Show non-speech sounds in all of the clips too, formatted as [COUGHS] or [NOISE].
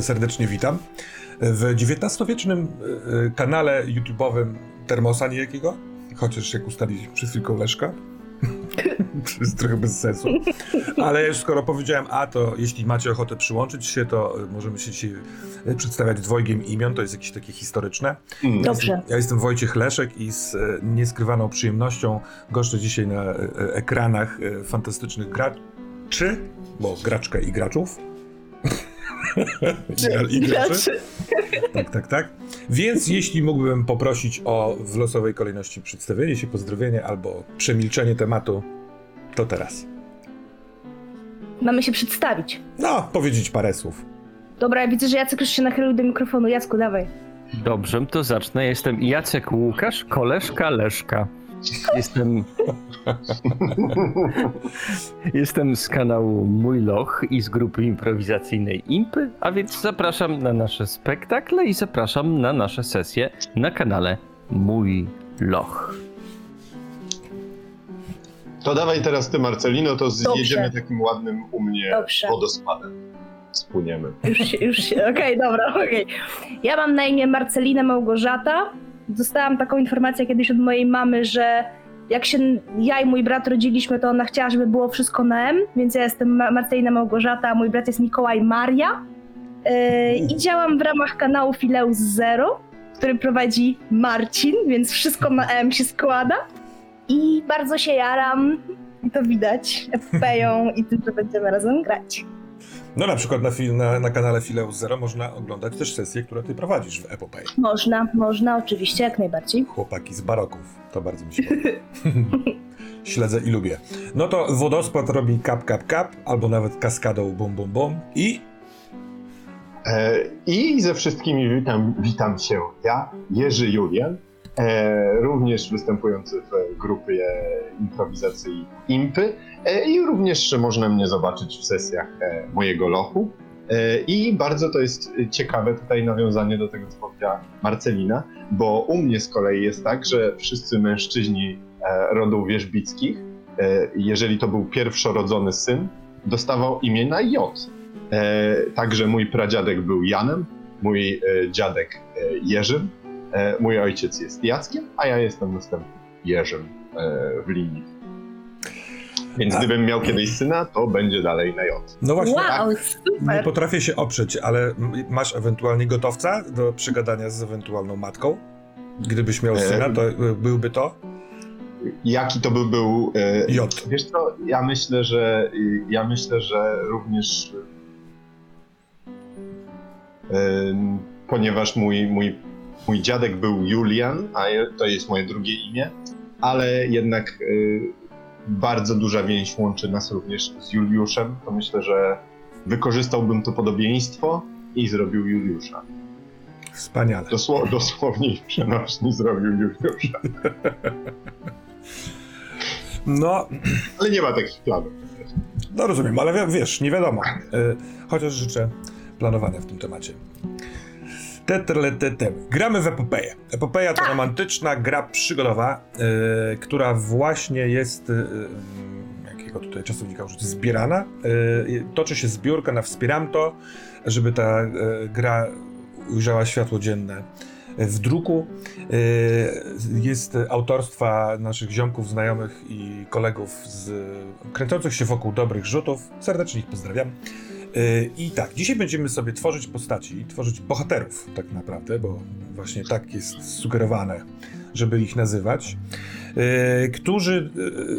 E, serdecznie witam. W XIX-wiecznym e, kanale YouTube'owym Termosa niejakiego, chociaż jak ustaliliśmy przez chwilkę Leszka, [LAUGHS] to jest trochę bez sensu. Ale już skoro powiedziałem A, to jeśli macie ochotę przyłączyć się, to e, możemy się dzisiaj przedstawiać dwojgiem imion, to jest jakieś takie historyczne. Dobrze. Ja jestem Wojciech Leszek i z nieskrywaną przyjemnością goszczę dzisiaj na ekranach fantastycznych graczy, bo graczka i graczów. I graczy. Tak, tak, tak. Więc jeśli mógłbym poprosić o w losowej kolejności przedstawienie się, pozdrowienie albo przemilczenie tematu, to teraz. Mamy się przedstawić. No, powiedzieć parę słów. Dobra, ja widzę, że Jacek już się nachylił do mikrofonu. Jacku, dawaj. Dobrze, to zacznę. Jestem Jacek Łukasz, koleżka Leszka. Jestem. [LAUGHS] Jestem z kanału Mój Loch i z grupy improwizacyjnej Impy, a więc zapraszam na nasze spektakle i zapraszam na nasze sesje na kanale Mój Loch. To dawaj teraz ty, Marcelino, to zjedziemy takim ładnym u mnie Dobrze. wodospadem. Spłyniemy. Już się, już się. Okej, dobra, okej. Ja mam na imię Marcelina Małgorzata. Dostałam taką informację kiedyś od mojej mamy, że jak się ja i mój brat rodziliśmy, to ona chciała, żeby było wszystko na M, więc ja jestem Ma- Marcelina Małgorzata, a mój brat jest Mikołaj Maria. Yy, I działam w ramach kanału Fileus Zero, który prowadzi Marcin, więc wszystko na M się składa. I bardzo się jaram, i to widać, epopeją i tym, że będziemy razem grać. No na przykład na, fil- na, na kanale Fileus Zero można oglądać też sesję, którą ty prowadzisz w Epopei. Można, można, oczywiście, jak najbardziej. Chłopaki z baroków. To bardzo mi się podoba. [LAUGHS] Śledzę i lubię. No to wodospad robi kap, kap, kap, albo nawet kaskadą bum, bum, bum i E, I ze wszystkimi witam, witam się ja, Jerzy Julian, również występujący w grupie improwizacji Impy e, i również można mnie zobaczyć w sesjach e, mojego lochu. E, I bardzo to jest ciekawe tutaj nawiązanie do tego, co powiedziała Marcelina, bo u mnie z kolei jest tak, że wszyscy mężczyźni e, rodów wierzbickich, e, jeżeli to był pierwszorodzony syn, dostawał imię na J. E, także mój pradziadek był Janem, mój e, dziadek e, Jerzym, e, mój ojciec jest Jackiem, a ja jestem następnym Jerzym e, w linii. Więc A- gdybym miał kiedyś syna, to będzie dalej na J. no właśnie, Wow, Nie super! potrafię się oprzeć, ale masz ewentualnie gotowca do przygadania z ewentualną matką? Gdybyś miał E, syna, to byłby to Jaki to by był... E, J. Wiesz co, ja myślę, że y, ja myślę, że również ponieważ mój, mój, mój dziadek był Julian, a to jest moje drugie imię, ale jednak y, bardzo duża więź łączy nas również z Juliuszem, to myślę, że wykorzystałbym to podobieństwo i zrobił Juliusza. Wspaniale. Dosło, dosłownie przenośni zrobił Juliusza. No, Ale nie ma takich planów. no rozumiem, ale wi- wiesz, nie wiadomo. Y, Chociaż życzę planowania w tym temacie. Tetrle, tetem. Gramy w epopeję. Epopeja to romantyczna gra przygodowa, y, która właśnie jest, y, y, jakiego tutaj czasownika użyć, zbierana. Y, toczy się zbiórka na Wspieram to, żeby ta gra ujrzała światło dzienne w druku. Jest autorstwa naszych ziomków, znajomych i kolegów z kręcących się wokół dobrych rzutów. Serdecznie ich pozdrawiam. Y, I tak, dzisiaj będziemy sobie tworzyć postaci, tworzyć bohaterów tak naprawdę, bo właśnie tak jest sugerowane, żeby ich nazywać, y, którzy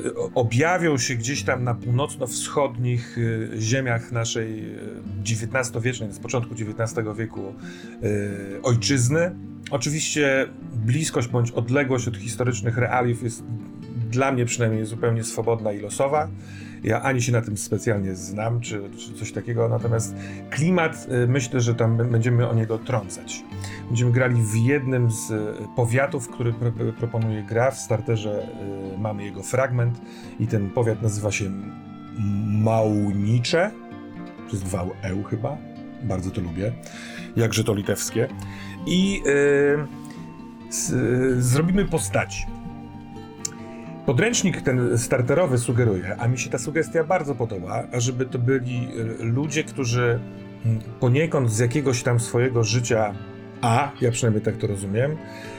y, objawią się gdzieś tam na północno-wschodnich ziemiach naszej XIX-wiecznej, z początku XIX wieku ojczyzny. Oczywiście bliskość bądź odległość od historycznych realiów jest dla mnie przynajmniej zupełnie swobodna i losowa. Ja ani się na tym specjalnie znam, czy, czy coś takiego, natomiast klimat y, myślę, że tam będziemy o niego trącać. Będziemy grali w jednym z y, powiatów, który pro, pro- proponuje gra. W starterze y, mamy jego fragment i ten powiat nazywa się Małnicze. Przez wał eł chyba. Bardzo to lubię. Jakże to litewskie. I y, s, zrobimy postaci. Podręcznik ten starterowy sugeruje, a mi się ta sugestia bardzo podoba, żeby to byli y, ludzie, którzy mm, poniekąd z jakiegoś tam swojego życia A, ja przynajmniej tak to rozumiem,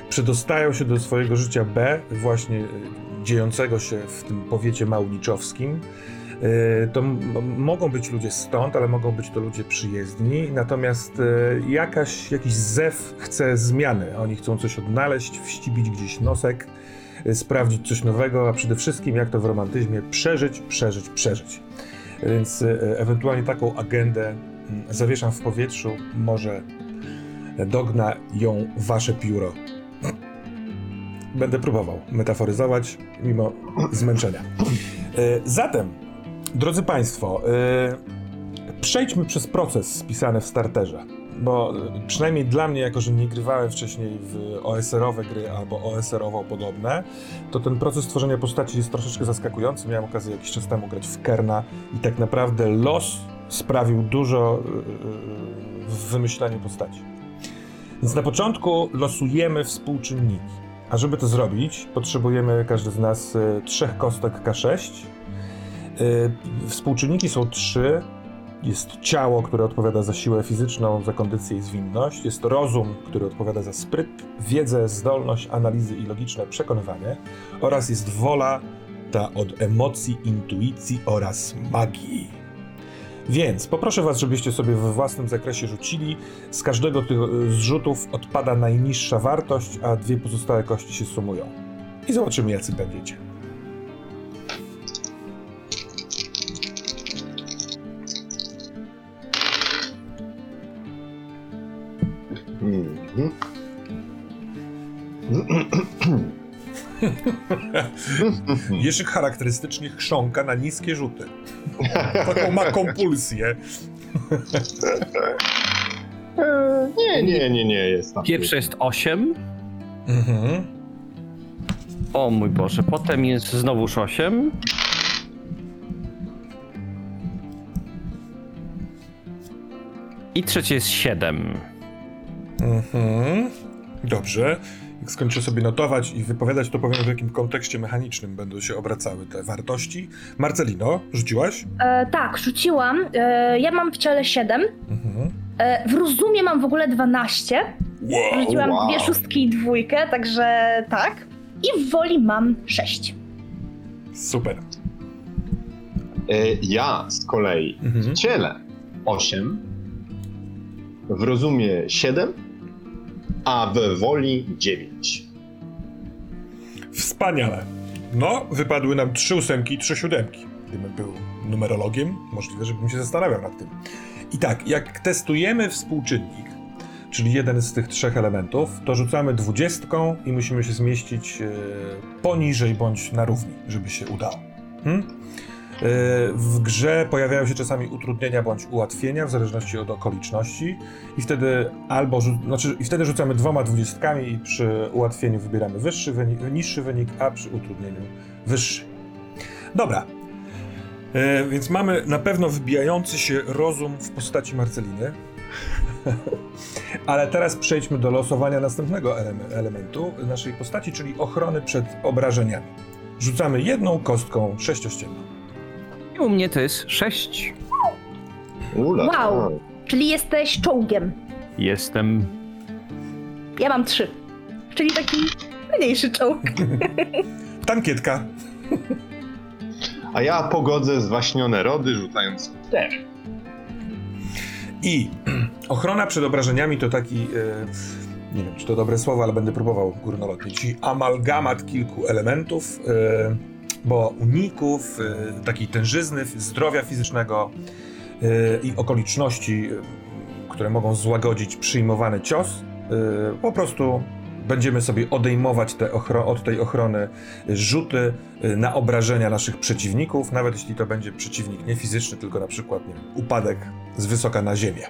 przedostają się do swojego życia B, właśnie y, dziejącego się w tym powiecie małniczowskim. Y, To mogą być ludzie stąd, ale mogą być to ludzie przyjezdni, natomiast jakaś, jakiś zew chce zmiany. Oni chcą coś odnaleźć, wścibić gdzieś nosek, sprawdzić coś nowego, a przede wszystkim, jak to w romantyzmie, przeżyć, przeżyć, przeżyć. Więc y, ewentualnie taką agendę mm, zawieszam w powietrzu, może dogna ją wasze pióro. Będę próbował metaforyzować mimo zmęczenia. Y, Zatem, drodzy Państwo, y, przejdźmy przez proces spisany w starterze. Bo przynajmniej dla mnie, jako że nie grywałem wcześniej w OSR-owe gry albo OSR-owo podobne, to ten proces tworzenia postaci jest troszeczkę zaskakujący. Miałem okazję jakiś czas temu grać w Kerna i tak naprawdę los sprawił dużo y, w wymyślaniu postaci. Więc na początku losujemy współczynniki. A żeby to zrobić, potrzebujemy każdy z nas y, trzech kostek K6. Y, Współczynniki są trzy. Jest ciało, które odpowiada za siłę fizyczną, za kondycję i zwinność. Jest rozum, który odpowiada za spryt, wiedzę, zdolność analizy i logiczne przekonywanie. Oraz jest wola, ta od emocji, intuicji oraz magii. Więc poproszę Was, żebyście sobie we własnym zakresie rzucili. Z każdego tych y, zrzutów odpada najniższa wartość, a dwie pozostałe kości się sumują. I zobaczymy, jacy będziecie. Mhm. [LAUGHS] Jeszyk charakterystycznie chrząka na niskie rzuty. Taką ma kompulsję. Nie, nie, nie, nie jest tam. Pierwsze jest 8. Mhm. O mój Boże, potem jest znowuż 8. I trzecie jest 7. Mhm. Dobrze. Jak skończę sobie notować i wypowiadać, to powiem w jakim kontekście mechanicznym będą się obracały te wartości. Marcelino, rzuciłaś? E, tak, rzuciłam. E, ja mam w ciele 7. Mhm. E, w rozumie mam w ogóle 12. Wow. Rzuciłam wow. dwie szóstki i dwójkę, także tak. I w woli mam 6. Super. E, Ja z kolei w Mhm. ciele 8, w rozumie 7, a we woli 9. Wspaniale. No, wypadły nam trzy ósemki i trzy siódemki. Gdybym był numerologiem, możliwe, żebym się zastanawiał nad tym. I tak, jak testujemy współczynnik, czyli jeden z tych trzech elementów, to rzucamy dwudziestką i musimy się zmieścić e, poniżej bądź na równi, żeby się udało. Hmm? E, w grze pojawiają się czasami utrudnienia bądź ułatwienia, w zależności od okoliczności i wtedy albo, znaczy, i wtedy rzucamy dwoma dwudziestkami i przy ułatwieniu wybieramy wyższy wynik, niższy wynik, a przy utrudnieniu wyższy. Dobra. E, więc mamy na pewno wybijający się rozum w postaci Marceliny. [LAUGHS] Ale teraz przejdźmy do losowania następnego eleme- elementu naszej postaci, czyli ochrony przed obrażeniami. Rzucamy jedną kostką sześciościenną. I u mnie to jest 6. Ula. Wow. Czyli jesteś czołgiem. Jestem. Ja mam 3. Czyli taki mniejszy czołg. [LAUGHS] Tankietka. A ja pogodzę zwaśnione rody, rzucając 4. I [CLEARS THROAT] ochrona przed obrażeniami to taki, e, nie wiem czy to dobre słowo, ale będę próbował górnolotnie, czyli amalgamat kilku elementów, e, bo uników, e, takiej tężyzny, zdrowia fizycznego e, i okoliczności, e, które mogą złagodzić przyjmowany cios, po prostu będziemy sobie odejmować te od tej ochrony rzuty y, na obrażenia naszych przeciwników, nawet jeśli to będzie przeciwnik nie fizyczny, tylko na przykład nie wiem, upadek z wysoka na ziemię.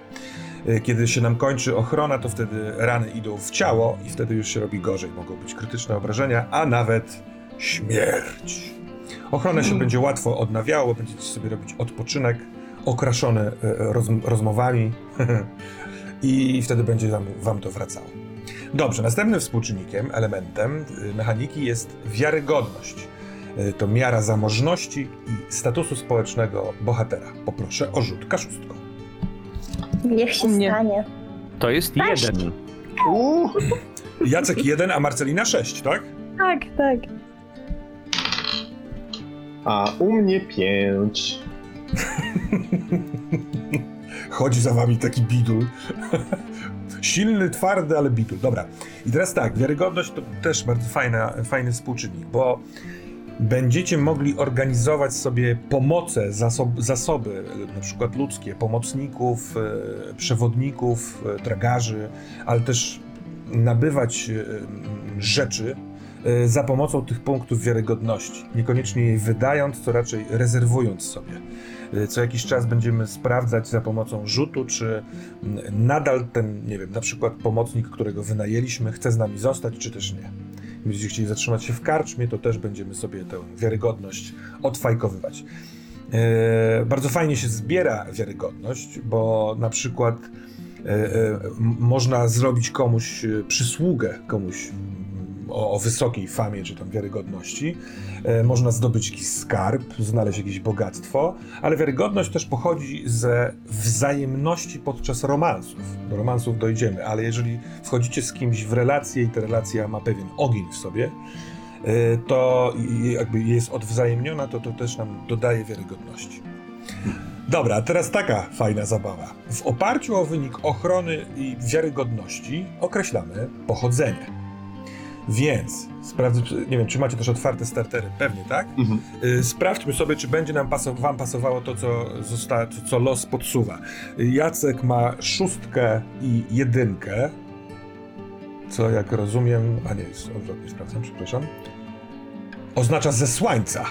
Y, Kiedy się nam kończy ochrona, to wtedy rany idą w ciało i wtedy już się robi gorzej. Mogą być krytyczne obrażenia, a nawet śmierć. Ochronę się będzie łatwo odnawiało, będziecie sobie robić odpoczynek okraszony y, roz, rozmowami [LAUGHS] i wtedy będzie wam, wam to wracało. Dobrze, następnym współczynnikiem, elementem y, mechaniki jest wiarygodność. Y, To miara zamożności i statusu społecznego bohatera. Poproszę o rzut kaszustką. Niech się U mnie- stanie. To jest Sześć. jeden. Uuu, Jacek 1, a Marcelina 6, tak? Tak, tak. A u mnie pięć. [LAUGHS] Chodzi za wami taki bidul. [LAUGHS] Silny, twardy, ale bidul. Dobra. I teraz tak, wiarygodność to też bardzo fajna, fajny współczynnik, bo będziecie mogli organizować sobie pomoce, zasob, zasoby, na przykład ludzkie, pomocników, e, przewodników, e, tragarzy, ale też nabywać e, rzeczy za pomocą tych punktów wiarygodności. Niekoniecznie je wydając, co raczej rezerwując sobie. E, Co jakiś czas będziemy sprawdzać za pomocą rzutu, czy mm, nadal ten, nie wiem, na przykład pomocnik, którego wynajęliśmy, chce z nami zostać, czy też nie. Będziecie chcieli zatrzymać się w karczmie, to też będziemy sobie tę wiarygodność odfajkowywać. E, bardzo fajnie się zbiera wiarygodność, bo na przykład można zrobić komuś przysługę, komuś o, o wysokiej famie czy tam wiarygodności. E, można zdobyć jakiś skarb, znaleźć jakieś bogactwo, ale wiarygodność też pochodzi ze wzajemności podczas romansów. Do romansów dojdziemy, ale jeżeli wchodzicie z kimś w relację i ta relacja ma pewien ogień w sobie, e, to jakby jest odwzajemniona, to to też nam dodaje wiarygodności. Dobra, teraz taka fajna zabawa. W oparciu o wynik ochrony i wiarygodności określamy pochodzenie. Więc sprawdzę, nie wiem, czy macie też otwarte startery? Pewnie tak. Mhm. Y, Sprawdźmy sobie, czy będzie nam pasow- wam pasowało to, co, zosta- co, los podsuwa. Y, Jacek ma szóstkę i jedynkę, co jak rozumiem, a nie, jest odwrotnie, sprawdzam, przepraszam, oznacza zesłańca.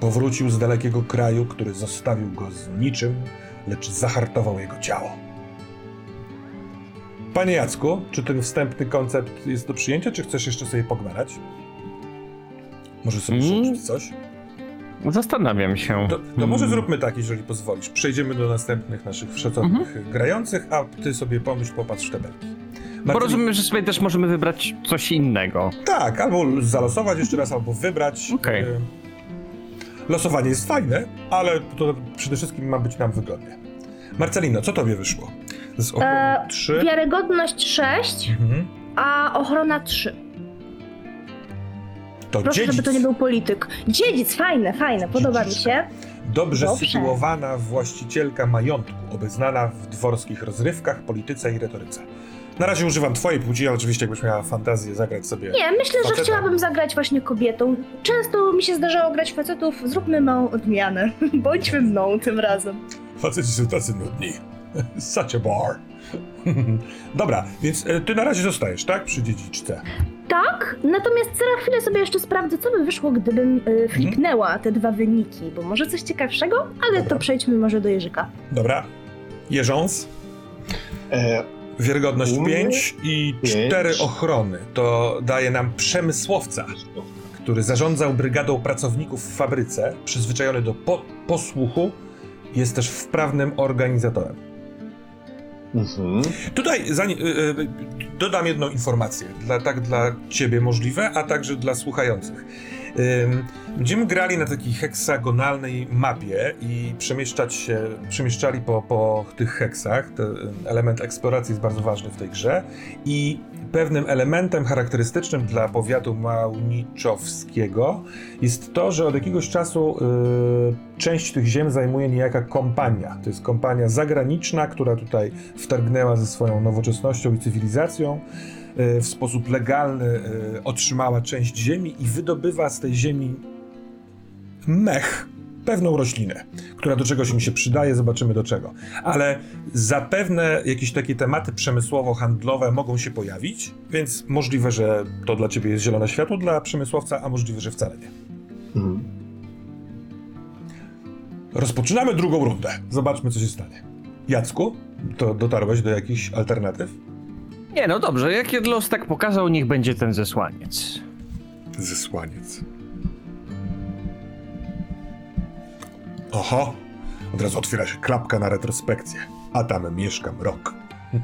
Powrócił z dalekiego kraju, który zostawił go z niczym, lecz zahartował jego ciało. Panie Jacku, czy ten wstępny koncept jest do przyjęcia, czy chcesz jeszcze sobie pogmerać? Może sobie Mm. coś? Zastanawiam się. To, to może zróbmy tak, jeżeli pozwolisz. Przejdziemy do następnych naszych szacownych grających, a ty sobie pomyśl, popatrz w tabelki. Bo Marceli- rozumiem, że sobie też możemy wybrać coś innego. Tak, albo zalosować jeszcze raz, albo wybrać. Okej. Y, Losowanie jest fajne, ale to przede wszystkim ma być nam wygodnie. Marcelino, co tobie wyszło? Z ochrony E, 3. Wiarygodność 6, Mhm. a ochrona 3. To Proszę, dziedzic. żeby to nie był polityk. Dziedzic, fajne, fajne, podoba mi się. Dobrze, Dobrze. sytuowana właścicielka majątku, obeznana w dworskich rozrywkach, polityce i retoryce. Na razie używam twojej płci, ale oczywiście jakbyś miała fantazję zagrać sobie... Nie, myślę, że chciałabym zagrać właśnie kobietą. Często mi się zdarzało grać facetów, zróbmy małą odmianę. [LAUGHS] Bądźmy mną tym razem. Faceci są tacy nudni. [LAUGHS] Such a bar. [LAUGHS] Dobra, więc e, ty na razie zostajesz, tak? Przy dziedziczce. Tak, natomiast za chwilę sobie jeszcze sprawdzę, co by wyszło, gdybym y, flipnęła te dwa wyniki, bo może coś ciekawszego, ale Dobra. to przejdźmy może do Jerzyka. Dobra. Jeżąc. E, mnie 5 i pięć. 4 ochrony. To daje nam przemysłowca, który zarządzał brygadą pracowników w fabryce, przyzwyczajony do po posłuchu, jest też wprawnym organizatorem. Mhm. Tutaj zanim, y, y, dodam jedną informację, dla, tak dla ciebie możliwe, a także dla słuchających. Będziemy grali na takiej heksagonalnej mapie i przemieszczać się, przemieszczali po, po tych heksach. Ten element eksploracji jest bardzo ważny w tej grze i pewnym elementem charakterystycznym dla powiatu małniczowskiego jest to, że od jakiegoś czasu y, część tych ziem zajmuje niejaka kompania. To jest kompania zagraniczna, która tutaj wtargnęła ze swoją nowoczesnością i cywilizacją. Y, W sposób legalny y, otrzymała część ziemi i wydobywa z tej ziemi mech, pewną roślinę, która do czegoś im się przydaje, zobaczymy do czego. Ale zapewne jakieś takie tematy przemysłowo-handlowe mogą się pojawić, więc możliwe, że to dla ciebie jest zielone światło dla przemysłowca, a możliwe, że wcale nie. Mhm. Rozpoczynamy drugą rundę. Zobaczmy, co się stanie. Jacku, to dotarłeś do jakichś alternatyw? Nie, no dobrze, jak los tak pokazał, niech będzie ten zesłaniec. Zesłaniec. Oho, od razu otwiera się klapka na retrospekcję. A tam mieszkam rok. [LAUGHS]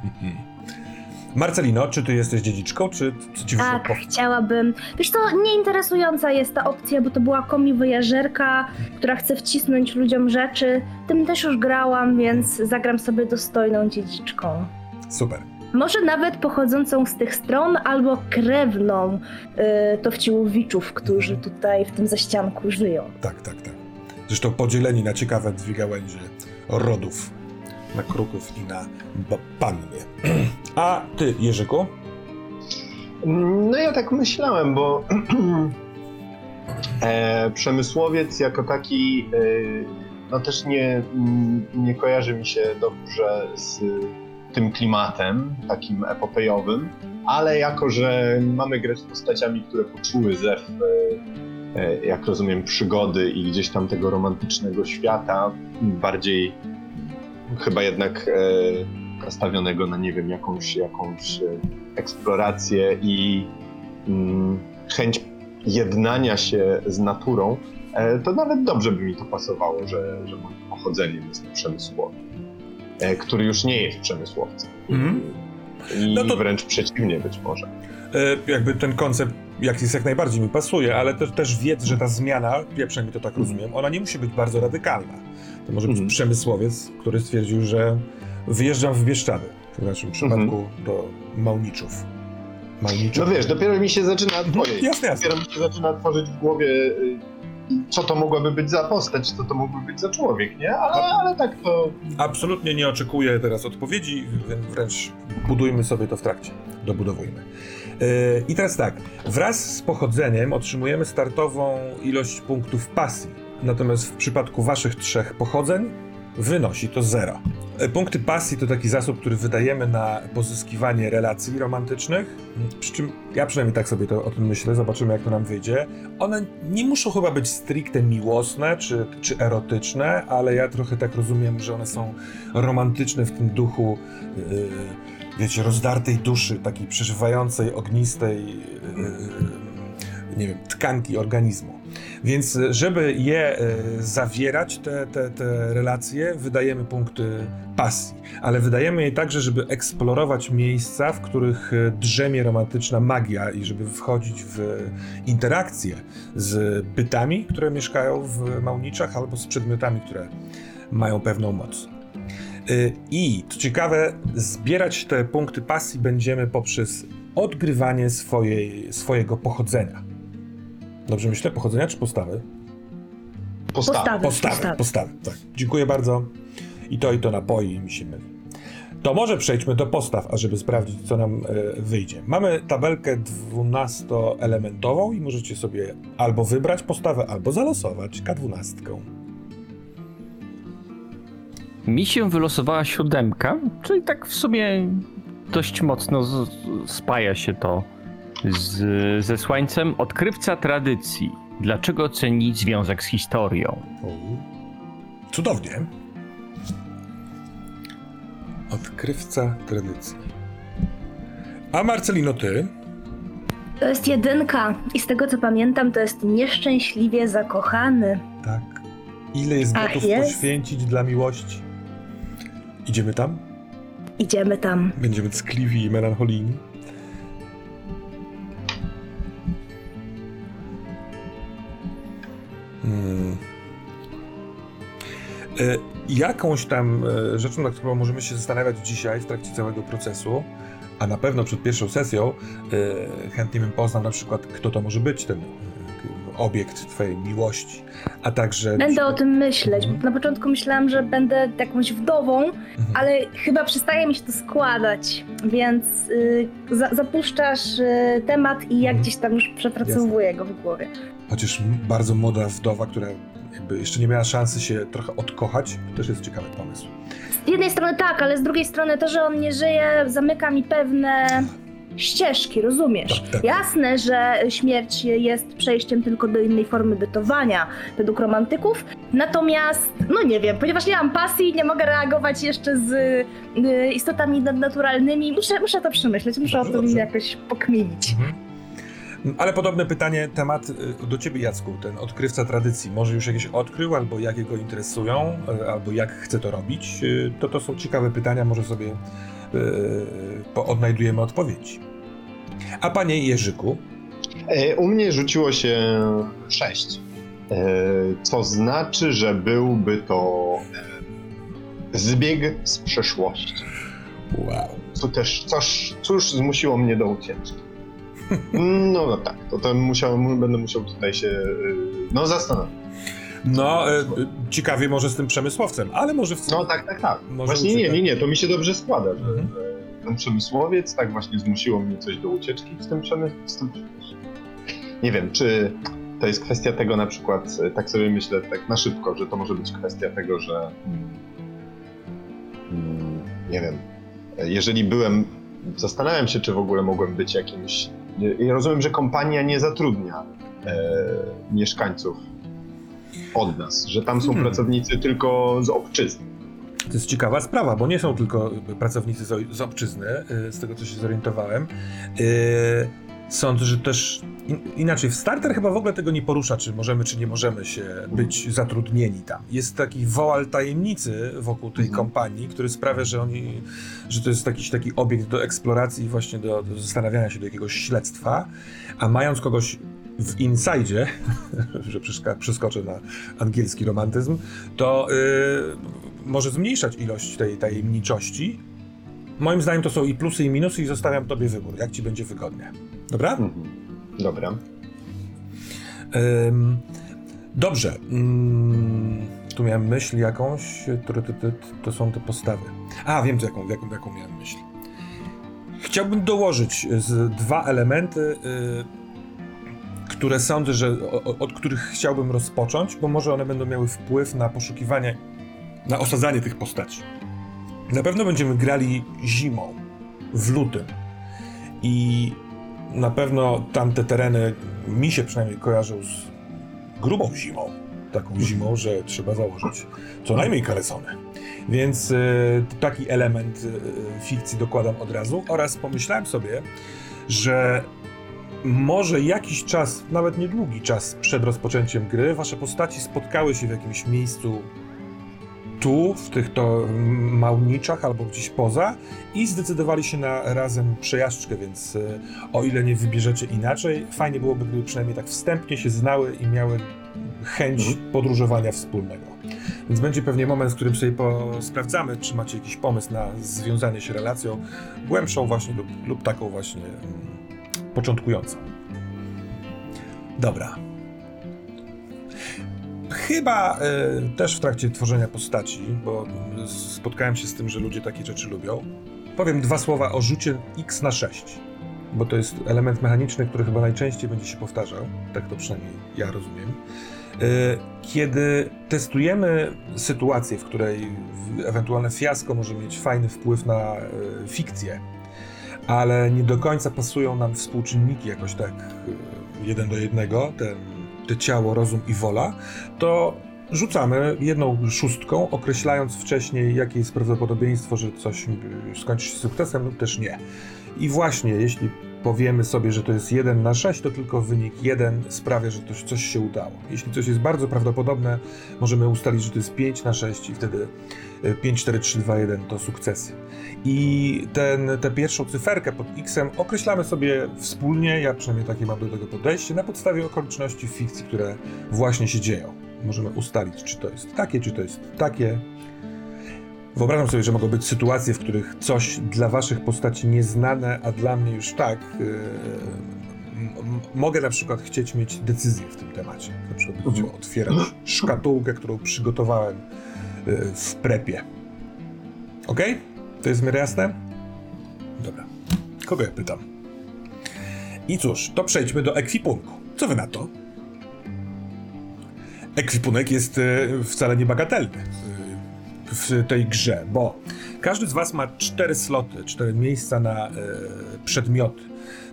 Marcelino, czy ty jesteś dziedziczką, czy co ci wyszło? Tak, chciałabym. Wiesz co, nieinteresująca jest ta opcja, bo to była komi wojażerka, która chce wcisnąć ludziom rzeczy. Tym też już grałam, więc zagram sobie dostojną dziedziczką. Super. Może nawet pochodzącą z tych stron, albo krewną y, Towciłowiczów, którzy tutaj w tym zaścianku żyją. Tak, tak, tak. Zresztą podzieleni na ciekawe dwie gałęzie rodów. Na kruków i na panny. [CLEARS THROAT] A ty, Jerzyku? No ja tak myślałem, bo [CLEARS THROAT] e, przemysłowiec jako taki e, no też nie, nie kojarzy mi się dobrze z tym klimatem takim epopejowym, ale jako, że mamy grę z postaciami, które poczuły zew, e, e, jak rozumiem, przygody i gdzieś tam tego romantycznego świata, bardziej chyba jednak e, nastawionego na, nie wiem, jakąś, jakąś eksplorację i mm, chęć jednania się z naturą, to nawet dobrze by mi to pasowało, że, że moim pochodzeniem jest przemysłowy, e, który już nie jest przemysłowcem. Mhm. I No to- wręcz przeciwnie być może. E, jakby ten koncept jak jest jak najbardziej mi pasuje, ale też, też wiedz, że ta zmiana, ja przynajmniej to tak rozumiem, ona nie musi być bardzo radykalna. To może być Mhm. przemysłowiec, który stwierdził, że wyjeżdżam w Bieszczady, w naszym przypadku do Małniczów. Małniczów. No wiesz, dopiero mi się zaczyna twoje, Jasne, jasne. dopiero mi się zaczyna tworzyć w głowie y, co to mogłaby być za postać, co to mógłby być za człowiek, nie? Ale, ale tak to... Absolutnie nie oczekuję teraz odpowiedzi, więc wręcz budujmy sobie to w trakcie. Dobudowujmy. Yy, I teraz tak, wraz z pochodzeniem otrzymujemy startową ilość punktów pasji. Natomiast w przypadku waszych trzech pochodzeń wynosi to zero. Yy, Punkty pasji to taki zasób, który wydajemy na pozyskiwanie relacji romantycznych. Przy czym ja przynajmniej tak sobie to, o tym myślę, zobaczymy jak to nam wyjdzie. One nie muszą chyba być stricte miłosne czy, czy erotyczne, ale ja trochę tak rozumiem, że one są romantyczne w tym duchu, yy, wiecie, rozdartej duszy, takiej przeżywającej, ognistej, yy, nie wiem, tkanki organizmu. Więc y, żeby je y, zawierać, te, te, te relacje, wydajemy punkty pasji, ale wydajemy je także, żeby eksplorować miejsca, w których y, drzemie romantyczna magia i żeby wchodzić w interakcje z bytami, które mieszkają w Małniczach, albo z przedmiotami, które mają pewną moc. I co ciekawe, zbierać te punkty pasji będziemy poprzez odgrywanie swojej, swojego pochodzenia. Dobrze myślę? Pochodzenia czy postawy? Postawa. Postawy. Postawy, postawy. postawy, tak. Dziękuję bardzo. I to, i to napoi mi się myli. To może przejdźmy do postaw, ażeby sprawdzić, co nam e, wyjdzie. Mamy tabelkę 12-elementową i możecie sobie albo wybrać postawę, albo zalosować K12. Mi się wylosowała siódemka, czyli tak w sumie dość mocno z, spaja się to z, ze słońcem. Odkrywca tradycji. Dlaczego ceni związek z historią? O, Cudownie. Odkrywca tradycji. A Marcelino, ty? To jest jedynka i z tego co pamiętam, to jest nieszczęśliwie zakochany. Tak. Ile jest Ach, gotów jest. poświęcić dla miłości? Idziemy tam? Idziemy tam. Będziemy ckliwi i melancholijni. Hmm. E, jakąś tam e, rzeczą, nad którą możemy się zastanawiać dzisiaj w trakcie całego procesu, a na pewno przed pierwszą sesją, e, chętnie bym poznał na przykład, kto to może być ten obiekt twojej miłości, a także... Będę o tym myśleć. Mhm. Na początku myślałam, że będę jakąś wdową, Mhm. ale chyba przestaje mi się to składać, więc y, za, zapuszczasz y, temat i ja Mhm. gdzieś tam już przepracowuję go w głowie. Chociaż bardzo młoda wdowa, która jakby jeszcze nie miała szansy się trochę odkochać, to też jest ciekawy pomysł. Z jednej strony tak, ale z drugiej strony to, że on nie żyje, zamyka mi pewne ścieżki, rozumiesz? Tak, tak. Jasne, że śmierć jest przejściem tylko do innej formy bytowania według romantyków, natomiast, no nie wiem, ponieważ nie mam pasji, nie mogę reagować jeszcze z y, istotami nadnaturalnymi, muszę, muszę to przemyśleć, muszę Dobrze, o tym dobrze. jakoś pokminić. Mhm. Ale podobne pytanie, temat y, do ciebie Jacku, ten odkrywca tradycji. Może już jakieś odkrył, albo jakie go interesują, y, albo jak chce to robić. Y, To to są ciekawe pytania, może sobie odnajdujemy odpowiedzi. A panie Jerzyku? E, U mnie rzuciło się 6. Co znaczy, że byłby to e, zbieg z przeszłości. Wow. Co też, coś, cóż zmusiło mnie do ucieczki. [LAUGHS] No, no tak, to, to musiał, będę musiał tutaj się y, no, zastanowić. No, e, ciekawie może z tym przemysłowcem, ale może w No tak, tak, tak. Może właśnie nie, ucieka. nie, nie, to mi się dobrze składa, że, Mhm. ten przemysłowiec tak właśnie zmusiło mnie coś do ucieczki z tym przemysłem. Nie wiem, czy to jest kwestia tego na przykład, tak sobie myślę tak na szybko, że to może być kwestia tego, że mm, mm, nie wiem, jeżeli byłem, zastanawiam się, czy w ogóle mogłem być jakimś, ja rozumiem, że kompania nie zatrudnia e, mieszkańców od nas, że tam są Hmm. pracownicy tylko z obczyzny. To jest ciekawa sprawa, bo nie są tylko pracownicy z obczyzny, y, z tego co się zorientowałem. Y, Sądzę, że też in, inaczej. W Starter chyba w ogóle tego nie porusza, czy możemy, czy nie możemy się być zatrudnieni tam. Jest taki woal tajemnicy wokół tej Mhm. kompanii, który sprawia, że oni, że to jest jakiś taki obiekt do eksploracji, właśnie do, do zastanawiania się, do jakiegoś śledztwa. A mając kogoś w inside, [LAUGHS] że przeskoczę na angielski romantyzm, to y, może zmniejszać ilość tej tajemniczości. Moim zdaniem to są i plusy, i minusy, i zostawiam tobie wybór, jak ci będzie wygodnie. Dobra? Mhm. Dobra. Ym, dobrze. Ym, tu miałem myśl jakąś. Tru, tu, tu, To są te postawy. A, wiem, jaką, jaką, jaką miałem myśl. Chciałbym dołożyć z dwa elementy, y, które sądzę, że o, o- od których chciałbym rozpocząć, bo może one będą miały wpływ na poszukiwanie, na osadzanie tych postaci. Na pewno będziemy grali zimą, w lutym. I na pewno tamte tereny mi się przynajmniej kojarzą z grubą zimą. Taką zimą, że trzeba założyć co najmniej kalesony. Więc y, taki element y, fikcji dokładam od razu. Oraz pomyślałem sobie, że może jakiś czas, nawet niedługi czas przed rozpoczęciem gry, wasze postaci spotkały się w jakimś miejscu tu, w tych to małniczach albo gdzieś poza i zdecydowali się na razem przejażdżkę, więc y, o ile nie wybierzecie inaczej, fajnie byłoby, gdyby przynajmniej tak wstępnie się znały i miały chęć podróżowania wspólnego. Więc będzie pewnie moment, w którym sobie sprawdzamy, czy macie jakiś pomysł na związanie się relacją głębszą właśnie lub, lub taką właśnie mm, początkującą. Dobra. Chyba y, też w trakcie tworzenia postaci, bo spotkałem się z tym, że ludzie takie rzeczy lubią. Powiem dwa słowa o rzucie x na 6, bo to jest element mechaniczny, który chyba najczęściej będzie się powtarzał. Tak to przynajmniej ja rozumiem. Y, Kiedy testujemy sytuację, w której ewentualne fiasko może mieć fajny wpływ na y, fikcję, ale nie do końca pasują nam współczynniki jakoś tak jeden do jednego, ten, te ciało, rozum i wola, to rzucamy jedną szóstką, określając wcześniej, jakie jest prawdopodobieństwo, że coś skończy się sukcesem lub też nie. I właśnie, jeśli powiemy sobie, że to jest 1 na 6, to tylko wynik 1 sprawia, że to, coś się udało. Jeśli coś jest bardzo prawdopodobne, możemy ustalić, że to jest 5 na 6 i wtedy y, 5, 4, 3, 2, 1 to sukcesy. I ten, tę pierwszą cyferkę pod X-em określamy sobie wspólnie, ja przynajmniej takie mam do tego podejście, na podstawie okoliczności fikcji, które właśnie się dzieją. Możemy ustalić, czy to jest takie, czy to jest takie. Wyobrażam sobie, że mogą być sytuacje, w których coś dla waszych postaci nieznane, a dla mnie już tak. M- mogę na przykład chcieć mieć decyzję w tym temacie. Na przykład będziecie otwierać szkatułkę, którą przygotowałem yy, w prepie. Ok? To jest w miarę jasne? Dobra. Kogo ja pytam? I cóż, to przejdźmy do ekwipunku. Co wy na to? Ekwipunek jest e, wcale niebagatelny w tej grze, bo każdy z was ma cztery sloty, cztery miejsca na e, przedmioty.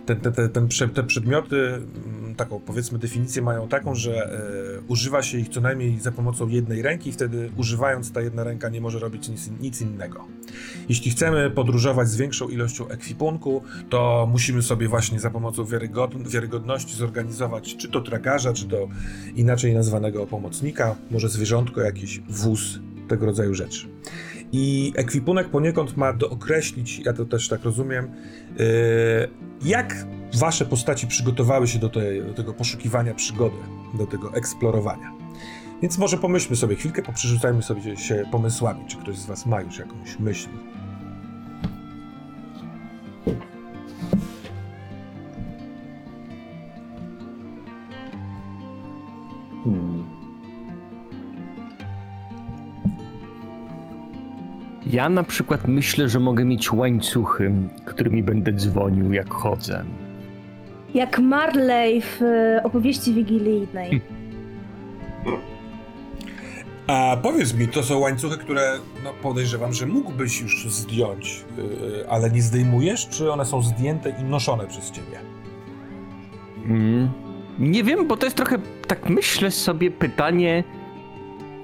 Te, te, te, ten, prze- te przedmioty, mm, taką powiedzmy definicję mają taką, że e, używa się ich co najmniej za pomocą jednej ręki wtedy używając ta jedna ręka nie może robić nic, nic innego. Jeśli chcemy podróżować z większą ilością ekwipunku, to musimy sobie właśnie za pomocą wiarygod- wiarygodności zorganizować czy to tragarza, czy to inaczej nazwanego pomocnika, może zwierzątko, jakiś wóz, tego rodzaju rzeczy. I ekwipunek poniekąd ma dookreślić, ja to też tak rozumiem, yy, jak wasze postaci przygotowały się do, tej, do tego poszukiwania przygody, do tego eksplorowania. Więc może pomyślmy sobie chwilkę, poprzerzucajmy sobie się pomysłami, czy ktoś z was ma już jakąś myśl. Hmm. Ja na przykład myślę, że mogę mieć łańcuchy, którymi będę dzwonił jak chodzę. Jak Marley w e, opowieści wigilijnej. A powiedz mi, to są łańcuchy, które no, podejrzewam, że mógłbyś już zdjąć, yy, ale nie zdejmujesz, czy one są zdjęte i noszone przez ciebie? Mm. Nie wiem, bo to jest trochę, tak myślę sobie, pytanie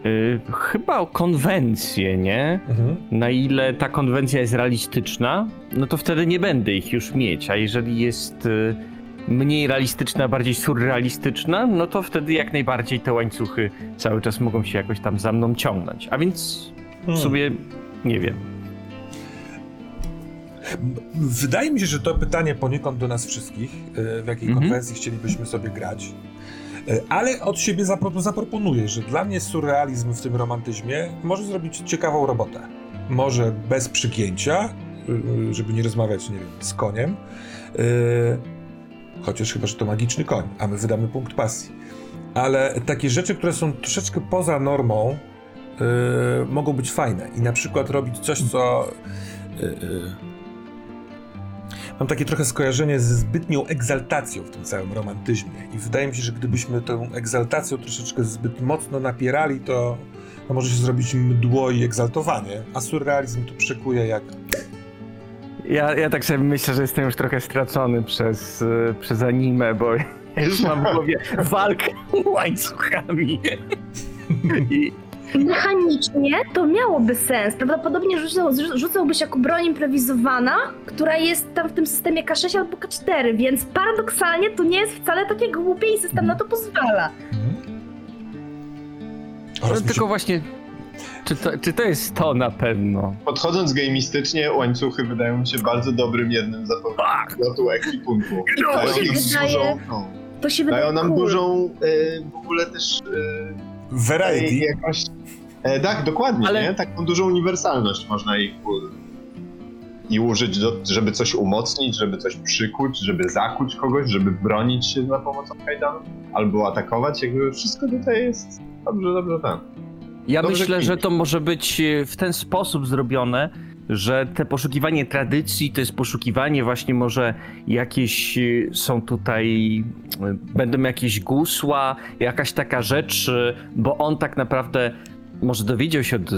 y, chyba o konwencję, nie? Mhm. Na ile ta konwencja jest realistyczna, no to wtedy nie będę ich już mieć, a jeżeli jest y, mniej realistyczna, bardziej surrealistyczna, no to wtedy jak najbardziej te łańcuchy cały czas mogą się jakoś tam za mną ciągnąć. A więc w Hmm. sumie nie wiem. Wydaje mi się, że to pytanie poniekąd do nas wszystkich, yy, w jakiej Mhm. konwencji chcielibyśmy sobie grać. Yy, Ale od siebie zapro- zaproponuję, że dla mnie surrealizm w tym romantyzmie może zrobić ciekawą robotę. Może bez przygięcia, yy, żeby nie rozmawiać, nie wiem, z koniem. Yy, Chociaż chyba, że to magiczny koń, a my wydamy punkt pasji. Ale takie rzeczy, które są troszeczkę poza normą, mogą być fajne. I na przykład robić coś, co. Mam takie trochę skojarzenie ze zbytnią egzaltacją w tym całym romantyzmie. I wydaje mi się, że gdybyśmy tę egzaltacją troszeczkę zbyt mocno napierali, to, to może się zrobić mdło i egzaltowanie. A surrealizm tu przekuje jak. Ja, ja tak sobie myślę, że jestem już trochę stracony przez, y, przez anime, bo ja [LAUGHS] już mam w głowie walkę łańcuchami. [LAUGHS] I, Mechanicznie to miałoby sens. Prawdopodobnie rzucał, zrzu- rzucałbyś jako broń improwizowana, która jest tam w tym systemie K6 albo K4, więc paradoksalnie to nie jest wcale takie głupie i system na to pozwala. Oraz no, się tylko właśnie, czy to, czy to jest to na pewno? Podchodząc gamistycznie, łańcuchy wydają mi się bardzo dobrym jednym zapewnieniem ekwipunku. No, to się wydaje- dużą, To się wydaje dają nam cool. dużą e, w ogóle też e, Variety. jakąś... E, tak, dokładnie, Ale- nie? Taką dużą uniwersalność można ich i użyć, do, żeby coś umocnić, żeby coś przykuć, żeby zakuć kogoś, żeby bronić się za pomocą kajdanów, albo atakować, jakby wszystko tutaj jest dobrze, dobrze tam. Ja Dobrze myślę, że to może być e, w ten sposób zrobione, że te poszukiwanie tradycji to jest poszukiwanie właśnie może jakieś e, są tutaj, e, będą jakieś gusła, jakaś taka rzecz, bo on tak naprawdę może dowiedział się od e,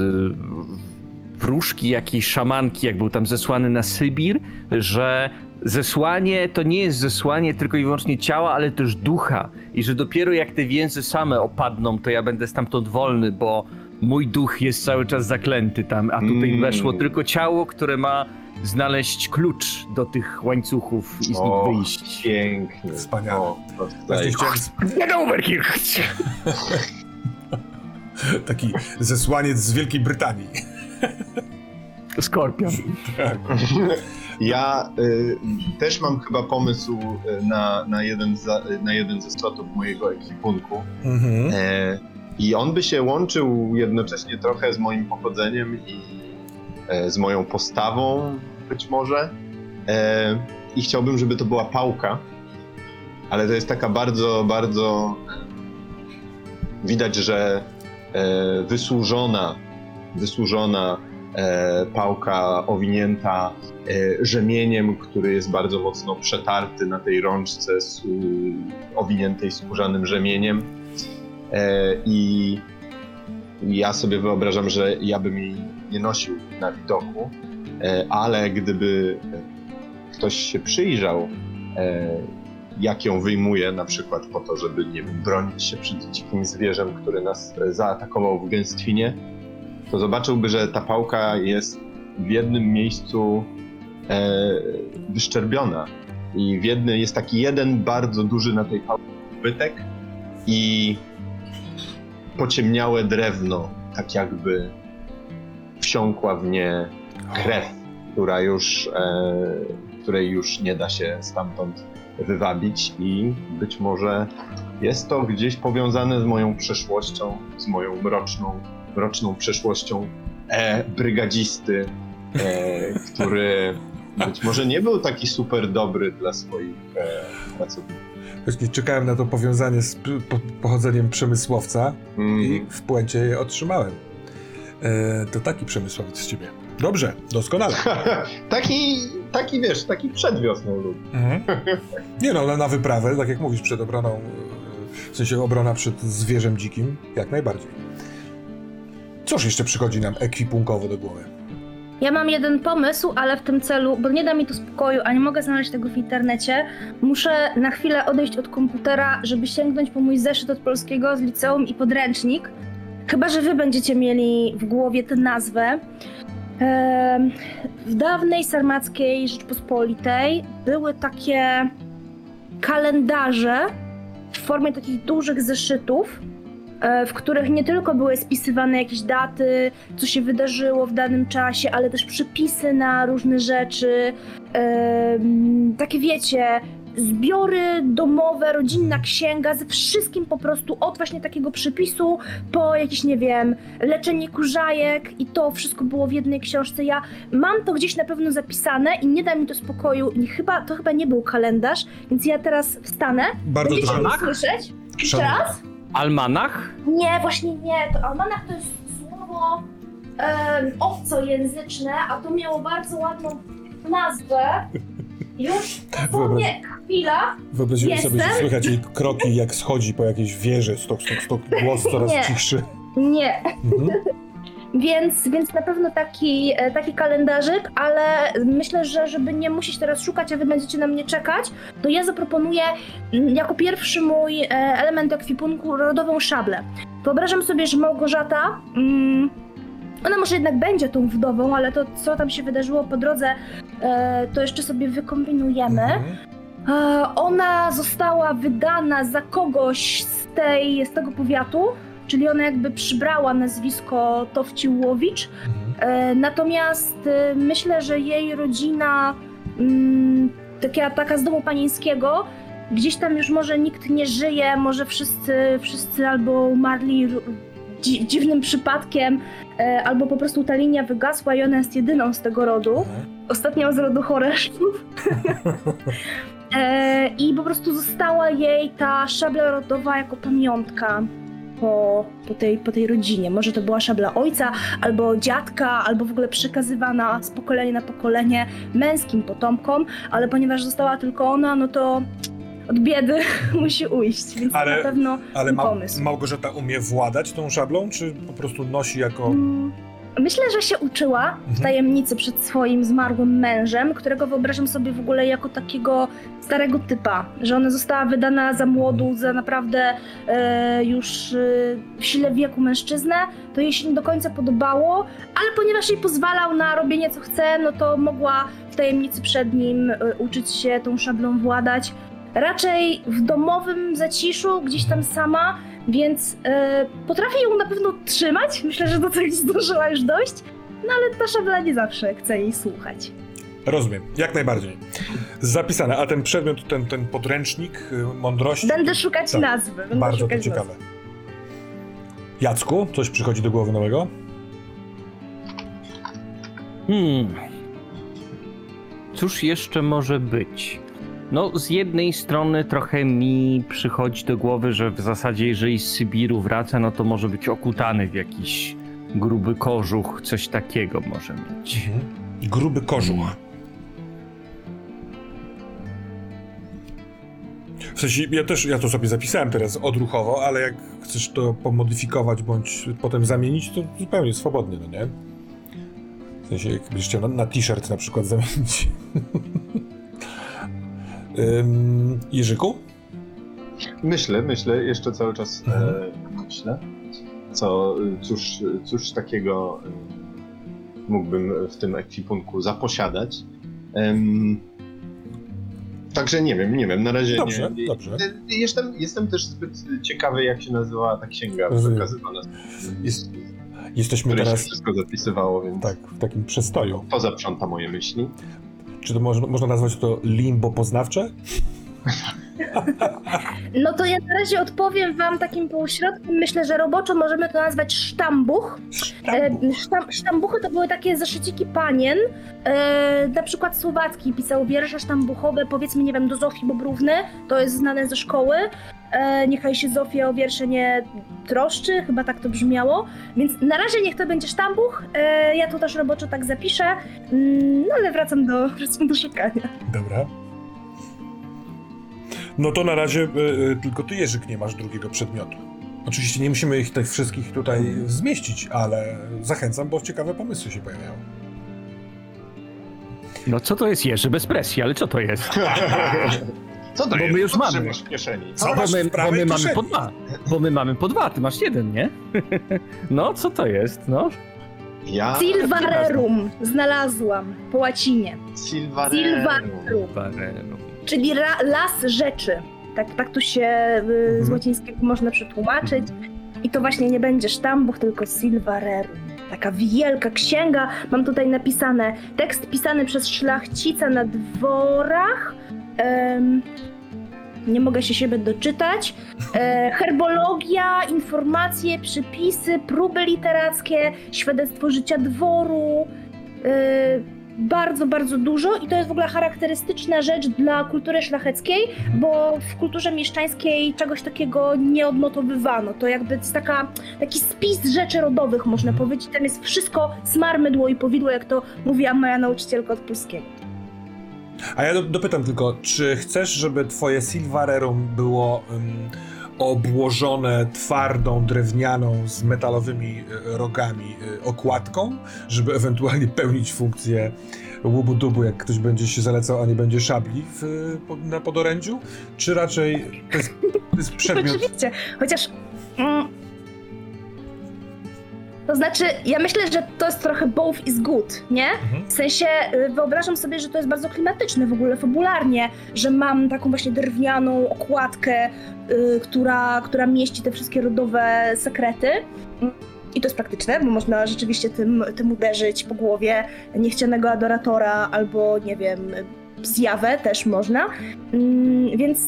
wróżki, jakiejś szamanki, jak był tam zesłany na Sybir, że zesłanie to nie jest zesłanie tylko i wyłącznie ciała, ale też ducha. I że dopiero jak te więzy same opadną, to ja będę stamtąd wolny, bo mój duch jest cały czas zaklęty tam, a tutaj Mm. weszło tylko ciało, które ma znaleźć klucz do tych łańcuchów i z nich O, wyjść. Pięknie. Wspaniale. O, Właśnie chciałem Get over here! Taki zesłaniec z Wielkiej Brytanii. Skorpion. Ja y, też mam chyba pomysł y, na, na, jeden za, na jeden ze slotów mojego ekwipunku. Mhm. E, I on by się łączył jednocześnie trochę z moim pochodzeniem i e, z moją postawą, być może. E, I chciałbym, żeby to była pałka, ale to jest taka bardzo, bardzo. Widać, że wysłużona, wysłużona e, pałka owinięta e, rzemieniem, który jest bardzo mocno przetarty na tej rączce z, owiniętej skórzanym rzemieniem. E, I ja sobie wyobrażam, że ja bym jej nie nosił na widoku, e, ale gdyby e, ktoś się przyjrzał, e, jak ją wyjmuję, na przykład po to, żeby nie bronić się przed dzikim zwierzem, który nas e, zaatakował w gęstwinie, to zobaczyłby, że ta pałka jest w jednym miejscu e, wyszczerbiona. I w jednym jest taki jeden bardzo duży na tej pałce bytek i pociemniałe drewno, tak jakby wsiąkła w nie krew, która już, e, której już nie da się stamtąd wywabić i być może jest to gdzieś powiązane z moją przeszłością, z moją mroczną, mroczną przeszłością e, brygadzisty, e, który być może nie był taki super dobry dla swoich e, pracowników. Właśnie czekałem na to powiązanie z po, pochodzeniem przemysłowca Mm. i w puencie je otrzymałem. E, to taki przemysłowiec z ciebie. Dobrze, doskonale. [LAUGHS] taki, taki wiesz, taki przed wiosną lub. Mhm. Nie no, na, na wyprawę, tak jak mówisz, przed obroną, e, w sensie obrona przed zwierzem dzikim, jak najbardziej. Cóż jeszcze przychodzi nam ekwipunkowo do głowy? Ja mam jeden pomysł, ale w tym celu, bo nie da mi to spokoju, a nie mogę znaleźć tego w internecie, muszę na chwilę odejść od komputera, żeby sięgnąć po mój zeszyt od polskiego z liceum i podręcznik. Chyba, że wy będziecie mieli w głowie tę nazwę. W dawnej sarmackiej Rzeczpospolitej były takie kalendarze w formie takich dużych zeszytów, e, w których nie tylko były spisywane jakieś daty, co się wydarzyło w danym czasie, ale też przepisy na różne rzeczy. takie wiecie, zbiory domowe, rodzinna księga, ze wszystkim po prostu, od właśnie takiego przepisu po jakieś, nie wiem, leczenie kurzajek i to wszystko było w jednej książce. Ja mam to gdzieś na pewno zapisane i nie da mi to spokoju i chyba, to chyba nie był kalendarz, więc ja teraz wstanę. Bardzo Będziecie dobrze. mnie słyszeć? Jeszcze Szanowna. raz? Almanach? Nie, właśnie nie. To almanach to jest słowo em, obcojęzyczne, a to miało bardzo ładną nazwę. Już dosłownie chwila. Wyobraziłem sobie, że słychać jej kroki, jak schodzi po jakiejś wieży, stok, stok, stok, głos coraz Nie. cichszy. Nie. Mhm. [LAUGHS] Więc, więc na pewno taki, e, taki kalendarzyk, ale myślę, że żeby nie musieć teraz szukać, a wy będziecie na mnie czekać, to ja zaproponuję mm, jako pierwszy mój e, element ekwipunku rodową szablę. Wyobrażam sobie, że Małgorzata, mm, ona może jednak będzie tą wdową, ale to co tam się wydarzyło po drodze, e, to jeszcze sobie wykombinujemy. Mhm. E, Ona została wydana za kogoś z, tej, z tego powiatu, czyli ona jakby przybrała nazwisko Towciłowicz. Mhm. E, Natomiast e, myślę, że jej rodzina, mm, taka, taka z domu panieńskiego, gdzieś tam już może nikt nie żyje, może wszyscy, wszyscy albo umarli dzi- dziwnym przypadkiem, e, albo po prostu ta linia wygasła i ona jest jedyną z tego rodu Mhm. ostatnio z rodu Horeszów. [LAUGHS] e, I po prostu została jej ta szabla rodowa jako pamiątka po, po, tej, po tej rodzinie. Może to była szabla ojca, albo dziadka, albo w ogóle przekazywana z pokolenia na pokolenie męskim potomkom, ale ponieważ została tylko ona, no to od biedy [LAUGHS] musi ujść, więc Ale- na pewno Ale Ma- pomysł. Małgorzata umie władać tą szablą, czy po prostu nosi jako... Mm, Myślę, że się uczyła w Mhm. tajemnicy przed swoim zmarłym mężem, którego wyobrażam sobie w ogóle jako takiego starego typa, że ona została wydana za młodu, za naprawdę e, już e, w sile wieku mężczyznę, to jej się nie do końca podobało, ale ponieważ jej pozwalał na robienie co chce, no to mogła w tajemnicy przed nim e, uczyć się tą szablą władać. Raczej w domowym zaciszu, gdzieś tam sama, więc e, potrafię ją na pewno trzymać. Myślę, że do tego zdążyła już dojść. No ale ta szabla nie zawsze chce jej słuchać. Rozumiem, jak najbardziej. Zapisane, a ten przedmiot, ten, ten podręcznik y, mądrości... Będę szukać Tak. nazwy. Będę Bardzo to szukać ciekawe. Jacku, coś przychodzi do głowy nowego? Hmm. Cóż jeszcze może być? No, z jednej strony trochę mi przychodzi do głowy, że w zasadzie jeżeli z Sybiru wraca, no to może być okutany w jakiś gruby kożuch, coś takiego może mieć. Gruby kożuch. W sensie, ja też, ja to sobie zapisałem teraz odruchowo, ale jak chcesz to pomodyfikować bądź potem zamienić, to zupełnie swobodnie, no nie? W sensie, jakbyś chciał na, na t-shirt na przykład zamienić. [LAUGHS] Ym, Jerzyku? Myślę, myślę, jeszcze cały czas Mhm. e, myślę, co, cóż, cóż takiego e, mógłbym w tym ekwipunku zaposiadać. Em, także nie wiem, nie wiem, na razie Dobrze, nie. dobrze. E, Jestem, jestem też zbyt ciekawy, jak się nazywa ta księga Rozumiem. wykazywana. Jest- Jesteśmy teraz wszystko zapisywało, więc tak, w takim przestoju. to zaprząta moje myśli. Czy to można, można nazwać to limbo poznawcze? No to ja na razie odpowiem wam takim półśrodkiem. Myślę, że roboczo możemy to nazwać sztambuch. E, sztam, sztambuchy to były takie zeszyciki panien. E, na przykład Słowacki pisał wiersze sztambuchowe, powiedzmy, nie wiem, do Zofii Bobrówny. To jest znane ze szkoły. E, niechaj się Zofia o wiersze nie troszczy, chyba tak to brzmiało. Więc na razie niech to będzie sztambuch. E, ja to też roboczo tak zapiszę. Mm, no ale wracam do, [LAUGHS] wracam do szukania. Dobra. No to na razie y, y, tylko ty, Jerzyk, nie masz drugiego przedmiotu. Oczywiście nie musimy ich tych wszystkich tutaj zmieścić, ale zachęcam, bo ciekawe pomysły się pojawiają. No co to jest Jerzy bez presji, ale co to jest? [LAUGHS] Co to Bo jest? my już Co mamy. trzymasz w kieszeni? Co bo masz my, w bo my mamy po dwa. Bo my mamy po dwa, ty masz jeden, nie? [LAUGHS] No, co to jest, no? Ja... Silvarerum znalazłam po łacinie. Silvarerum. Silvarerum. Barenu. Czyli ra, las rzeczy. Tak, tak tu się y, z Mhm. łacińskiego można przetłumaczyć. I to właśnie nie będzie sztambuch, tylko silvarerum. Taka wielka księga. Mam tutaj napisane tekst pisany przez szlachcica na dworach. Em, nie mogę się siebie doczytać. E, herbologia, informacje, przypisy, próby literackie, świadectwo życia dworu. E, bardzo, bardzo dużo i to jest w ogóle charakterystyczna rzecz dla kultury szlacheckiej, bo w kulturze mieszczańskiej czegoś takiego nie odnotowywano. To jakby jest taka, taki spis rzeczy rodowych, można powiedzieć. Tam jest wszystko smarmydło i powidło, jak to mówiła moja nauczycielka od polskiego. A ja do, dopytam tylko, czy chcesz, żeby twoje Silvarerum było ym, obłożone twardą, drewnianą, z metalowymi y, rogami y, okładką, żeby ewentualnie [LAUGHS] pełnić funkcję łubu-dubu, jak ktoś będzie się zalecał, a nie będzie szabli w, na podorędziu? Czy raczej to jest, to jest [LAUGHS] przedmiot... Oczywiście, chociaż. Mm, to znaczy, ja myślę, że to jest trochę both is good, nie? Mhm. W sensie y, wyobrażam sobie, że to jest bardzo klimatyczne w ogóle fabularnie, że mam taką właśnie drewnianą okładkę, y, która, która mieści te wszystkie rodowe sekrety. I to jest praktyczne, bo można rzeczywiście tym, tym uderzyć po głowie niechcianego adoratora albo, nie wiem, zjawę też można. Mm, Więc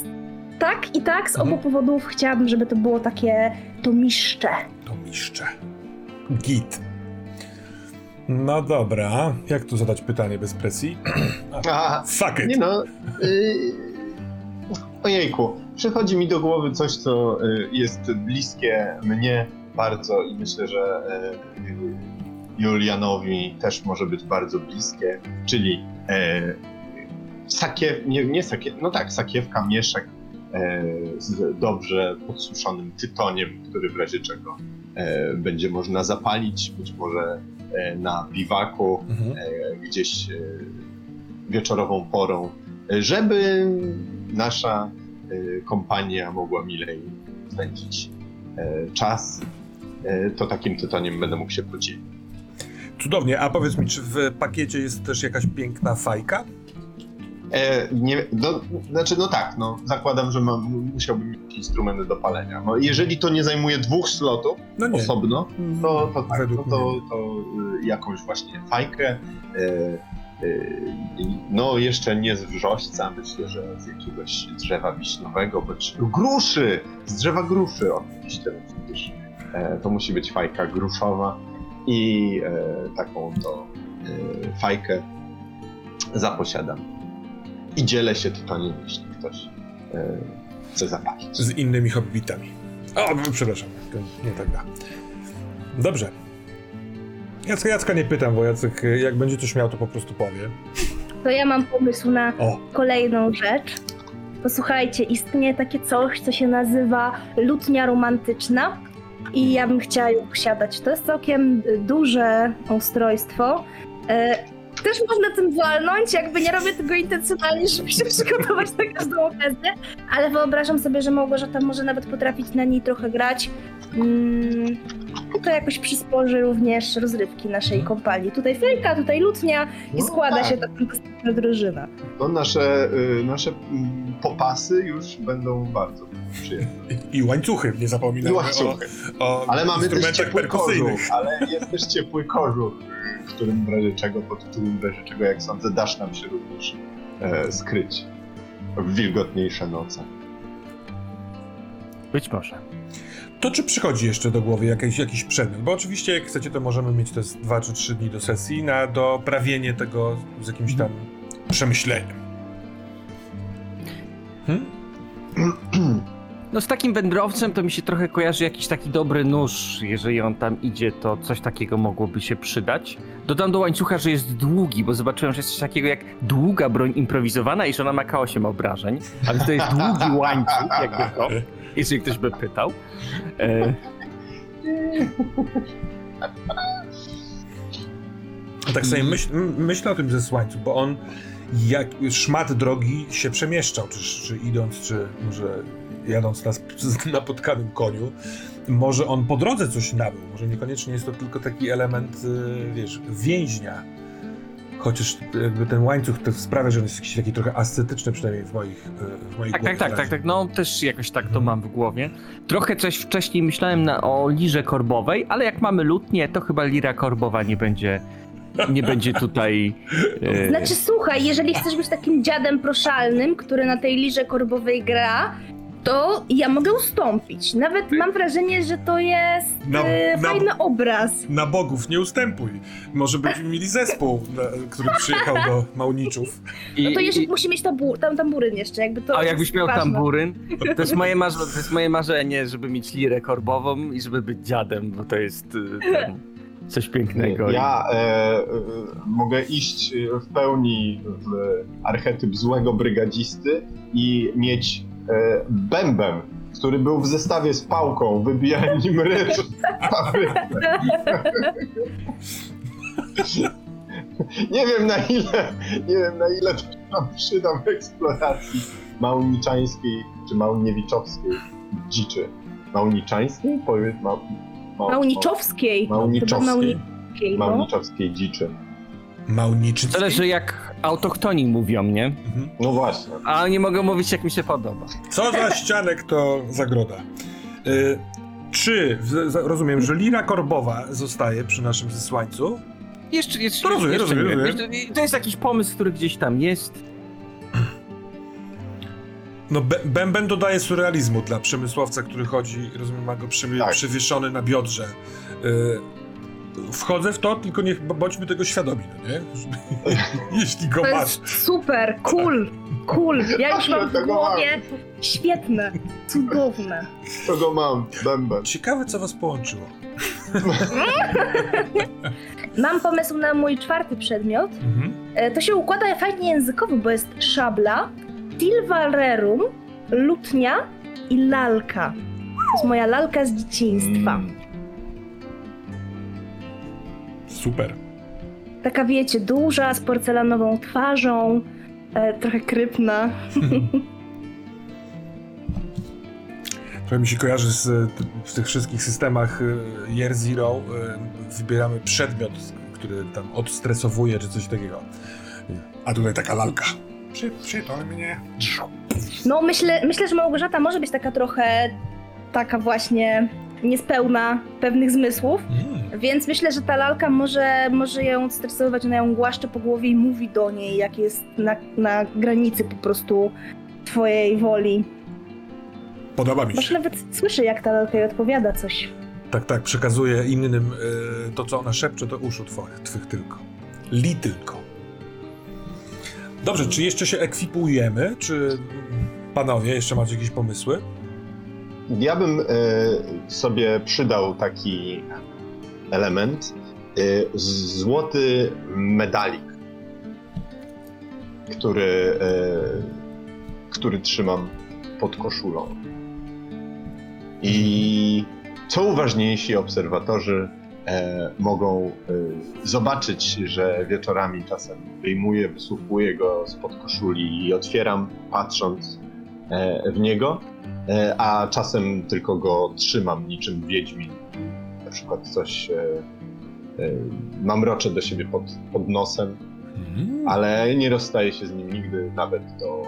tak i tak, z obu Mhm. powodów chciałabym, żeby to było takie tomiszcze. To miszcze. Git. No dobra, jak tu zadać pytanie bez presji? [CLEARS THROAT] A, Fuck it! nie no... Y... Ojejku, przychodzi mi do głowy coś, co y, jest bliskie mnie bardzo i myślę, że y, Julianowi też może być bardzo bliskie, czyli e, sakiew, nie, nie sakiew, no tak, sakiewka, mieszek e, z dobrze podsuszonym tytoniem, który w razie czego będzie można zapalić, być może e, na biwaku, Mhm. e, gdzieś e, wieczorową porą, e, żeby nasza e, kompania mogła milej spędzić e, czas, e, to takim tytoniem będę mógł się podzielić. Cudownie, a powiedz mi, czy w pakiecie jest też jakaś piękna fajka? E, nie, no, znaczy, no tak, no, zakładam, że mam, musiałbym mieć instrumenty do palenia. No, jeżeli to nie zajmuje dwóch slotów No nie. osobno, to, to, tak, Według to, to, y, jakąś właśnie fajkę. E, y, no, jeszcze nie z wrzośca, myślę, że z jakiegoś drzewa wiśniowego, bądź gruszy! Z drzewa gruszy, oczywiście, no przecież e, to musi być fajka gruszowa i e, taką to e, fajkę zaposiadam. I dzielę się tytoniem, jeśli ktoś e, chce zapalić. Z innymi hobbitami. O, przepraszam, nie tak da. Dobrze. Jacka, Jacka nie pytam, bo Jacek jak będzie coś miał, to po prostu powie. To ja mam pomysł na O, kolejną rzecz. Posłuchajcie, istnieje takie coś, co się nazywa lutnia romantyczna. I ja bym chciała ją posiadać. To jest całkiem duże ustrojstwo. Też można tym walnąć, jakby nie robię tego intencjonalnie, żeby się przygotować na każdą okazję, ale wyobrażam sobie, że Małgorzata może nawet potrafić na niej trochę grać. Mm, to jakoś przysporzy również rozrywki naszej kompanii. Tutaj fejka, tutaj lutnia i No składa tak. się ta fantastyczna drużyna. To nasze, y, nasze mm, popasy już będą bardzo przyjemne. I łańcuchy, nie zapominajmy I łańcuchy. o, o Ale mamy też ciepły perkusyjnych. kożuch, ale jest też ciepły kożuch, w którym w razie czego, pod którym w razie czego, jak sądzę, dasz nam się również e, skryć w wilgotniejsze noce. Być może. To czy przychodzi jeszcze do głowy jakiś, jakiś przedmiot? Bo oczywiście jak chcecie, to możemy mieć te dwa czy trzy dni do sesji na doprawienie tego z jakimś tam przemyśleniem. Hmm? [CLEARS THROAT] No z takim wędrowcem to mi się trochę kojarzy jakiś taki dobry nóż. Jeżeli on tam idzie, to coś takiego mogłoby się przydać. Dodam do łańcucha, że jest długi, bo zobaczyłem, że jest coś takiego jak długa broń improwizowana i że ona ma K8 obrażeń. Ale to jest długi łańcuch, jakby to, jeżeli ktoś by pytał. E, Tak sobie myśl, myślę o tym ze słańcu, bo on jak szmat drogi się przemieszczał, czy, czy idąc, czy może jadąc na [LAUGHS] sp- napotkanym koniu. Może on po drodze coś nabył, może niekoniecznie jest to tylko taki element, y, wiesz, więźnia. Chociaż jakby ten łańcuch to sprawia, że on jest jakiś taki trochę ascetyczny, przynajmniej w moich, y, w mojej tak, głowie. tak, tak, tak, tak. No też jakoś tak to Mhm. mam w głowie. Trochę coś wcześniej myślałem na, o lirze korbowej, ale jak mamy lutnię, to chyba lira korbowa nie będzie. Nie będzie tutaj. E, Znaczy słuchaj, jeżeli chcesz być takim dziadem proszalnym, który na tej lirze korbowej gra, to ja mogę ustąpić. Nawet mam wrażenie, że to jest Na- e, na- fajny obraz. Na bogów nie ustępuj. Może byśmy [LAUGHS] mieli zespół, na, który przyjechał do Małniczów. i- No to jeszcze i- musi mieć tabu, tam tamburyn jeszcze, jakby to A jakbyś miał ważne. tamburyn, [LAUGHS] to jest, moje marze, to jest moje marzenie, żeby mieć lirę korbową i żeby być dziadem, bo to jest y, ten, coś pięknego. Ja e, e, mogę iść w pełni w archetyp złego brygadzisty i mieć e, bębem, który był w zestawie z pałką, wybijałem nim ryż. Nie wiem na ile, nie wiem na ile to nam przyda w eksploracji małniczańskiej czy małniewiczowskiej dziczy. Małniczańskiej? Powiedz ma, ma, Małniczowskiej. Małniczowskiej. Małniczowskiej. Małniczowskiej dziczy. Małniczycki. Zależy jak autochtoni mówią, nie? Mhm. No właśnie. A nie mogę mówić jak mi się podoba. Co za ścianek to zagroda. Y, czy, rozumiem, że lira korbowa zostaje przy naszym zesłańcu? Jeszcze, jeszcze, To rozumiem, jeszcze rozumiem, nie. rozumiem. Jeszcze- To jest jakiś pomysł, który gdzieś tam jest. No, Be- Bęben dodaje surrealizmu dla przemysłowca, który chodzi, rozumiem, ma go przywie- Tak. przywieszony na biodrze. Y, wchodzę w to, tylko niech bądźmy tego świadomi, no nie? [LAUGHS] Jeśli go To masz. jest super, cool, cool. Ja już mam w Tego głowie świetne, cudowne. Kogo mam? Bęben. Ciekawe, co was połączyło. Mam pomysł na mój czwarty przedmiot. Mhm. E, To się układa fajnie językowo, bo jest szabla, tilvarerum, lutnia i lalka. To jest moja lalka z dzieciństwa. Mm. Super. Taka wiecie, duża, z porcelanową twarzą, e, trochę krypna. [LAUGHS] Trochę mi się kojarzy z w tych wszystkich systemach y, Year Zero. y, Wybieramy przedmiot, który tam odstresowuje, czy coś takiego. A tutaj taka lalka. Przy, przytul mnie. No myślę, myślę, że Małgorzata może być taka trochę taka właśnie niespełna pewnych zmysłów, Mm. więc myślę, że ta lalka może, może ją stresować, ona ją głaszcze po głowie i mówi do niej, jak jest na, na granicy po prostu twojej woli. Podoba mi Może się. nawet słyszy, jak ta lalka jej odpowiada coś. Tak, tak, przekazuje innym y, to, co ona szepcze, to uszu twoich, twych tylko. Li tylko. Dobrze, czy jeszcze się ekwipujemy? Czy mm, panowie jeszcze macie jakieś pomysły? Ja bym e, sobie przydał taki element. E, złoty medalik, który, e, który trzymam pod koszulą. I co uważniejsi obserwatorzy e, mogą e, zobaczyć, że wieczorami czasem wyjmuję, wysłuchuję go spod koszuli i otwieram, patrząc e, w niego, a czasem tylko go trzymam niczym wiedźmin przykład coś e, e, mamroczę do siebie pod, pod nosem, Mm. ale nie rozstaję się z nim nigdy, nawet do,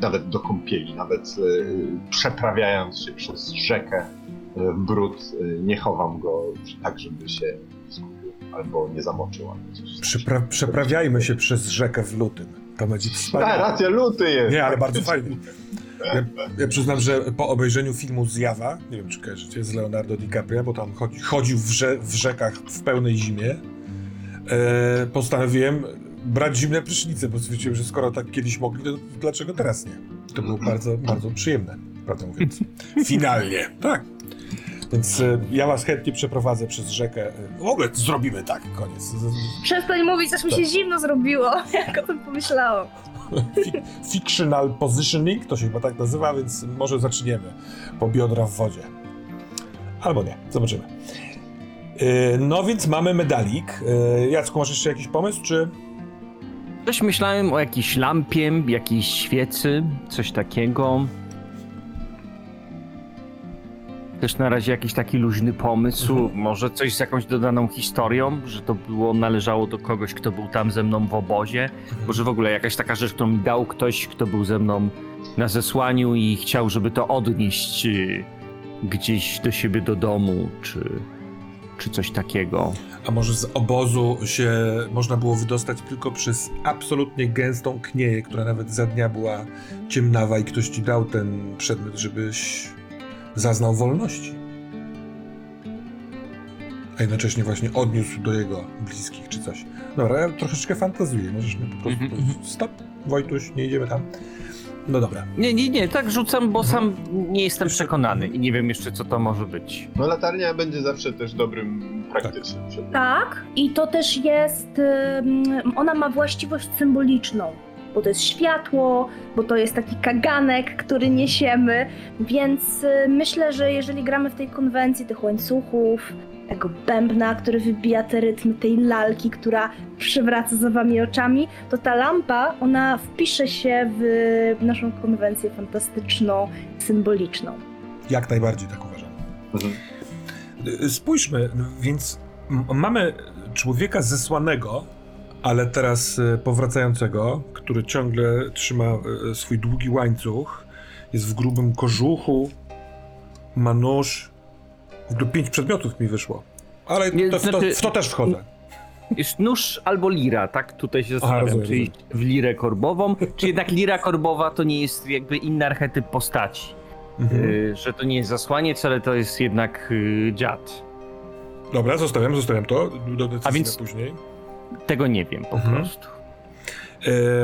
nawet do kąpieli, nawet e, przeprawiając się przez rzekę e, w brud, e, nie chowam go tak, żeby się skupił albo nie zamoczył. Albo. Przepra- przeprawiajmy się przez rzekę w lutym. To będzie A, wspaniale. racja, luty jest! Nie, ale bardzo fajnie. Ja, ja przyznam, że po obejrzeniu filmu Zjawa, nie wiem czy kojarzycie, z Leonardo DiCaprio, bo tam chodzi, chodził w, rze, w rzekach w pełnej zimie, e, postanowiłem brać zimne prysznice, bo stwierdziłem, że skoro tak kiedyś mogli, to dlaczego teraz nie? To było bardzo, bardzo przyjemne, prawdę mówiąc. [LAUGHS] Finalnie, tak. Więc e, ja was chętnie przeprowadzę przez rzekę. E, W ogóle zrobimy tak, koniec. Przestań mówić, aż mi się zimno zrobiło, [LAUGHS] jak o tym pomyślałam. Fi- fictional positioning, to się chyba tak nazywa, więc może zaczniemy po biodra w wodzie. Albo nie, zobaczymy. Yy, No więc mamy medalik. Yy, Jacku, masz jeszcze jakiś pomysł, czy... Coś myślałem o jakiejś lampie, jakiejś świecy, coś takiego. Też na razie jakiś taki luźny pomysł, Mhm. może coś z jakąś dodaną historią, że to było, należało do kogoś, kto był tam ze mną w obozie, może w ogóle jakaś taka rzecz, którą mi dał ktoś, kto był ze mną na zesłaniu i chciał, żeby to odnieść y, gdzieś do siebie do domu, czy, czy coś takiego. A może z obozu się można było wydostać tylko przez absolutnie gęstą knieję, która nawet za dnia była ciemnawa i ktoś ci dał ten przedmiot, żebyś zaznał wolności. A jednocześnie właśnie odniósł do jego bliskich czy coś. Dobra, ja troszeczkę fantazuję. Możesz mi po prostu... Mhm, mhm. Stop, Wojtuś, nie idziemy tam. No dobra. Nie, nie, nie, tak rzucam, bo sam nie jestem przekonany i nie wiem jeszcze, co to może być. No latarnia będzie zawsze też dobrym praktycznym przedmiotem. Tak, i to też jest. Ona ma właściwość symboliczną, bo to jest światło, bo to jest taki kaganek, który niesiemy, więc y, myślę, że jeżeli gramy w tej konwencji tych łańcuchów, tego bębna, który wybija te rytmy, tej lalki, która przywraca za wami oczami, to ta lampa, ona wpisze się w naszą konwencję fantastyczną, symboliczną. Jak najbardziej tak uważam. Mhm. Spójrzmy, więc mamy człowieka zesłanego, ale teraz y, powracającego, który ciągle trzyma y, swój długi łańcuch, jest w grubym kożuchu, ma nóż. W ogóle pięć przedmiotów mi wyszło. Ale to, w, to, znaczy- w to też wchodzę. Jest nóż albo lira, tak? Tutaj się Aha, zastanawiam, rozumiem, czy iść w lirę korbową, czy jednak lira korbowa to nie jest jakby inny archetyp postaci. Mhm. Y, że to nie jest zasłaniec, ale to jest jednak y, dziad. Dobra, zostawiam, zostawiam to do decyzji A więc- później. Tego nie wiem po Mhm. prostu.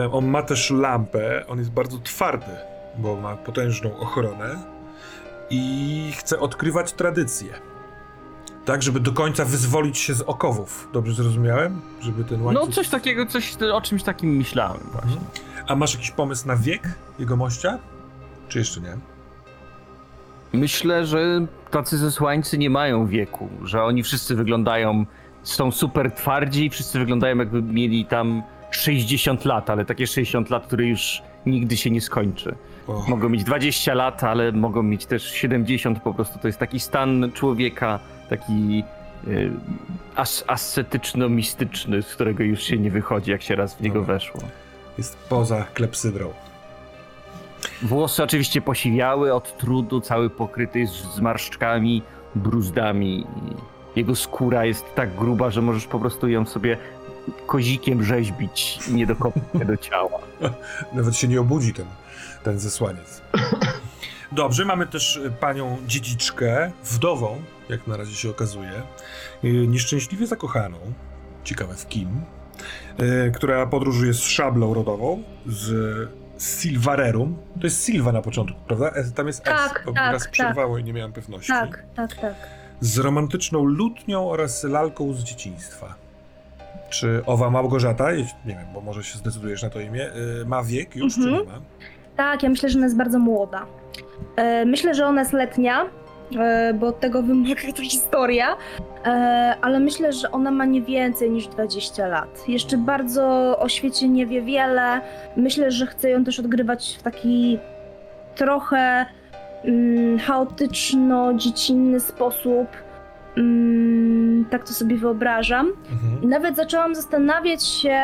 E, on ma też lampę, on jest bardzo twardy, bo ma potężną ochronę i chce odkrywać tradycje. Tak, żeby do końca wyzwolić się z okowów. Dobrze zrozumiałem? Żeby ten łańcuch... No coś takiego, coś o czymś takim myślałem właśnie. A masz jakiś pomysł na wiek jego mościa? Czy jeszcze nie? Myślę, że tacy zesłańcy nie mają wieku, że oni wszyscy wyglądają, są super twardzi i wszyscy wyglądają jakby mieli tam 60 lat, ale takie 60 lat, które już nigdy się nie skończy. O, Mogą mieć 20 lat, ale mogą mieć też 70 po prostu. To jest taki stan człowieka, taki y, as ascetyczno-mistyczny, z którego już się nie wychodzi, jak się raz w niego Dobra. weszło. jest poza klepsydrą. Włosy oczywiście posiwiały od trudu, cały pokryty jest zmarszczkami, bruzdami. i Jego skóra jest tak gruba, że możesz po prostu ją sobie kozikiem rzeźbić i nie dokopać się do ciała. [LAUGHS] Nawet się nie obudzi ten, ten zesłaniec. [LAUGHS] Dobrze, mamy też y, panią dziedziczkę, wdową, jak na razie się okazuje, y, nieszczęśliwie zakochaną, ciekawe w kim, y, która podróżuje z szablą rodową, z Silvarerum. To jest Silva na początku, prawda? E, Tam jest Tak, S, bo tak, raz tak. przerwało i nie miałem pewności. Tak, tak, tak. Z romantyczną lutnią oraz lalką z dzieciństwa. Czy owa Małgorzata, nie wiem, bo może się zdecydujesz na to imię, y, ma wiek już, czy Mhm. nie ma? Tak, ja myślę, że ona jest bardzo młoda. E, myślę, że ona jest letnia, e, bo od tego wymaga ta historia, e, ale myślę, że ona ma nie więcej niż 20 lat. Jeszcze bardzo o świecie nie wie wiele. Myślę, że chce ją też odgrywać w taki trochę mm, chaotyczno-dziecinny sposób. Mm, tak to sobie wyobrażam. Mhm. Nawet zaczęłam zastanawiać się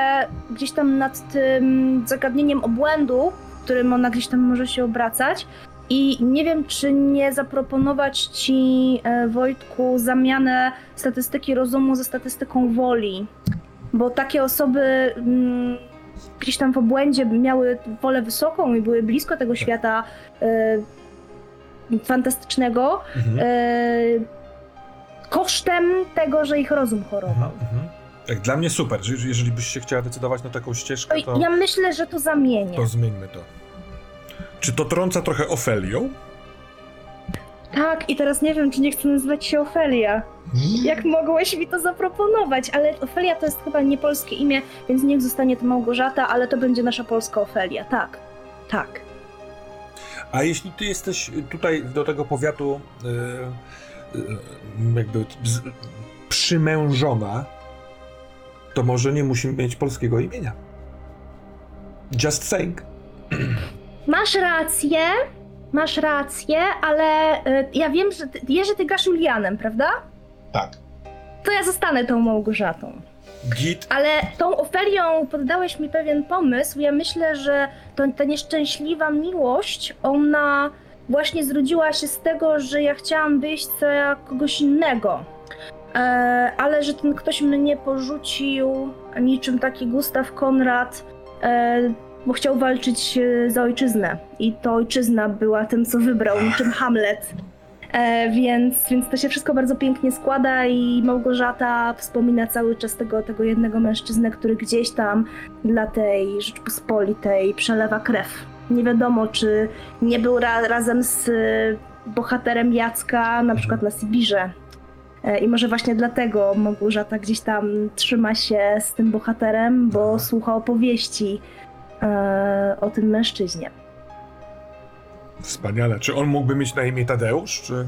gdzieś tam nad tym zagadnieniem obłędu, w którym ona gdzieś tam może się obracać. I nie wiem, czy nie zaproponować ci, e, Wojtku, zamianę statystyki rozumu ze statystyką woli. Bo takie osoby mm, gdzieś tam w obłędzie miały wolę wysoką i były blisko tego świata e, fantastycznego, Mhm. e, kosztem tego, że ich rozum chorował. Mhm. Mhm. Tak, dla mnie super. że- Jeżeli byś się chciała decydować na taką ścieżkę, to, Ja myślę, że to zamienię. to zmieńmy to. Czy to trąca trochę Ofelią? Tak, i teraz nie wiem, czy nie chcę nazywać się Ofelia. Jak mogłeś mi to zaproponować? Ale Ofelia to jest chyba nie polskie imię, więc niech zostanie to Małgorzata, ale to będzie nasza polska Ofelia. Tak, tak. A jeśli ty jesteś tutaj do tego powiatu e, e, jakby z, przymężona, to może nie musimy mieć polskiego imienia. Just saying. Masz rację, masz rację, ale y, ja wiem, że ty, Jerzy, ty grasz Julianem, prawda? Tak. To ja zostanę tą Małgorzatą. Git. Ale tą Ofelią poddałeś mi pewien pomysł. Ja myślę, że to, ta nieszczęśliwa miłość, ona właśnie zrodziła się z tego, że ja chciałam wyjść za kogoś innego. E, ale że ten ktoś mnie porzucił niczym taki Gustaw Konrad, e, bo chciał walczyć e, za ojczyznę. I to ojczyzna była tym, co wybrał, niczym Hamlet. E, więc, więc to się wszystko bardzo pięknie składa i Małgorzata wspomina cały czas tego, tego jednego mężczyznę, który gdzieś tam dla tej Rzeczpospolitej przelewa krew. Nie wiadomo, czy nie był ra- razem z y, bohaterem Jacka, na przykład na Sibirze. E, I może właśnie dlatego Małgorzata gdzieś tam trzyma się z tym bohaterem, bo słucha opowieści e, o tym mężczyźnie. Wspaniale. Czy on mógłby mieć na imię Tadeusz, czy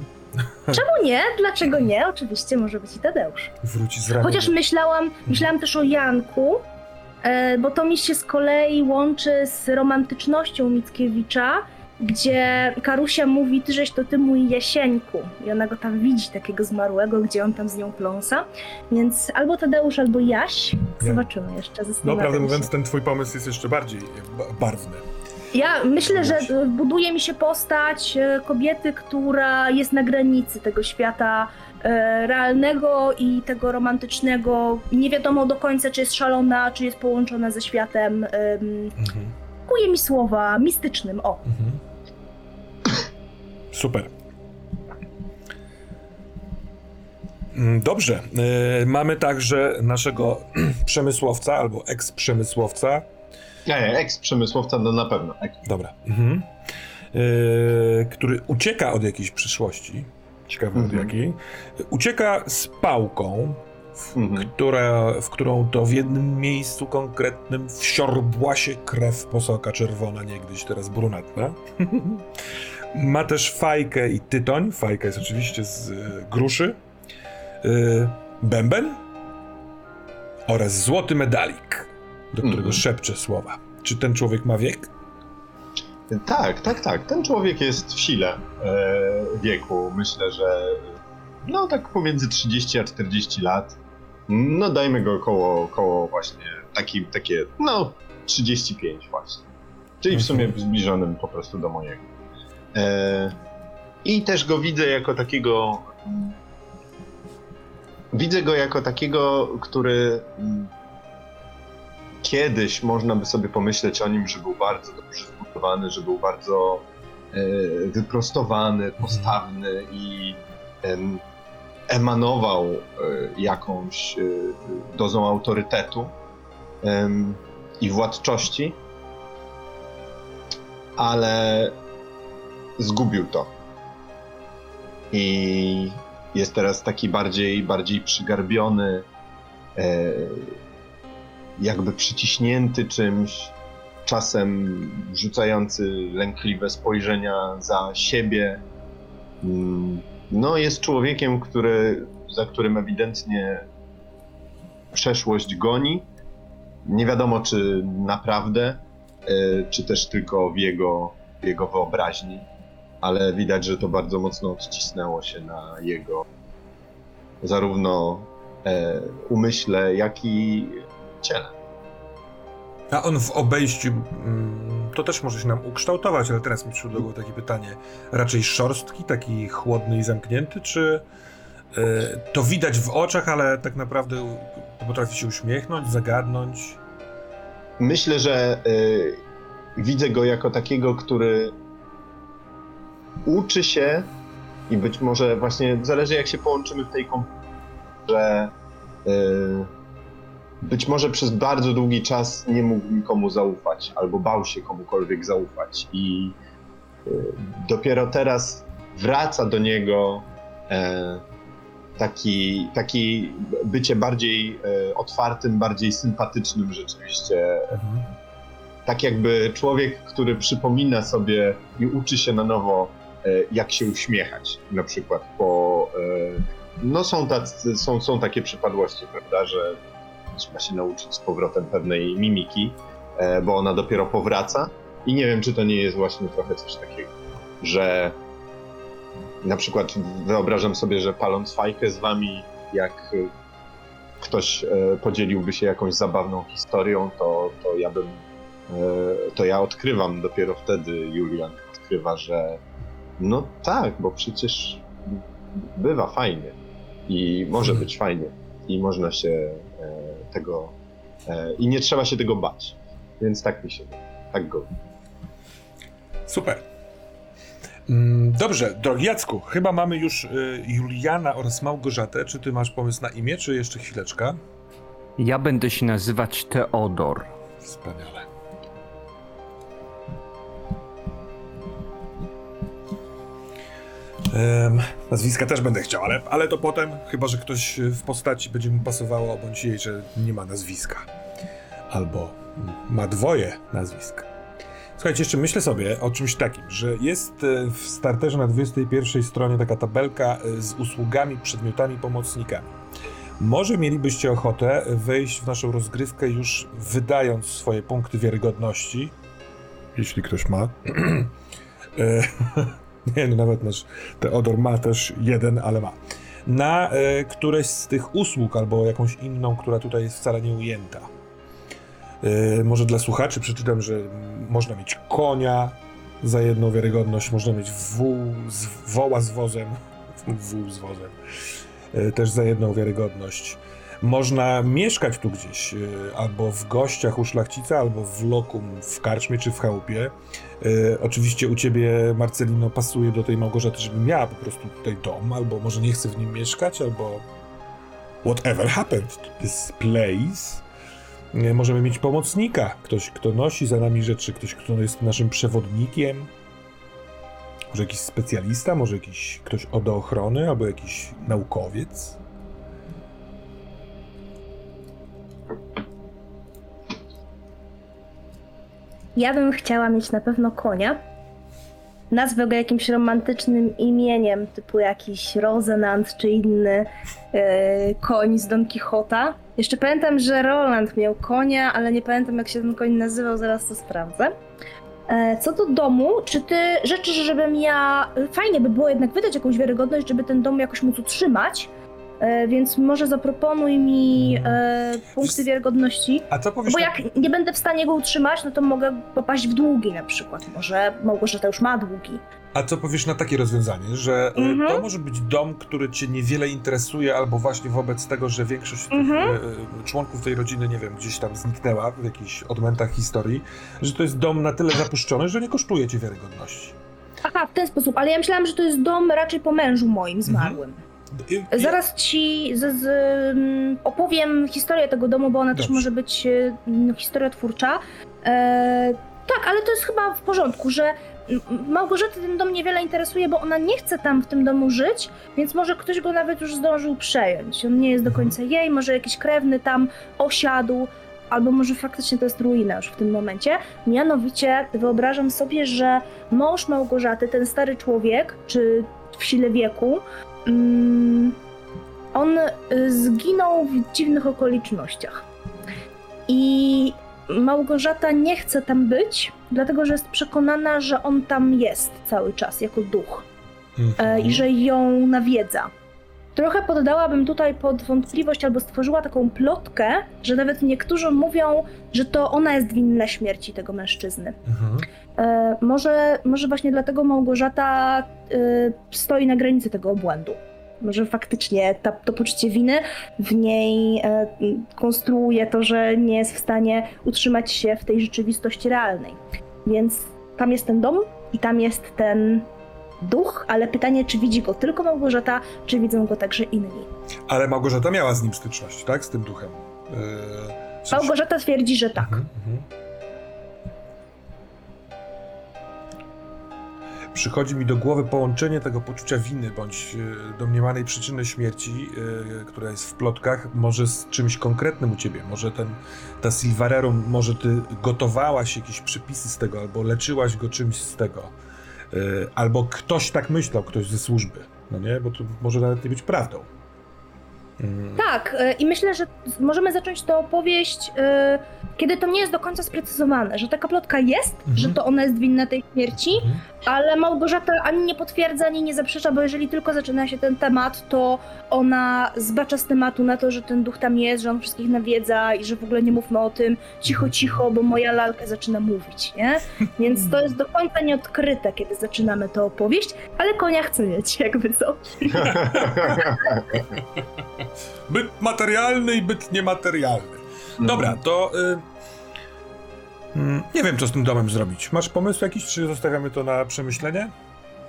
Czemu nie? Dlaczego nie? Oczywiście może być i Tadeusz. wróci z ramienia? Chociaż myślałam, myślałam też o Janku, e, bo to mi się z kolei łączy z romantycznością Mickiewicza, gdzie Karusia mówi, ty żeś to ty mój Jasieńku. I ona go tam widzi, takiego zmarłego, gdzie on tam z nią pląsa. Więc albo Tadeusz, albo Jaś. Zobaczymy jeszcze. No, prawdę mówiąc, ten twój pomysł jest jeszcze bardziej ba- barwny. Ja myślę, że buduje mi się postać e, kobiety, która jest na granicy tego świata e, realnego i tego romantycznego. Nie wiadomo do końca, czy jest szalona, czy jest połączona ze światem. em, Mhm. Mi słowa mistycznym. O, Mhm. Super. Mm, Dobrze. E, mamy także naszego [CLEARS THROAT] przemysłowca albo eks-przemysłowca. Nie, eks-przemysłowca no na pewno. Dobra. Mhm. E, który ucieka od jakiejś przyszłości. Ciekawe od Mhm. jakiej. Ucieka z pałką, w, Mhm. która, w którą to w jednym miejscu konkretnym wsiorbła się krew posoka czerwona, niegdyś teraz brunatna. [LAUGHS] Ma też fajkę i tytoń. Fajka jest oczywiście z y, gruszy. Y, bęben oraz złoty medalik, do którego Mhm. szepcze słowa. Czy ten człowiek ma wiek? Tak, tak, tak. Ten człowiek jest w sile e, wieku. Myślę, że no tak pomiędzy 30 a 40 lat. No dajmy go koło, koło właśnie taki, takie, no 35 właśnie. Czyli w sumie zbliżonym po prostu do mojego. E, I też go widzę jako takiego. mm, Widzę go jako takiego, który mm, kiedyś można by sobie pomyśleć o nim, że był bardzo dobrze zbudowany, że był bardzo e, wyprostowany, postawny i em, emanował e, jakąś e, dozą autorytetu em, i władczości, ale zgubił to. I jest teraz taki bardziej, bardziej przygarbiony, e, jakby przyciśnięty czymś, czasem rzucający lękliwe spojrzenia za siebie. Mm, No, jest człowiekiem, który, za którym ewidentnie przeszłość goni. Nie wiadomo, czy naprawdę, e, czy też tylko w jego, w jego wyobraźni, ale widać, że to bardzo mocno odcisnęło się na jego zarówno e, umyśle, jak i ciele. A on w obejściu, mm, to też może się nam ukształtować, ale teraz mi przyszło do głowy takie pytanie, raczej szorstki, taki chłodny i zamknięty, czy y, to widać w oczach, ale tak naprawdę potrafi się uśmiechnąć, zagadnąć? Myślę, że y, widzę go jako takiego, który uczy się i być może właśnie zależy jak się połączymy w tej komputerze, że y, być może przez bardzo długi czas nie mógł nikomu zaufać albo bał się komukolwiek zaufać. I y, dopiero teraz wraca do niego e, taki, taki bycie bardziej e, otwartym, bardziej sympatycznym rzeczywiście. Tak jakby człowiek, który przypomina sobie i uczy się na nowo, e, jak się uśmiechać, na przykład, bo e, no są, tacy, są, są takie przypadłości, prawda, że trzeba się nauczyć z powrotem pewnej mimiki, e, bo ona dopiero powraca. I nie wiem, czy to nie jest właśnie trochę coś takiego, że na przykład wyobrażam sobie, że paląc fajkę z wami, jak ktoś e, podzieliłby się jakąś zabawną historią, to, to ja bym E, to ja odkrywam dopiero wtedy, Julian odkrywa, że no tak, bo przecież bywa fajnie. I może być fajnie. I można się tego e, i nie trzeba się tego bać. Więc tak mi się, tak go. Super. Mm, Dobrze, drogi Jacku, chyba mamy już y, Juliana oraz Małgorzatę. Czy ty masz pomysł na imię, czy jeszcze chwileczka? Ja będę się nazywać Teodor. Wspaniale. Em, nazwiska też będę chciał, ale, ale to potem, chyba że ktoś w postaci będzie mu pasowało, bądź jej, że nie ma nazwiska. Albo ma dwoje nazwisk. Słuchajcie, jeszcze myślę sobie o czymś takim, że jest e, w starterze na 21 stronie taka tabelka e, z usługami, przedmiotami, pomocnikami. Może mielibyście ochotę wejść w naszą rozgrywkę już wydając swoje punkty wiarygodności, jeśli ktoś ma. [CLEARS THROAT] [LAUGHS] Nie, no nawet nasz Teodor ma też jeden, ale ma. Na e, któreś z tych usług albo jakąś inną, która tutaj jest wcale nie ujęta. E, może dla słuchaczy przeczytam, że można mieć konia za jedną wiarygodność, można mieć wół z, woła z wozem, [LAUGHS] wół z wozem, e, też za jedną wiarygodność. Można mieszkać tu gdzieś, e, albo w gościach u szlachcica, albo w lokum w karczmie czy w chałupie. E, oczywiście u ciebie, Marcelino, pasuje do tej Małgorzaty, żeby miała po prostu tutaj dom, albo może nie chce w nim mieszkać, albo whatever happened to this place. E, możemy mieć pomocnika, ktoś, kto nosi za nami rzeczy, ktoś, kto jest naszym przewodnikiem. Może jakiś specjalista, może jakiś ktoś od ochrony, albo jakiś naukowiec. Ja bym chciała mieć na pewno konia. Nazwę go jakimś romantycznym imieniem, typu jakiś Rosenant czy inny e, koń z Don Quixota. Jeszcze pamiętam, że Roland miał konia, ale nie pamiętam jak się ten koń nazywał, zaraz to sprawdzę. E, co do domu, czy ty życzysz, żebym ja... Fajnie by było jednak wydać jakąś wiarygodność, żeby ten dom jakoś móc utrzymać, więc może zaproponuj mi e, punkty wiarygodności. A co powiesz Bo na- jak nie będę w stanie go utrzymać, no to mogę popaść w długi na przykład. Może Małgorzata już ma długi. A co powiesz na takie rozwiązanie, że e, Mhm. to może być dom, który cię niewiele interesuje, albo właśnie wobec tego, że większość tych Mhm. e, e, członków tej rodziny, nie wiem, gdzieś tam zniknęła w jakichś odmętach historii, że to jest dom na tyle zapuszczony, że nie kosztuje cię wiarygodności. Aha, w ten sposób, ale ja myślałam, że to jest dom raczej po mężu moim zmarłym. I- Zaraz ci z, z, mm, opowiem historię tego domu, bo ona też Dobrze. może być e, no, historia twórcza. E, tak, ale to jest chyba w porządku, że Małgorzaty ten dom niewiele interesuje, bo ona nie chce tam w tym domu żyć, więc może ktoś go nawet już zdążył przejąć. On nie jest do końca jej, może jakiś krewny tam osiadł, albo może faktycznie to jest ruina już w tym momencie. Mianowicie wyobrażam sobie, że mąż Małgorzaty, ten stary człowiek, czy w sile wieku, on y, zginął w dziwnych okolicznościach. I Małgorzata nie chce tam być, dlatego że jest przekonana, że on tam jest cały czas jako duch e, Mhm. i że ją nawiedza. Trochę poddałabym tutaj pod wątpliwość albo stworzyła taką plotkę, że nawet niektórzy mówią, że to ona jest winna śmierci tego mężczyzny. Mhm. E, może, może właśnie dlatego Małgorzata e, stoi na granicy tego obłędu. Może faktycznie ta, to poczucie winy w niej e, konstruuje to, że nie jest w stanie utrzymać się w tej rzeczywistości realnej. Więc tam jest ten dom i tam jest ten duch, ale pytanie, czy widzi go tylko Małgorzata, czy widzą go także inni. Ale Małgorzata miała z nim styczność, tak? Z tym duchem. Yy, w sensie- Małgorzata twierdzi, że tak. Mhm, mhm. Przychodzi mi do głowy połączenie tego poczucia winy bądź e, domniemanej przyczyny śmierci, e, która jest w plotkach, może z czymś konkretnym u ciebie. Może ten, ta Silvarerum, może ty gotowałaś jakieś przepisy z tego, albo leczyłaś go czymś z tego. E, Albo ktoś tak myślał, ktoś ze służby. No nie? Bo to może nawet nie być prawdą. Mm. Tak, e, i myślę, że możemy zacząć tę opowieść, e, kiedy to nie jest do końca sprecyzowane, że taka plotka jest, Mhm. że to ona jest winna tej śmierci, Mhm. ale Małgorzata ani nie potwierdza, ani nie zaprzecza, bo jeżeli tylko zaczyna się ten temat, to ona zbacza z tematu na to, że ten duch tam jest, że on wszystkich nawiedza i że w ogóle nie mówmy o tym cicho, cicho, bo moja lalka zaczyna mówić, nie? [LAUGHS] Więc to jest do końca nieodkryte, kiedy zaczynamy tę opowieść, ale konia chcę mieć, jakby co. [LAUGHS] [LAUGHS] Byt materialny i byt niematerialny. Dobra, to. Y, mm, nie wiem, co z tym domem zrobić. Masz pomysł jakiś, czy zostawiamy to na przemyślenie?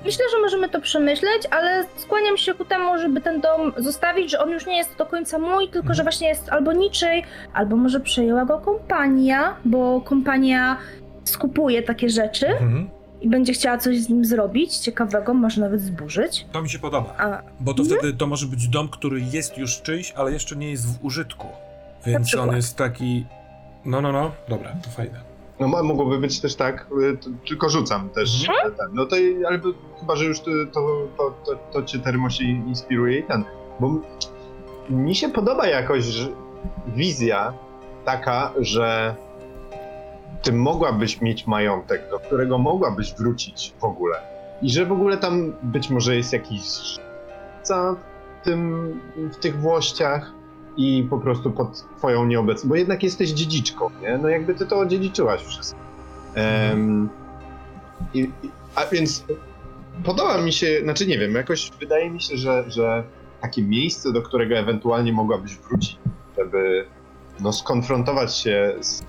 Myślę, że możemy to przemyśleć, ale skłaniam się ku temu, żeby ten dom zostawić, że on już nie jest do końca mój, tylko Mhm. że właśnie jest albo niczyj, albo może przejęła go kompania, bo kompania skupuje takie rzeczy Mhm. I będzie chciała coś z nim zrobić ciekawego, może nawet zburzyć. To mi się podoba. A Bo to wtedy to może być dom, który jest już czyjś, ale jeszcze nie jest w użytku. Więc on jest taki. No, no, no. Dobra, to fajne. No mo- mogłoby być też tak, y, tylko rzucam też. Y, Ten. No to i- ale chyba, że już to, to, to, to, to cię Termosi inspiruje i ten. Bo mi się podoba jakoś że wizja taka, że ty mogłabyś mieć majątek, do którego mogłabyś wrócić w ogóle. I że w ogóle tam być może jest jakiś za tym, w tych włościach i po prostu pod twoją nieobecność, bo jednak jesteś dziedziczką, nie? No jakby ty to odziedziczyłaś wszystko. I, i, a więc podoba mi się, znaczy nie wiem, jakoś wydaje mi się, że, że takie miejsce, do którego ewentualnie mogłabyś wrócić, żeby no, skonfrontować się z,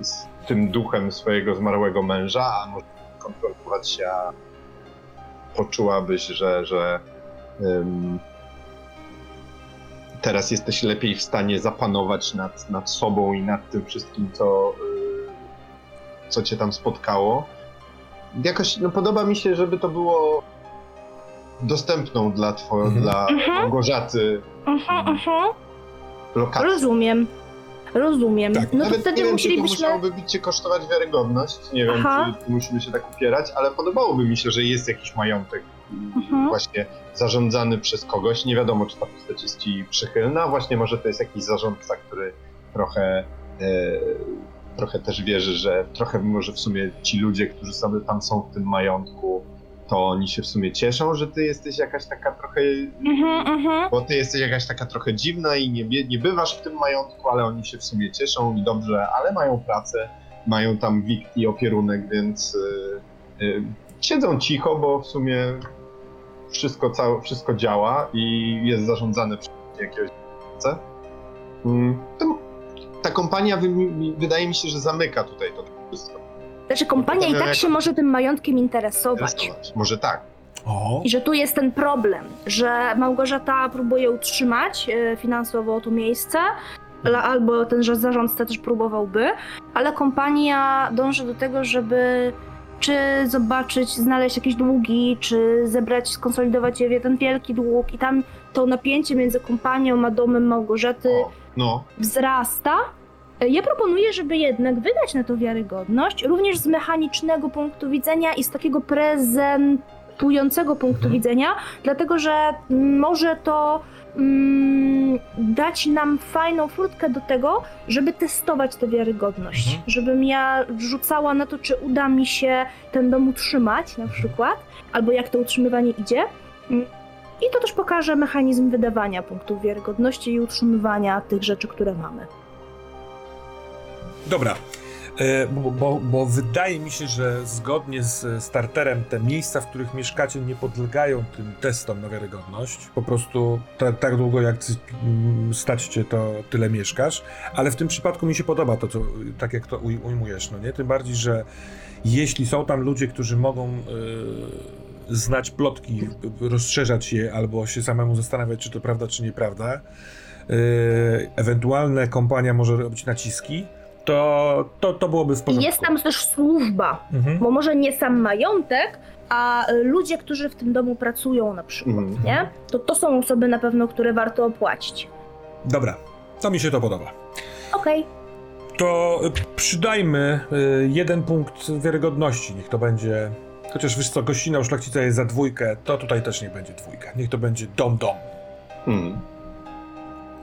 z tym duchem swojego zmarłego męża, a może konfrontować się, a poczułabyś, że, że em, teraz jesteś lepiej w stanie zapanować nad, nad sobą i nad tym wszystkim, co, y, co cię tam spotkało. Jakoś no, podoba mi się, żeby to było dostępną dla, two, Mhm. dla Mhm. Małgorzaty Mhm, mhm. lokacji. Rozumiem. Rozumiem. Tak, no to Nawet wtedy nie wiem, czy to musielibyśmy. musiałoby być cię kosztować wiarygodność. Nie wiem, Aha. czy musimy się tak upierać, ale podobałoby mi się, że jest jakiś majątek Mhm. właśnie zarządzany przez kogoś. Nie wiadomo, czy ta postać jest ci przychylna. Właśnie może to jest jakiś zarządca, który trochę, e, trochę też wierzy, że trochę może w sumie ci ludzie, którzy sobie tam są w tym majątku, to oni się w sumie cieszą, że ty jesteś jakaś taka trochę Mhm, mhm. bo ty jesteś jakaś taka trochę dziwna i nie, nie bywasz w tym majątku, ale oni się w sumie cieszą i dobrze, ale mają pracę, mają tam wikt i opierunek, więc y, y, siedzą cicho, bo w sumie wszystko, całe, wszystko działa i jest zarządzane przez jakiegoś to ta kompania wy, wydaje mi się, że zamyka tutaj to wszystko. Znaczy, kompania i tak jak- się może tym majątkiem interesować. Interesować. Może tak. O, I że tu jest ten problem, że Małgorzata próbuje utrzymać e, finansowo to miejsce, albo ten że zarządca też próbowałby, ale kompania dąży do tego, żeby czy zobaczyć, znaleźć jakieś długi, czy zebrać, skonsolidować je w jeden wielki dług i tam to napięcie między kompanią a domem Małgorzaty O, no, wzrasta. Ja proponuję, żeby jednak wydać na to wiarygodność, również z mechanicznego punktu widzenia i z takiego prezentującego punktu Mhm. widzenia, dlatego że może to mm, dać nam fajną furtkę do tego, żeby testować tę wiarygodność. Mhm. Żebym ja rzucała na to, czy uda mi się ten dom utrzymać na przykład, albo jak to utrzymywanie idzie. Mm, I to też pokaże mechanizm wydawania punktów wiarygodności i utrzymywania tych rzeczy, które mamy. Dobra. E, Bo, bo, bo wydaje mi się, że zgodnie z starterem te miejsca, w których mieszkacie, nie podlegają tym testom na wiarygodność. Po prostu ta, tak długo jak mm, stać cię, to tyle mieszkasz. Ale w tym przypadku mi się podoba to, co, tak jak to uj- ujmujesz, no nie? Tym bardziej, że jeśli są tam ludzie, którzy mogą e, znać plotki, rozszerzać je albo się samemu zastanawiać, czy to prawda, czy nieprawda, e, ewentualne kompania może robić naciski, to, to, to byłoby w I porządku. jest tam też służba, Mhm. bo może nie sam majątek, a ludzie, którzy w tym domu pracują na przykład, Mhm. nie? To to są osoby na pewno, które warto opłacić. Dobra, to mi się to podoba. Okej, To y, przydajmy y, jeden punkt wiarygodności. Niech to będzie. Chociaż wiesz co, gościna u szlachcica jest za dwójkę, to tutaj też niech będzie dwójka. Niech to będzie dom-dom. Mhm.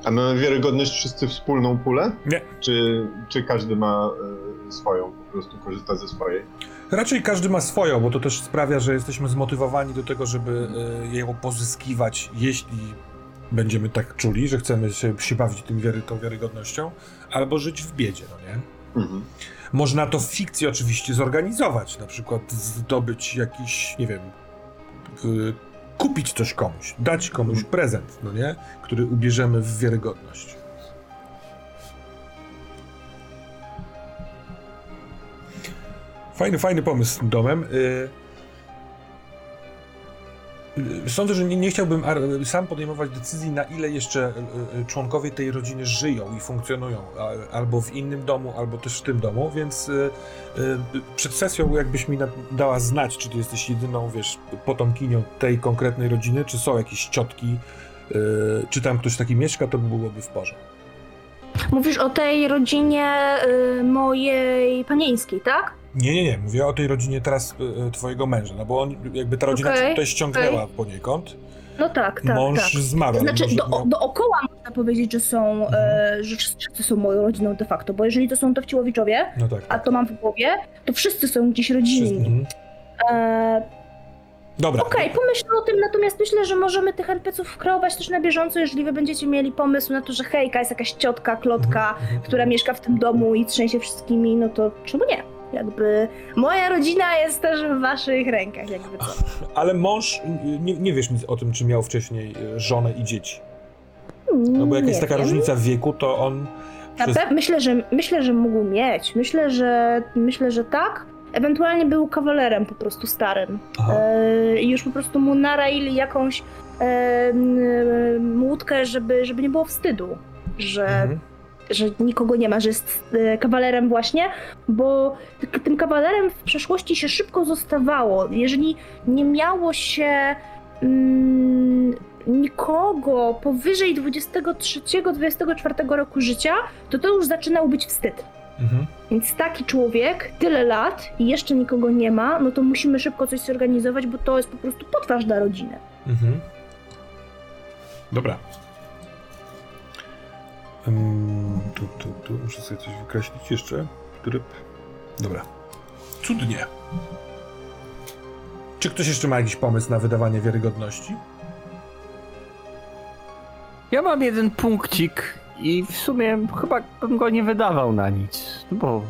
A mamy wiarygodność wszyscy wspólną pulę? Nie. Czy, czy każdy ma y, swoją, po prostu korzysta ze swojej? Raczej każdy ma swoją, bo to też sprawia, że jesteśmy zmotywowani do tego, żeby y, ją pozyskiwać, jeśli będziemy tak czuli, że chcemy się, się bawić tym wiary, tą wiarygodnością, albo żyć w biedzie, no nie? Mhm. Można to w fikcji oczywiście zorganizować, na przykład zdobyć jakiś, nie wiem, kupić coś komuś, dać komuś prezent, no nie? Który ubierzemy w wiarygodność. Fajny, fajny pomysł z domem. Y, Sądzę, że nie, nie chciałbym sam podejmować decyzji, na ile jeszcze y, y, członkowie tej rodziny żyją i funkcjonują, albo w innym domu, albo też w tym domu, więc y, przed sesją jakbyś mi dała znać, czy ty jesteś jedyną, wiesz, potomkinią tej konkretnej rodziny, czy są jakieś ciotki, czy tam ktoś taki mieszka, to byłoby w porządku. mówisz o tej rodzinie mojej panieńskiej, tak? Nie, nie, nie, mówię o tej rodzinie teraz y, y, twojego męża, no bo on, jakby ta rodzina cię tutaj ściągnęła poniekąd. No tak, tak, Mąż tak. zmarł. To znaczy, może do, miał- dookoła można powiedzieć, że są, e, że wszyscy są moją rodziną de facto, bo jeżeli to są Towciłowiczowie, No tak. a tak. to mam w głowie, to wszyscy są gdzieś rodzinni. Mhm. E, Dobra. Okej, pomyślę o tym, natomiast myślę, że możemy tych NPC-ów kreować też na bieżąco, jeżeli wy będziecie mieli pomysł na to, że hejka, jest jakaś ciotka, klotka, Mhm, mhm. która mieszka w tym domu i trzęsie wszystkimi, no to czemu nie? Jakby moja rodzina jest też w waszych rękach, jakby co. [LAUGHS] Ale mąż, nie, nie wiesz nic o tym, czy miał wcześniej y, żonę i dzieci. No bo jak Nie jest taka wiem. różnica w wieku, to on... Przez... myślę, że, myślę, że mógł mieć. Myślę, że myślę, że tak. Ewentualnie był kawalerem po prostu starym. E, I już po prostu mu naraili jakąś e, m, e, łódkę, żeby, żeby nie było wstydu, że, Mhm. Że nikogo nie ma, że jest e, kawalerem właśnie, bo tym kawalerem w przeszłości się szybko zostawało. Jeżeli nie miało się mm, nikogo powyżej 23-24 roku życia, to to już zaczynał być wstyd. Mhm. Więc taki człowiek, tyle lat i jeszcze nikogo nie ma, no to musimy szybko coś zorganizować, bo to jest po prostu potwarz dla rodziny. Mhm. Dobra. Ym, tu, tu, tu. Muszę sobie coś wykreślić jeszcze. Tryb. Dobra. Cudnie. Czy ktoś jeszcze ma jakiś pomysł na wydawanie wiarygodności? Ja mam jeden punkcik i w sumie chyba bym go nie wydawał na nic. No bo.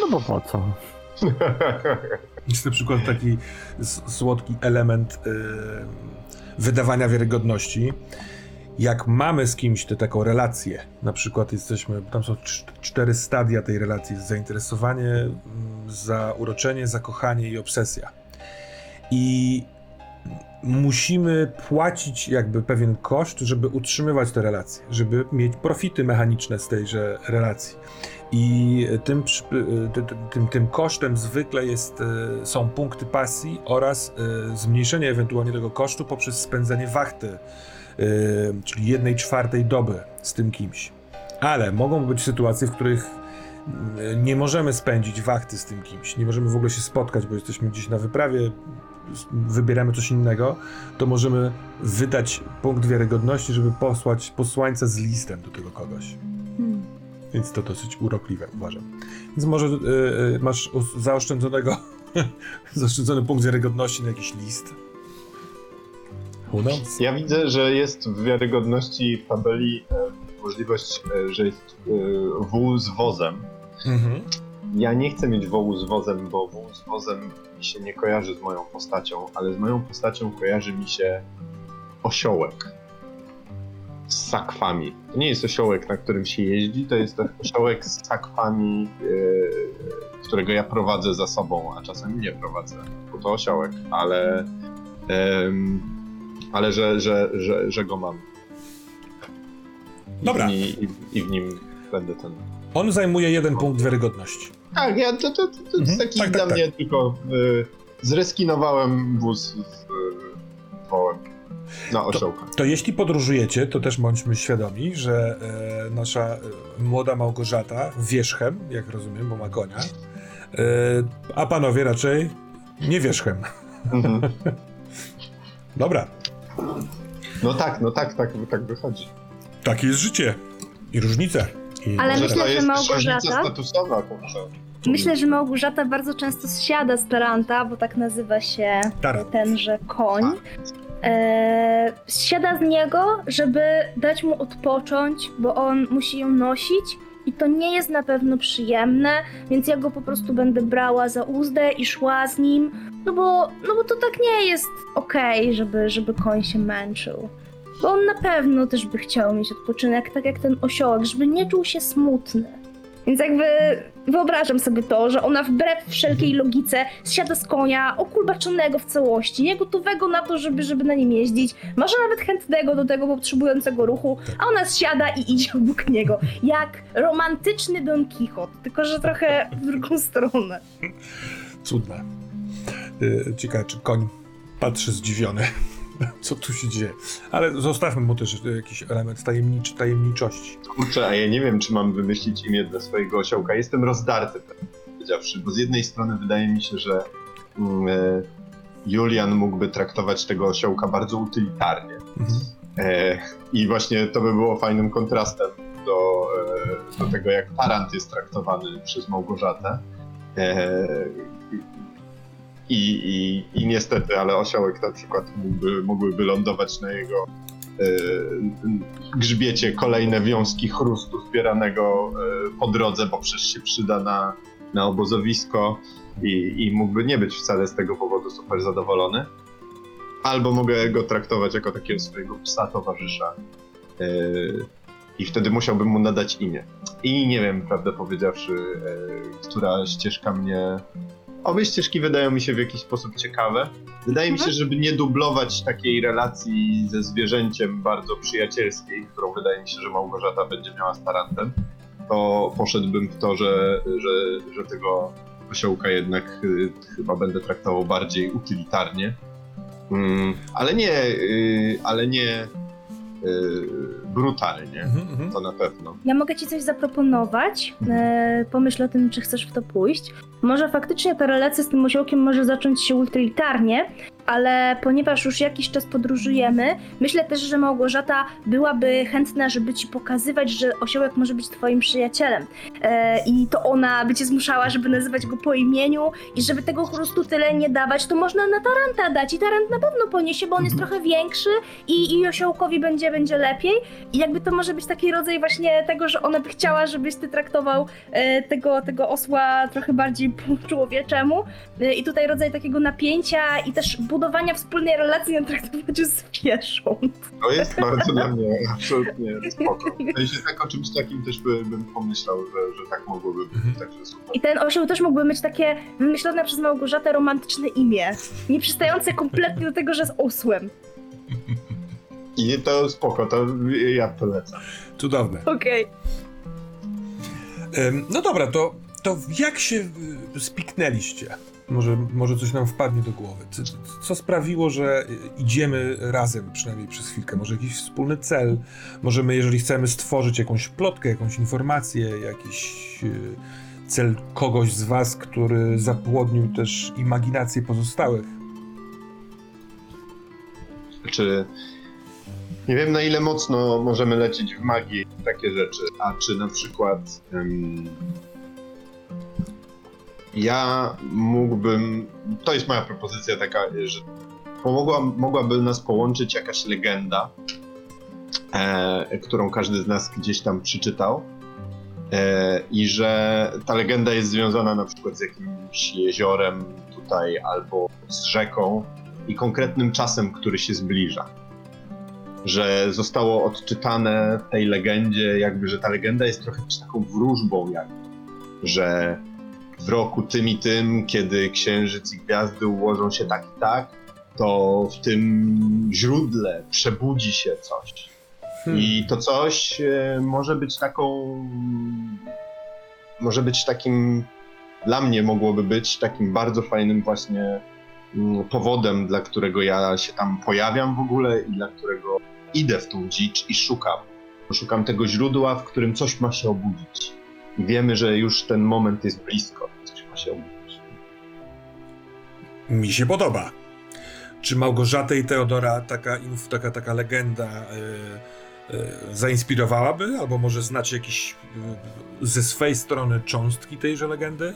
No bo po co? [LAUGHS] Jest na przykład taki słodki element y, wydawania wiarygodności. Jak mamy z kimś tę taką relację, na przykład jesteśmy, tam są cz- cztery stadia tej relacji: zainteresowanie, mm, zauroczenie, zakochanie i obsesja. I musimy płacić jakby pewien koszt, żeby utrzymywać te relacje, żeby mieć profity mechaniczne z tejże relacji. I tym, tym, tym kosztem zwykle jest, y, są punkty pasji oraz y, zmniejszenie ewentualnie tego kosztu poprzez spędzenie wachty, czyli jednej czwartej doby z tym kimś. Ale mogą być sytuacje, w których y, nie możemy spędzić wachty z tym kimś, nie możemy w ogóle się spotkać, bo jesteśmy gdzieś na wyprawie, wybieramy coś innego, to możemy wydać punkt wiarygodności, żeby posłać posłańca z listem do tego kogoś. Więc to dosyć urokliwe, uważam. Więc może y, y, masz zaoszczędzonego, [LAUGHS] zaoszczędzony punkt wiarygodności na jakiś list. Knows? Ja widzę, że jest w wiarygodności w tabeli e, możliwość, e, że jest e, wół z wozem. Mhm. Ja nie chcę mieć wołu z wozem, bo wół z wozem mi się nie kojarzy z moją postacią, ale z moją postacią kojarzy mi się osiołek z sakwami. To nie jest osiołek, na którym się jeździ, to jest osiołek z sakwami, e, którego ja prowadzę za sobą, a czasem nie prowadzę, bo to osiołek, ale, em, ale że, że, że, że go mam. I Dobra. W ni, i, I w nim będę ten On zajmuje jeden punkt wiarygodności. tak, ja, to, to, to, to Mhm, jest taki tak, tak, dla tak. mnie tylko y, zreskinowałem wóz z y, wołem na osiołka. To jeśli podróżujecie, to też bądźmy świadomi, że e, nasza e, młoda Małgorzata wierzchem, jak rozumiem, bo ma konia, e, a panowie raczej nie wierzchem. Mhm. [LAUGHS] Dobra, No tak, no tak, tak, tak wychodzi. takie jest życie i różnice. I Ale myślę, to że jest Małgorzata- różnica statusowa, kurczę. Myślę, że Małgorzata bardzo często zsiada z Taranta, bo tak nazywa się Tarant. tenże koń. E, zsiada z niego, żeby dać mu odpocząć, bo on musi ją nosić i to nie jest na pewno przyjemne, więc ja go po prostu będę brała za uzdę i szła z nim, no bo, no bo to tak nie jest okej, żeby, żeby koń się męczył. Bo on na pewno też by chciał mieć odpoczynek, tak jak ten osiołek, żeby nie czuł się smutny. Więc jakby wyobrażam sobie to, że ona wbrew wszelkiej logice zsiada z konia, okulbaczonego w całości, nie gotowego na to, żeby, żeby na nim jeździć, może nawet chętnego do tego potrzebującego ruchu, a ona zsiada i idzie obok niego. Jak romantyczny Don Quixote, tylko że trochę w drugą stronę. Cudne. Y, Ciekawe, czy koń patrzy zdziwiony, co tu się dzieje. Ale zostawmy mu też y, jakiś element tajemniczy, tajemniczości. Kurczę, a ja nie wiem, czy mam wymyślić imię dla swojego osiołka. Jestem rozdarty, powiedziawszy, bo z jednej strony wydaje mi się, że mm, e, Julian mógłby traktować tego osiołka bardzo utylitarnie. Mhm. E, I właśnie to by było fajnym kontrastem do, e, do tego, jak Tarant jest traktowany przez Małgorzatę. E, i, i, I niestety, ale osiołek na przykład mógłby, mógłby lądować na jego e, grzbiecie kolejne wiązki chrustu zbieranego e, po drodze, bo przecież się przyda na, na obozowisko i, i mógłby nie być wcale z tego powodu super zadowolony. Albo mogę go traktować jako takiego swojego psa towarzysza. Yy, I wtedy musiałbym mu nadać imię. I nie wiem, prawdę powiedziawszy, która ścieżka mnie. Obie ścieżki wydają mi się w jakiś sposób ciekawe. Wydaje mi się, żeby nie dublować takiej relacji ze zwierzęciem bardzo przyjacielskiej, którą wydaje mi się, że Małgorzata będzie miała z Tarantem, to poszedłbym w to, że, że, że tego osiołka jednak y, chyba będę traktował bardziej utylitarnie. Mm, ale nie, y, ale nie y, brutalnie, Mhm, mhm. to na pewno. Ja mogę ci coś zaproponować. E, pomyśl o tym, czy chcesz w to pójść. Może faktycznie ta relacja z tym osiołkiem może zacząć się utylitarnie, ale ponieważ już jakiś czas podróżujemy, myślę też, że Małgorzata byłaby chętna, żeby ci pokazywać, że osiołek może być twoim przyjacielem. E, I to ona by cię zmuszała, żeby nazywać go po imieniu i żeby tego chrustu tyle nie dawać, to można na Taranta dać i Tarant na pewno poniesie, bo on jest trochę większy i, i osiołkowi będzie, będzie lepiej. I jakby to może być taki rodzaj właśnie tego, że ona by chciała, żebyś ty traktował e, tego, tego osła trochę bardziej po [LAUGHS] człowieczemu. E, I tutaj rodzaj takiego napięcia i też budowania wspólnej relacji na traktowaniu zwierząt. To jest bardzo dla mnie absolutnie spoko. W sensie tak o czymś takim też by, bym pomyślał, że, że tak mogłoby być, Mhm. także super. I ten osioł też mógłby mieć takie wymyślone przez Małgorzatę romantyczne imię. Nie przystające kompletnie do tego, że jest osłem. I to spoko, to ja polecam. Cudowne. Okej. Em, No dobra, to, to jak się y, spiknęliście? Może, może coś nam wpadnie do głowy. Co, co sprawiło, że idziemy razem, przynajmniej przez chwilkę? Może jakiś wspólny cel? Może my, jeżeli chcemy stworzyć jakąś plotkę, jakąś informację, jakiś y, cel kogoś z was, który zapłodnił też imaginację pozostałych? Czy nie wiem na ile mocno możemy lecieć w magię i takie rzeczy, a czy na przykład em, ja mógłbym, to jest moja propozycja taka, że pomogła, mogłaby nas połączyć jakaś legenda, e, którą każdy z nas gdzieś tam przeczytał. E, I że ta legenda jest związana na przykład z jakimś jeziorem tutaj albo z rzeką i konkretnym czasem, który się zbliża. Że zostało odczytane w tej legendzie, jakby, że ta legenda jest trochę taką wróżbą, jakby, że w roku tym i tym, kiedy księżyc i gwiazdy ułożą się tak i tak, to w tym źródle przebudzi się coś. Hmm. I to coś e, może być taką. Może być takim. Dla mnie mogłoby być takim bardzo fajnym właśnie mm, powodem, dla którego ja się tam pojawiam w ogóle i dla którego idę w tą dzicz i szukam. Szukam tego źródła, w którym coś ma się obudzić. I wiemy, że już ten moment jest blisko, ma się obudzić. Mi się podoba. Czy Małgorzatę i Teodora taka, taka, taka legenda y, y, zainspirowałaby? Albo może znacie jakieś y, ze swej strony cząstki tejże legendy?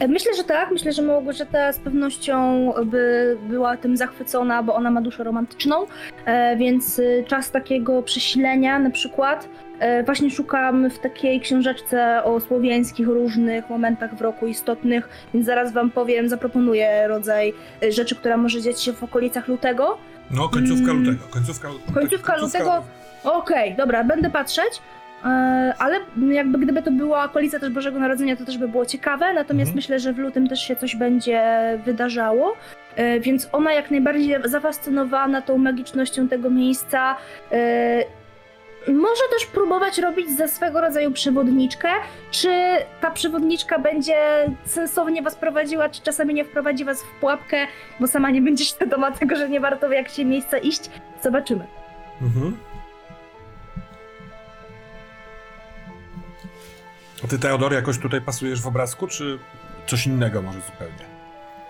E, Myślę, że tak. Myślę, że Małgorzata z pewnością by była tym zachwycona, bo ona ma duszę romantyczną, e, więc y, czas takiego przesilenia na przykład e, właśnie szukam w takiej książeczce o słowiańskich różnych momentach w roku istotnych, więc zaraz wam powiem, zaproponuję rodzaj e, rzeczy, która może dziać się w okolicach lutego. No, końcówka Mm. lutego. Końcówka, Końcówka lutego. Okej, dobra, będę patrzeć. E, Ale jakby gdyby to była okolica też Bożego Narodzenia, to też by było ciekawe. Natomiast Mhm. myślę, że w lutym też się coś będzie wydarzało. E, Więc ona jak najbardziej zafascynowana tą magicznością tego miejsca. e, Może też próbować robić ze swego rodzaju przewodniczkę. Czy ta przewodniczka będzie sensownie was prowadziła, czy czasami nie wprowadzi was w pułapkę, bo sama nie będzie świadoma tego, że nie warto w jakieś miejsca iść? Zobaczymy. Mhm. Ty, Teodor, jakoś tutaj pasujesz w obrazku, czy coś innego może zupełnie?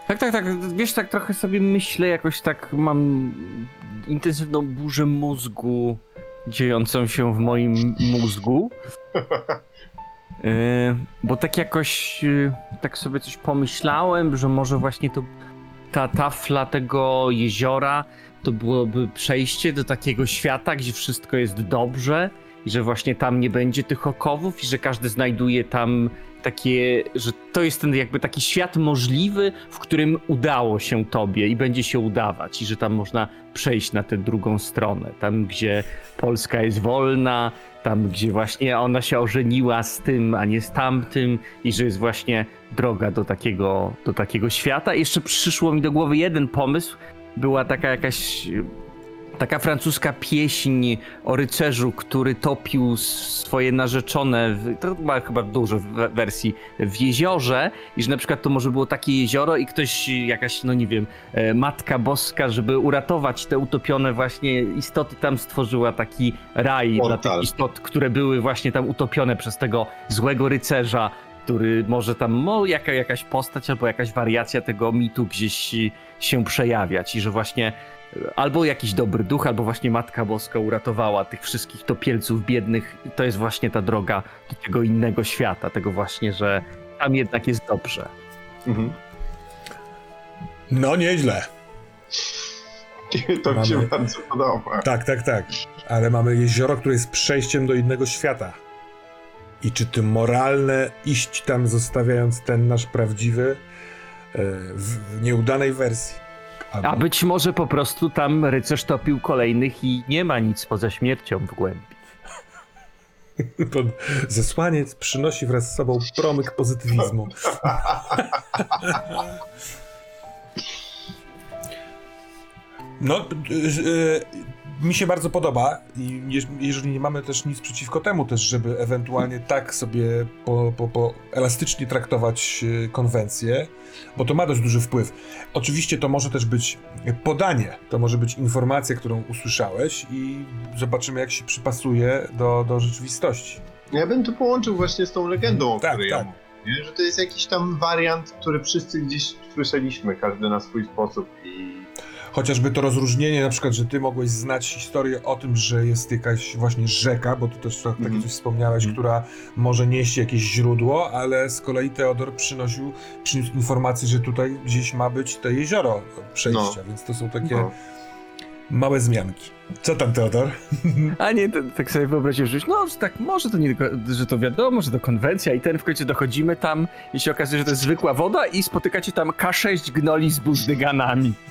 Tak, tak, tak. Wiesz, tak trochę sobie myślę, jakoś tak mam intensywną burzę mózgu dziejącą się w moim mózgu. Yy, [LAUGHS] bo tak jakoś, yy, tak sobie coś pomyślałem, że może właśnie to ta tafla tego jeziora to byłoby przejście do takiego świata, gdzie wszystko jest dobrze i że właśnie tam nie będzie tych okowów i że każdy znajduje tam takie, że to jest ten jakby taki świat możliwy, w którym udało się tobie i będzie się udawać i że tam można przejść na tę drugą stronę, tam gdzie Polska jest wolna, tam gdzie właśnie ona się ożeniła z tym, a nie z tamtym i że jest właśnie droga do takiego, do takiego świata. Jeszcze przyszło mi do głowy jeden pomysł, była taka jakaś taka francuska pieśń o rycerzu, który topił swoje narzeczone, w, to ma chyba dużo w wersji, w jeziorze i że na przykład to może było takie jezioro i ktoś, jakaś, no nie wiem, e, Matka Boska, żeby uratować te utopione właśnie istoty, tam stworzyła taki raj dla Portal. tych istot, które były właśnie tam utopione przez tego złego rycerza, który może tam, no, jaka, jakaś postać albo jakaś wariacja tego mitu gdzieś się przejawiać i że właśnie albo jakiś dobry duch, albo właśnie Matka Boska uratowała tych wszystkich topielców biednych. I to jest właśnie ta droga do tego innego świata, tego właśnie, że tam jednak jest dobrze. Mhm. No, nieźle. To mi się Mamy- bardzo podoba. Tak, tak, tak. Ale mamy jezioro, które jest przejściem do innego świata. I czy to moralne iść tam, zostawiając ten nasz prawdziwy e, w nieudanej wersji? Albo- A być może po prostu tam rycerz topił kolejnych i nie ma nic poza śmiercią w głębi. Zesłaniec przynosi wraz z sobą promyk pozytywizmu. [LAUGHS] No, y, y, mi się bardzo podoba i jeż- jeżeli nie mamy też nic przeciwko temu też, żeby ewentualnie tak sobie po, po, po elastycznie traktować y, konwencję, bo to ma dość duży wpływ. Oczywiście to może też być podanie, to może być informacja, którą usłyszałeś i zobaczymy jak się przypasuje do, do rzeczywistości. Ja bym to połączył właśnie z tą legendą, o Tak, której tak. ja mówię. Że to jest jakiś tam wariant, który wszyscy gdzieś słyszeliśmy, każdy na swój sposób i chociażby to rozróżnienie, na przykład, że ty mogłeś znać historię o tym, że jest jakaś właśnie rzeka, bo ty też tak Mhm. coś wspomniałeś, która może nieść jakieś źródło, ale z kolei Teodor przynosił, przyniósł informację, że tutaj gdzieś ma być to jezioro przejścia, więc to są takie No. Małe zmianki. Co tam, Teodor? A nie, to, tak sobie wyobraziłem, że już, no, że tak, może to nie tylko, że to wiadomo, że to konwencja i ten w końcu dochodzimy tam i się okazuje, że to jest zwykła woda i spotykacie tam K6 gnoli z buzdyganami. [LAUGHS]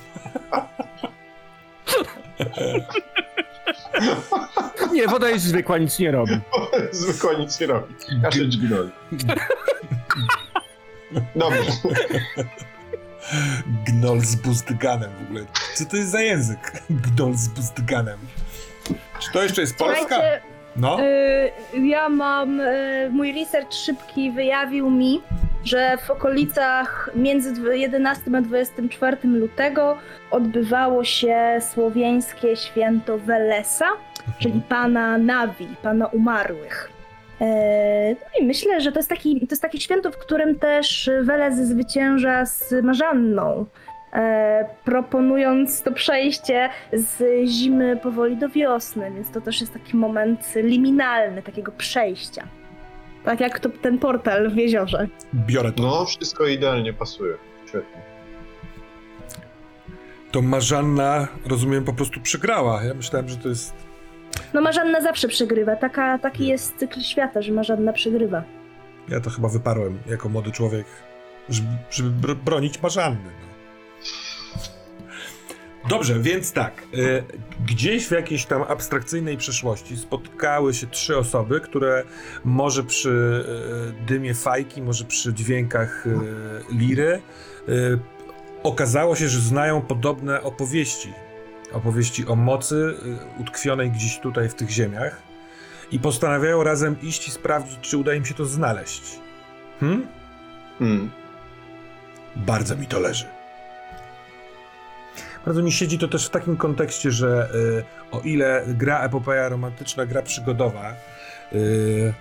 Nie, woda jest zwykła, nic nie robi. Zwykła nic nie robi. Kaszeć gnoi. Dobrze. Gnol z Bustganem w ogóle. Co to jest za język? [LAUGHS] Gnol z Bustganem. Czy to jeszcze jest Polska? Słuchajcie, No. y, ja mam, y, mój research szybki wyjawił mi, że w okolicach między dw- 11 a 24 lutego odbywało się słowiańskie święto Welesa, czyli pana Nawi, pana umarłych. E, No i myślę, że to jest, taki, to jest takie święto, w którym też Welez zwycięża z Marzanną, e, proponując to przejście z zimy powoli do wiosny, więc to też jest taki moment liminalny, takiego przejścia. Tak jak to, ten portal w jeziorze. Biorę to. No, wszystko idealnie pasuje. Świetnie. To Marzanna, rozumiem, po prostu przegrała. Ja myślałem, że to jest... No Marzanna zawsze przegrywa, Taka, taki jest cykl świata, że Marzanna przegrywa. Ja to chyba wyparłem jako młody człowiek, żeby, żeby br- bronić Marzanny. No. Dobrze, więc tak. y, Gdzieś w jakiejś tam abstrakcyjnej przeszłości spotkały się trzy osoby, które może przy y, dymie fajki, może przy dźwiękach y, liry okazało się, że znają podobne opowieści. Opowieści o mocy y, utkwionej gdzieś tutaj w tych ziemiach i postanawiają razem iść i sprawdzić, czy uda im się to znaleźć. Hmm? Hmm. Bardzo mi to leży. Bardzo mi siedzi to też w takim kontekście, że y, o ile gra epopeja romantyczna, gra przygodowa y,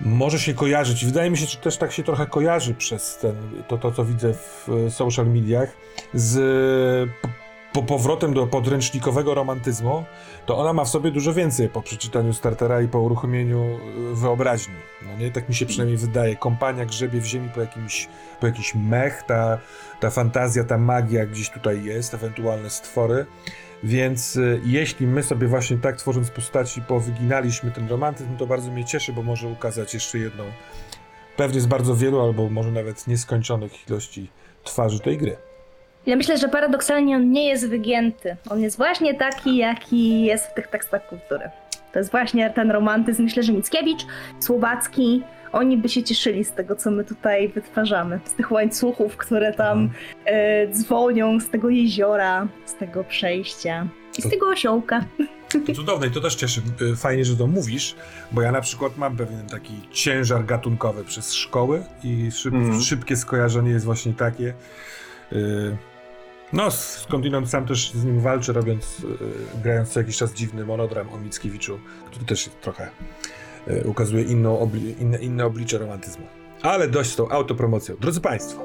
może się kojarzyć, wydaje mi się, że też tak się trochę kojarzy przez ten, to, to co widzę w y, social mediach, z po, po powrotem do podręcznikowego romantyzmu, to ona ma w sobie dużo więcej po przeczytaniu startera i po uruchomieniu y, wyobraźni. No nie, tak mi się przynajmniej wydaje. Kompania grzebie w ziemi po jakimś, po jakiś mech, ta, ta fantazja, ta magia gdzieś tutaj jest, ewentualne stwory. Więc y, jeśli my sobie właśnie tak tworząc postaci powyginaliśmy ten romantyzm, to bardzo mnie cieszy, bo może ukazać jeszcze jedną, pewnie z bardzo wielu albo może nawet nieskończonych ilości twarzy tej gry. Ja myślę, że paradoksalnie on nie jest wygięty. On jest właśnie taki, jaki jest w tych tekstach kultury. To jest właśnie ten romantyzm. Myślę, że Mickiewicz, Słowacki, oni by się cieszyli z tego, co my tutaj wytwarzamy. Z tych łańcuchów, które tam e, dzwonią, z tego jeziora, z tego przejścia i z To- tego osiołka. Cudowne i to też cieszy. Y, Fajnie, że to mówisz, bo ja na przykład mam pewien taki ciężar gatunkowy przez szkoły i szyb, Mhm. szybkie skojarzenie jest właśnie takie. Y, No, skądinąd sam też z nim walczę, robiąc, y, grając co jakiś czas dziwny monodram o Mickiewiczu, który też trochę y, ukazuje inną obli- inne, inne oblicze romantyzmu. Ale dość z tą autopromocją. Drodzy Państwo,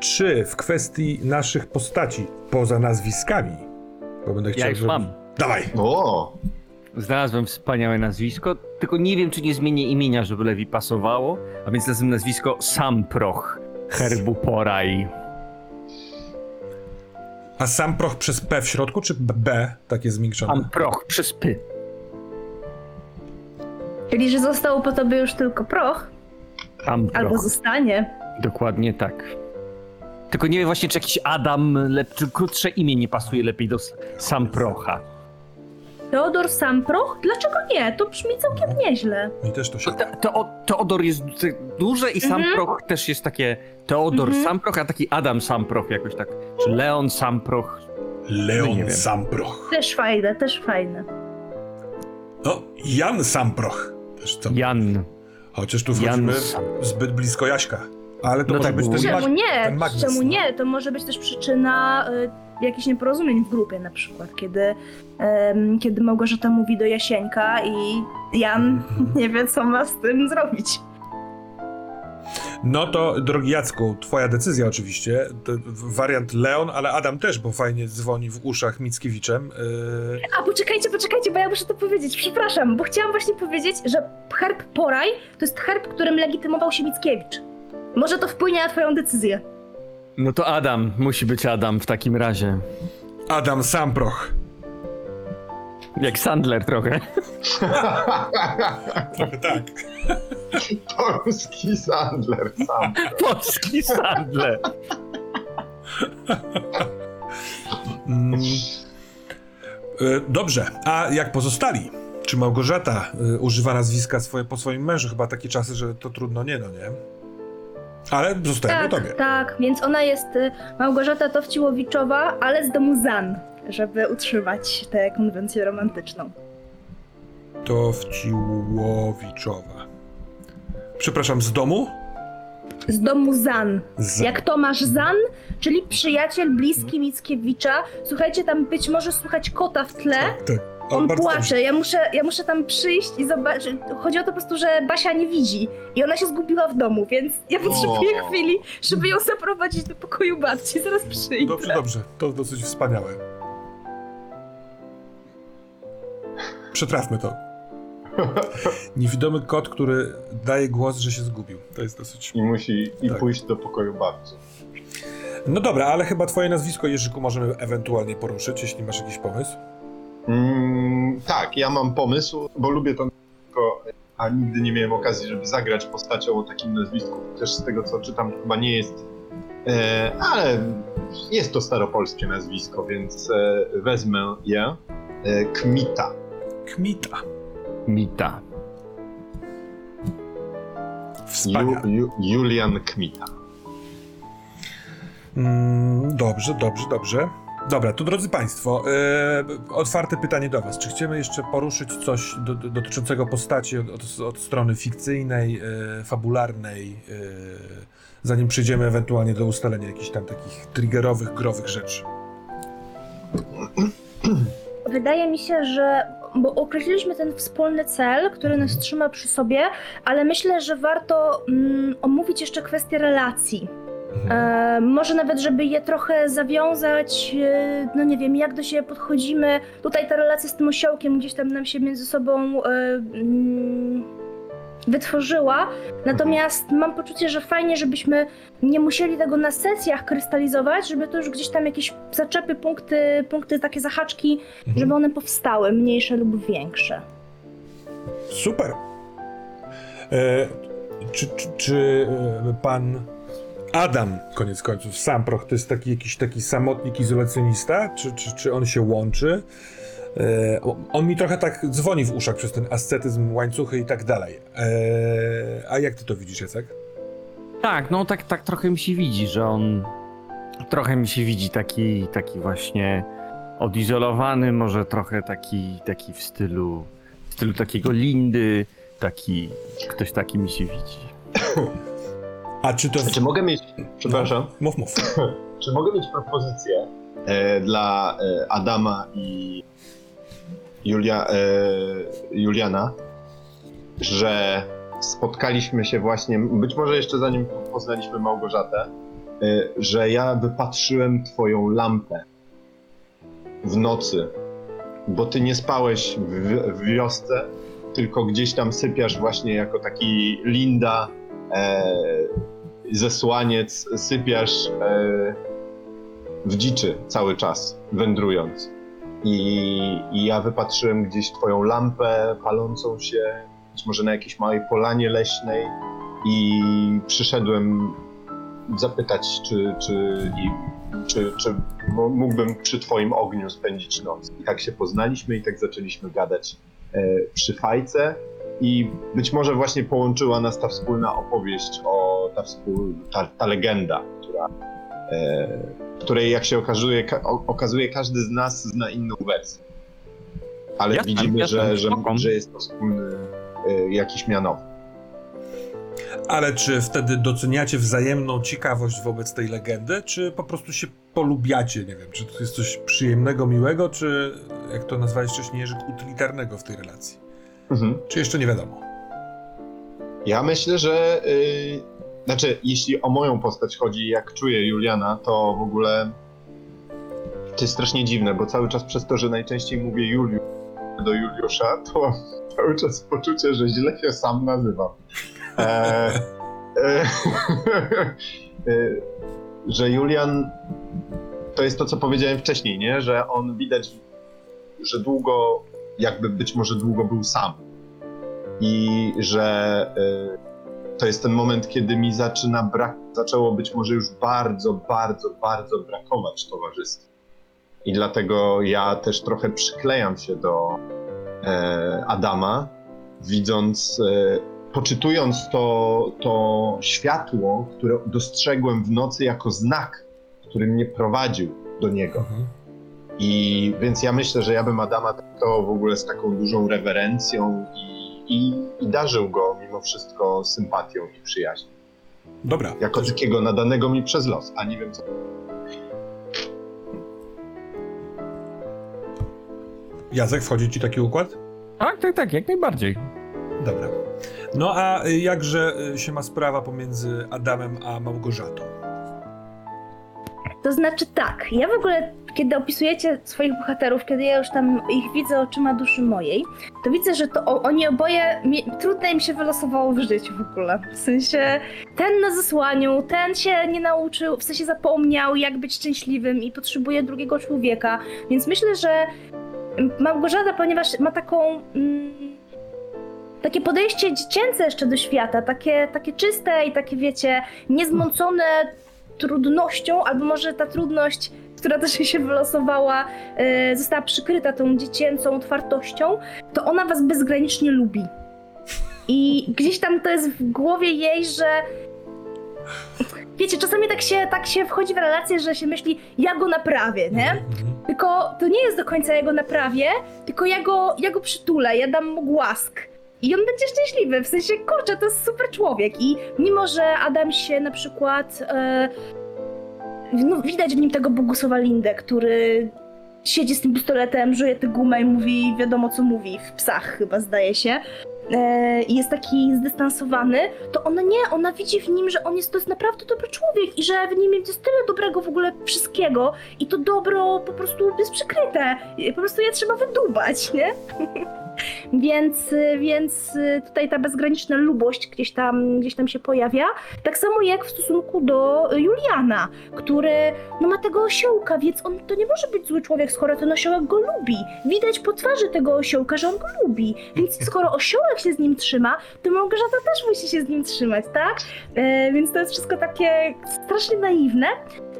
czy w kwestii naszych postaci, poza nazwiskami, bo będę chciał, Ja już żeby- mam. Dawaj! O, Znalazłem wspaniałe nazwisko, tylko nie wiem, czy nie zmienię imienia, żeby lepiej pasowało, a więc nazywam nazwisko Samproch Herbu Poraj. A sam proch przez P w środku, czy B, takie zmiękczone? Samproch przez Py. Czyli, że został po tobie już tylko proch, Samproch. albo zostanie. Dokładnie tak. Tylko nie wiem właśnie, czy jakiś Adam, lep, czy krótsze imię nie pasuje lepiej do s- Samprocha. Teodor Samproch? Dlaczego nie? To brzmi całkiem nieźle. Mi też to się... To, to, Teodor jest du- duże i Mhm. Samproch też jest takie Teodor Mhm. Samproch, a taki Adam Samproch jakoś tak. Czy Leon Samproch. Leon nie wiem. Samproch. Też fajne, też fajne. No, Jan Samproch. Też co? Jan. Chociaż tu wchodzimy Jan Sam- zbyt blisko Jaśka. Ale to No może tak, być bo- ten, Czemu mag- nie? ten magnes. Czemu no. nie? To może być też przyczyna y, jakichś nieporozumień w grupie na przykład, kiedy, em, kiedy Małgorzata mówi do Jasieńka i Jan [LAUGHS] nie wie, co ma z tym zrobić. No to, drogi Jacku, twoja decyzja oczywiście. Wariant Leon, ale Adam też, bo fajnie dzwoni w uszach Mickiewiczem. Yy, A poczekajcie, poczekajcie, bo ja muszę to powiedzieć. Przepraszam, bo chciałam właśnie powiedzieć, że herb Poraj to jest herb, którym legitymował się Mickiewicz. Może to wpłynie na twoją decyzję. No to Adam, musi być Adam w takim razie. Adam Samproch. Jak Sandler trochę. [LAUGHS] Trochę tak. Polski Sandler sam. Polski Sandler. Mm. Yy, dobrze, a jak pozostali? Czy Małgorzata y, używa nazwiska swoje po swoim mężu? Chyba takie czasy, że to trudno nie, no nie? Ale zostaje po tobie. tak, więc ona jest y, Małgorzata Towciłowiczowa, ale z domu Zan, żeby utrzymać tę konwencję romantyczną. To Wciłowiczowa. Przepraszam, z domu? Z domu Zan. Z... Jak Tomasz Zan, czyli przyjaciel bliski Mickiewicza. Słuchajcie, tam być może słychać kota w tle. Tak, tak. On bardzo płacze, dobrze. ja muszę, ja muszę tam przyjść i zobaczyć. Chodzi o to po prostu, że Basia nie widzi i ona się zgubiła w domu, więc ja potrzebuję O. chwili, żeby ją zaprowadzić do pokoju babci. Zaraz przyjdę. Dobrze, dobrze. To dosyć wspaniałe. Przetrawmy to. [LAUGHS] Niewidomy kot, który daje głos, że się zgubił. To jest dosyć... I musi i Tak. pójść do pokoju babci. No dobra, ale chyba twoje nazwisko, Jerzyku, możemy ewentualnie poruszyć, jeśli masz jakiś pomysł. Mm, tak, ja mam pomysł, bo lubię to nazwisko, a nigdy nie miałem okazji, żeby zagrać postacią o takim nazwisku. Też z tego co czytam, chyba nie jest. E, ale jest to staropolskie nazwisko, więc e, wezmę je. E, Kmita. Kmita. Mita. Wspaniale. Ju, Ju, Julian Kmita. Mm, dobrze, dobrze, dobrze. Dobra, to drodzy Państwo, e, otwarte pytanie do Was. Czy chcemy jeszcze poruszyć coś do, do, dotyczącego postaci od, od, od strony fikcyjnej, e, fabularnej, e, zanim przejdziemy ewentualnie do ustalenia jakichś tam takich triggerowych, growych rzeczy? Wydaje mi się, że. Bo określiliśmy ten wspólny cel, który nas trzyma przy sobie, ale myślę, że warto mm, omówić jeszcze kwestię relacji. E, może nawet, żeby je trochę zawiązać, e, no nie wiem, jak do siebie podchodzimy. Tutaj ta relacja z tym osiołkiem gdzieś tam nam się między sobą e, mm, wytworzyła. Natomiast mam poczucie, że fajnie, żebyśmy nie musieli tego na sesjach krystalizować, żeby to już gdzieś tam jakieś zaczepy, punkty, punkty takie zahaczki, Mhm. żeby one powstały, mniejsze lub większe. Super. E, czy, czy, czy e, pan Adam, koniec końców, sam proch, to jest taki jakiś taki samotnik, izolacjonista? Czy, czy, czy on się łączy? E, on mi trochę tak dzwoni w uszach przez ten ascetyzm, łańcuchy i tak dalej. E, a jak ty to widzisz, Jacek? Tak, no tak, tak trochę mi się widzi, że on trochę mi się widzi taki, taki właśnie odizolowany, może trochę taki, taki w stylu, w stylu takiego Lindy, taki, ktoś taki mi się widzi. [COUGHS] A czy to... Czy mogę mieć, przepraszam, Mów, mów. [LAUGHS] czy mogę mieć propozycję e, dla e, Adama i Julia, e, Juliana, że spotkaliśmy się właśnie, być może jeszcze zanim poznaliśmy Małgorzatę, e, że ja wypatrzyłem twoją lampę w nocy, bo ty nie spałeś w, w wiosce, tylko gdzieś tam sypiasz właśnie jako taki Linda, e, zesłaniec, sypiasz e, w dziczy cały czas, wędrując. I, I ja wypatrzyłem gdzieś twoją lampę palącą się, być może na jakiejś małej polanie leśnej i przyszedłem zapytać, czy, czy, i, czy, czy mógłbym przy twoim ogniu spędzić noc. I tak się poznaliśmy i tak zaczęliśmy gadać e, przy fajce i być może właśnie połączyła nas ta wspólna opowieść o ta, współ, ta, ta legenda, która, e, której jak się okazuje, ka, okazuje każdy z nas zna inną wersję. Ale Jasne, widzimy, jasne, że, że, że jest to wspólny e, jakiś mianowy. Ale czy wtedy doceniacie wzajemną ciekawość wobec tej legendy, czy po prostu się polubiacie? Nie wiem, czy to jest coś przyjemnego, miłego, czy jak to nazwałeś wcześniej, utylitarnego w tej relacji? Mhm. Czy jeszcze nie wiadomo? Ja myślę, że y, Znaczy, jeśli o moją postać chodzi, jak czuję Juliana, to w ogóle to jest strasznie dziwne, bo cały czas przez to, że najczęściej mówię Juliusz do Juliusza, to mam [LAUGHS] cały czas poczucie, że źle się sam nazywam. E, e, [LAUGHS] e, że Julian to jest to, co powiedziałem wcześniej, nie? Że on widać, że długo, jakby być może długo był sam. I że e, to jest ten moment, kiedy mi zaczyna brak, zaczęło być może już bardzo, bardzo, bardzo brakować towarzystwa. I dlatego ja też trochę przyklejam się do e, Adama, widząc, e, poczytując to, to światło, które dostrzegłem w nocy jako znak, który mnie prowadził do niego. Mhm. I więc ja myślę, że ja bym Adama traktował w ogóle z taką dużą rewerencją i, i, i darzył go mimo wszystko sympatią i przyjaźnią. Dobra. Jako takiego nadanego mi przez los, a nie wiem co. Jacek, wchodzi ci taki układ? Tak, tak, tak, jak najbardziej. Dobra. No a jakże się ma sprawa pomiędzy Adamem a Małgorzatą? To znaczy tak, ja w ogóle, kiedy opisujecie swoich bohaterów, kiedy ja już tam ich widzę oczyma duszy mojej, to widzę, że to o, oni oboje, mi, trudno im się wylosowało w życiu w ogóle. W sensie, ten na zasłaniu, ten się nie nauczył, w sensie zapomniał, jak być szczęśliwym i potrzebuje drugiego człowieka, więc myślę, że Małgorzata, ponieważ ma taką... Mm, takie podejście dziecięce jeszcze do świata, takie, takie czyste i takie, wiecie, niezmącone trudnością, albo może ta trudność, która też się wylosowała, e, została przykryta tą dziecięcą otwartością, to ona was bezgranicznie lubi. I gdzieś tam to jest w głowie jej, że. Wiecie, czasami tak się, tak się wchodzi w relację, że się myśli, ja go naprawię, nie? Mhm. Tylko to nie jest do końca ja go naprawię, tylko ja go, ja go przytulę, ja dam mu głask. I on będzie szczęśliwy, w sensie, kurczę, to jest super człowiek. I mimo, że Adam się na przykład. E, no, widać w nim tego Bogusława Lindę, który siedzi z tym pistoletem, żuje tę gumę i mówi wiadomo co mówi, w psach chyba zdaje się. E, i jest taki zdystansowany, to ona nie, ona widzi w nim, że on jest, to jest naprawdę dobry człowiek i że w nim jest tyle dobrego w ogóle wszystkiego i to dobro po prostu jest przykryte. Po prostu je trzeba wydubać, nie? [LAUGHS] Więc, więc tutaj ta bezgraniczna lubość gdzieś tam, gdzieś tam się pojawia. Tak samo jak w stosunku do Juliana, który no, ma tego osiołka, więc on to nie może być zły człowiek, skoro ten osiołek go lubi. Widać po twarzy tego osiołka, że on go lubi. Więc skoro osiołek się z nim trzyma, to Małgorzata też musi się z nim trzymać, tak? E, więc to jest wszystko takie strasznie naiwne.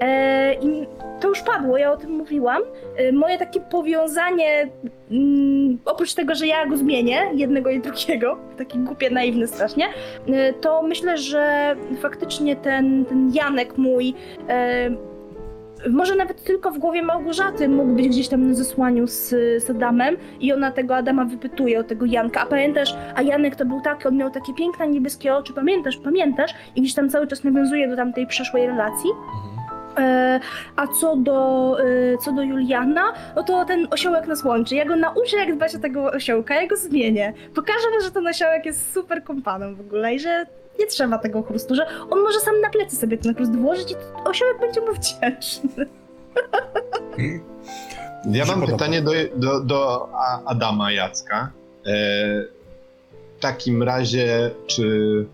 E, I to już padło, ja o tym mówiłam. E, moje takie powiązanie, mm, oprócz tego, że ja go zmienię, jednego i drugiego, [LAUGHS] taki głupie, naiwny strasznie, e, to myślę, że faktycznie ten, ten Janek mój, może nawet tylko w głowie Małgorzaty mógł być gdzieś tam na zesłaniu z, z Adamem i ona tego Adama wypytuje o tego Janka. A pamiętasz, a Janek to był taki, on miał takie piękne niebieskie oczy, pamiętasz, pamiętasz? I gdzieś tam cały czas nawiązuje do tamtej przeszłej relacji. E, a co do, e, co do Juliana, no to ten osiołek nas łączy. Ja go nauczę, jak dbać o tego osiołka, ja go zmienię. Pokażę mu, że ten osiołek jest super kompanem w ogóle i że nie trzeba tego chrustu, że on może sam na plecy sobie ten chrust włożyć i osiołek będzie mu wdzięczny. [LAUGHS] Ja Mi się mam pytanie do, do, do Adama Jacka. E, w takim razie, czy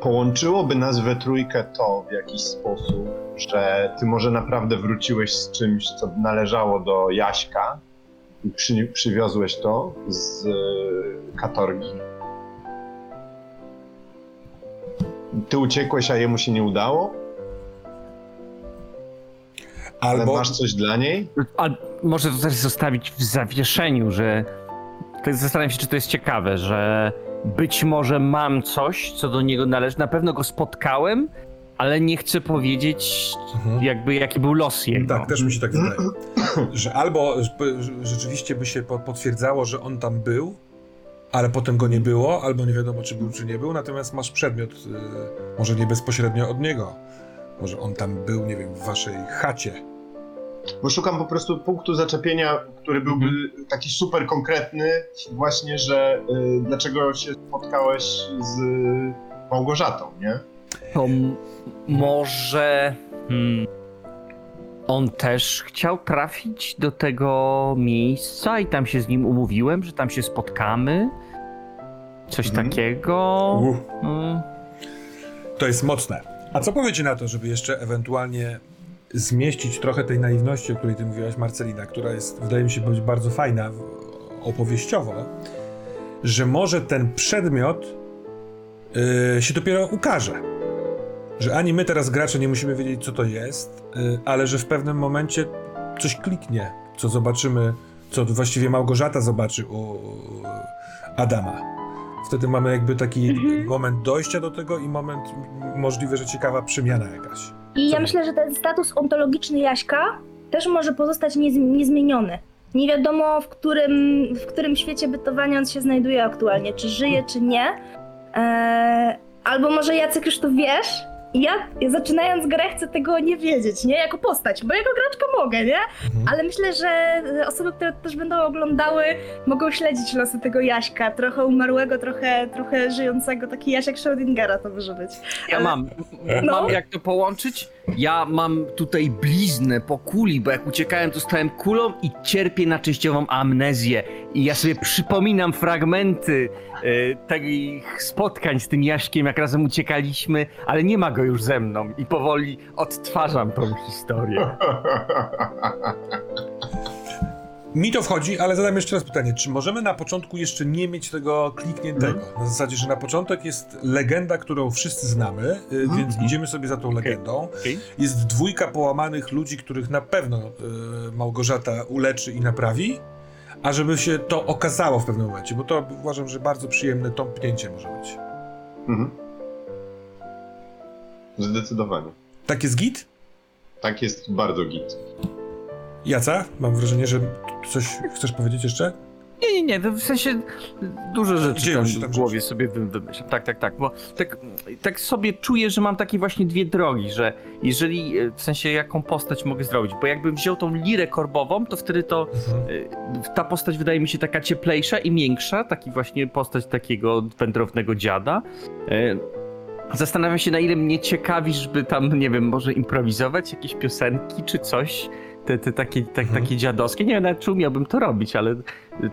połączyłoby nas we trójkę to w jakiś sposób, że ty może naprawdę wróciłeś z czymś, co należało do Jaśka i przy, przywiozłeś to z e, katorgi? Ty uciekłeś, a jemu się nie udało? Ale Albo masz coś dla niej? A może to też zostawić w zawieszeniu, że. Tak zastanawiam się, czy to jest ciekawe, że być może mam coś, co do niego należy. Na pewno go spotkałem, ale nie chcę powiedzieć, Mhm. jakby jaki był los jego. Tak, też mi się tak wydaje. Że albo rzeczywiście by się po- potwierdzało, że on tam był, ale potem go nie było, albo nie wiadomo, czy był, czy nie był, natomiast masz przedmiot, y, może nie bezpośrednio od niego. Może on tam był, nie wiem, w waszej chacie. Bo szukam po prostu punktu zaczepienia, który byłby taki super konkretny, właśnie, że y, dlaczego się spotkałeś z Małgorzatą, nie? To może. Hmm, on też chciał trafić do tego miejsca i tam się z nim umówiłem, że tam się spotkamy. Coś Mhm. takiego. Hmm. to jest mocne. A co powiecie na to, żeby jeszcze ewentualnie zmieścić trochę tej naiwności, o której ty mówiłaś, Marcelina, która jest, wydaje mi się, być bardzo fajna opowieściowo, że może ten przedmiot yy, się dopiero ukaże. Że ani my teraz gracze nie musimy wiedzieć, co to jest, yy, ale że w pewnym momencie coś kliknie, co zobaczymy, co właściwie Małgorzata zobaczy u Adama. Wtedy mamy jakby taki Mhm. moment dojścia do tego i moment możliwe, że ciekawa przemiana jakaś. I ja myślę, że ten status ontologiczny Jaśka też może pozostać niez- niezmieniony. Nie wiadomo, w którym, w którym świecie bytowania on się znajduje aktualnie, czy żyje, czy nie. Eee, albo może Jacek już to wiesz, i ja, ja zaczynając grę chcę tego nie wiedzieć, nie? Jako postać, bo jako graczka mogę, nie? Mhm. Ale myślę, że e, osoby, które to też będą oglądały, mogą śledzić losy tego Jaśka. Trochę umarłego, trochę, trochę żyjącego. Taki Jasiek Schrödingera to może być. Ja Ale- mam. No. Mam jak to połączyć? Ja mam tutaj bliznę po kuli, bo jak uciekałem, to stałem kulą i cierpię na częściową amnezję. I ja sobie przypominam fragmenty e, takich spotkań z tym Jaśkiem, jak razem uciekaliśmy, ale nie ma go już ze mną i powoli odtwarzam tą historię. [LAUGHS] Mi to wchodzi, ale zadam jeszcze raz pytanie. Czy możemy na początku jeszcze nie mieć tego klikniętego? Na zasadzie, że na początek jest legenda, którą wszyscy znamy, y, więc idziemy sobie za tą legendą. Okej. Jest dwójka połamanych ludzi, których na pewno y, Małgorzata uleczy i naprawi, a żeby się to okazało w pewnym momencie, bo to uważam, że bardzo przyjemne tąpnięcie może być. Mhm. Zdecydowanie. Tak jest git? Tak jest bardzo git. Jaca? Mam wrażenie, że coś chcesz powiedzieć jeszcze? Nie, nie, nie, to w sensie dużo rzeczy tam się tam w głowie sobie wy- wymyślam. Tak, tak, tak, bo tak, tak sobie czuję, że mam takie właśnie dwie drogi, że jeżeli, e, w sensie jaką postać mogę zrobić, bo jakbym wziął tą lirę korbową, to wtedy to Mhm. e, ta postać wydaje mi się taka cieplejsza i miększa, taki właśnie postać takiego wędrownego dziada. E, Zastanawiam się, na ile mnie ciekawi, żeby tam, nie wiem, może improwizować jakieś piosenki czy coś. Te, te takie, tak, Mhm. takie dziadowskie. Nie wiem nawet, czy umiałbym to robić, ale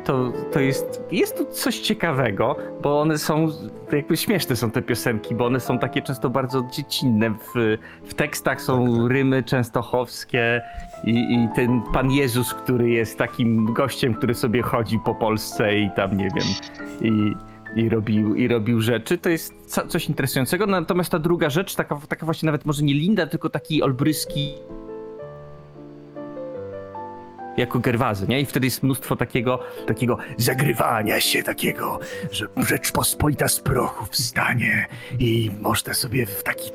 to, to jest, jest tu coś ciekawego, bo one są, jakby śmieszne są te piosenki, bo one są takie często bardzo dziecinne. W, w tekstach są rymy częstochowskie i, i ten Pan Jezus, który jest takim gościem, który sobie chodzi po Polsce i tam, nie wiem, i, i, robił, i robił rzeczy, to jest co, coś interesującego. Natomiast ta druga rzecz, taka, taka właśnie nawet może nie Linda, tylko taki olbryski jako Gerwazy, nie? I wtedy jest mnóstwo takiego, takiego zagrywania się, takiego, że Rzeczpospolita z prochu wstanie i można sobie w taki,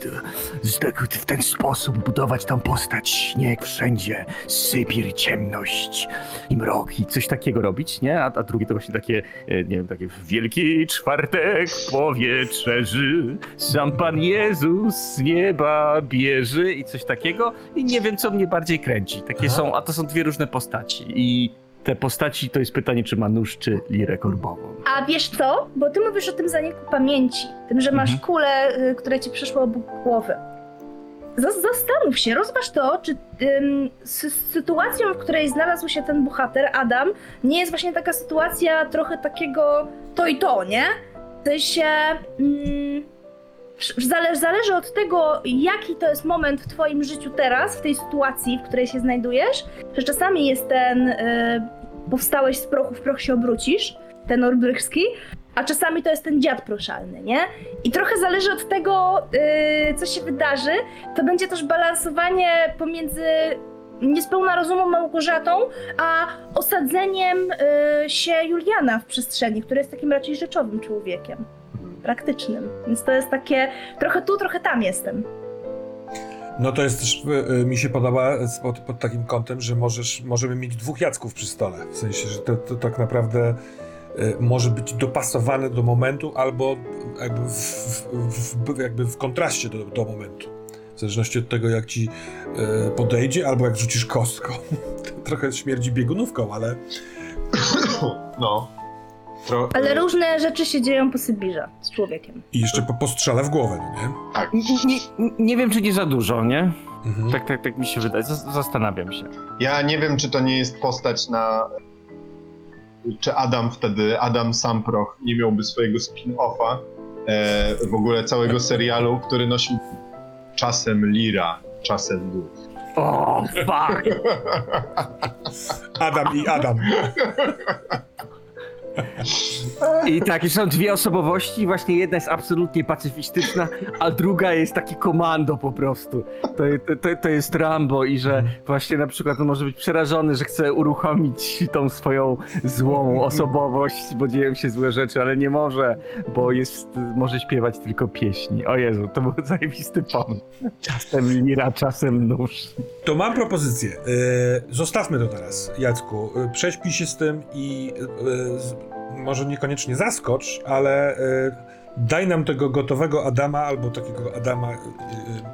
tak- w ten sposób budować tam postać, śnieg wszędzie, Sybir, ciemność i mrok i coś takiego robić, nie? A, a drugie to właśnie takie, e, nie wiem, takie Wielki Czwartek powietrzeży, sam Pan Jezus z nieba bierze i coś takiego i nie wiem, co mnie bardziej kręci. Takie Aha. są, a to są dwie różne postaci i te postaci to jest pytanie, czy ma nóż, czy lirę korbową. A wiesz co? Bo ty mówisz o tym zaniku pamięci, tym, że masz Mhm. kulę, y, która ci przyszła obok głowy. Zas- Zastanów się, rozważ to, czy ym, sy- sytuacją, w której znalazł się ten bohater, Adam, nie jest właśnie taka sytuacja trochę takiego to i to, nie? W sensie... Mm, zale- zależy od tego, jaki to jest moment w twoim życiu teraz, w tej sytuacji, w której się znajdujesz, że czasami jest ten... Y, powstałeś z prochu, w proch się obrócisz, ten Orbrychski, a czasami to jest ten dziad proszalny, nie? I trochę zależy od tego, yy, co się wydarzy. To będzie też balansowanie pomiędzy niespełna rozumą Małgorzatą, a osadzeniem yy, się Juliana w przestrzeni, który jest takim raczej rzeczowym człowiekiem, praktycznym. Więc to jest takie, trochę tu, trochę tam jestem. No to jest też, y, y, mi się podoba pod, pod takim kątem, że możesz, możemy mieć dwóch Jacków przy stole. W sensie, że to, to tak naprawdę y, może być dopasowane do momentu albo jakby w, w, w, jakby w kontraście do, do momentu. W zależności od tego, jak ci podejdzie albo jak rzucisz kostką. [LAUGHS] Trochę śmierdzi biegunówką, ale No. Tro... Ale różne rzeczy się dzieją po Sybirze z człowiekiem. I jeszcze po, postrzela w głowę, no nie? Tak. Nie, nie, nie wiem, czy nie za dużo, nie? Mhm. Tak, tak, tak mi się wydaje. Zas- Zastanawiam się. Ja nie wiem, czy to nie jest postać na... Czy Adam wtedy, Adam Samproch nie miałby swojego spin-offa e, w ogóle całego serialu, który nosił czasem Lira, czasem Duch. O, fuck! Adam i Adam. [LAUGHS] I tak, i są dwie osobowości, właśnie jedna jest absolutnie pacyfistyczna, a druga jest taki komando po prostu. To, to, to jest Rambo i że właśnie na przykład on może być przerażony, że chce uruchomić tą swoją złą osobowość, bo dzieją się złe rzeczy, ale nie może, bo jest, może śpiewać tylko pieśni. O Jezu, to był [LAUGHS] zajebisty pomysł. Czasem lira, czasem nóż. To mam propozycję. E, zostawmy to teraz, Jacku. E, Prześpij się z tym i e, może niekoniecznie zaskocz, ale e, daj nam tego gotowego Adama albo takiego Adama e,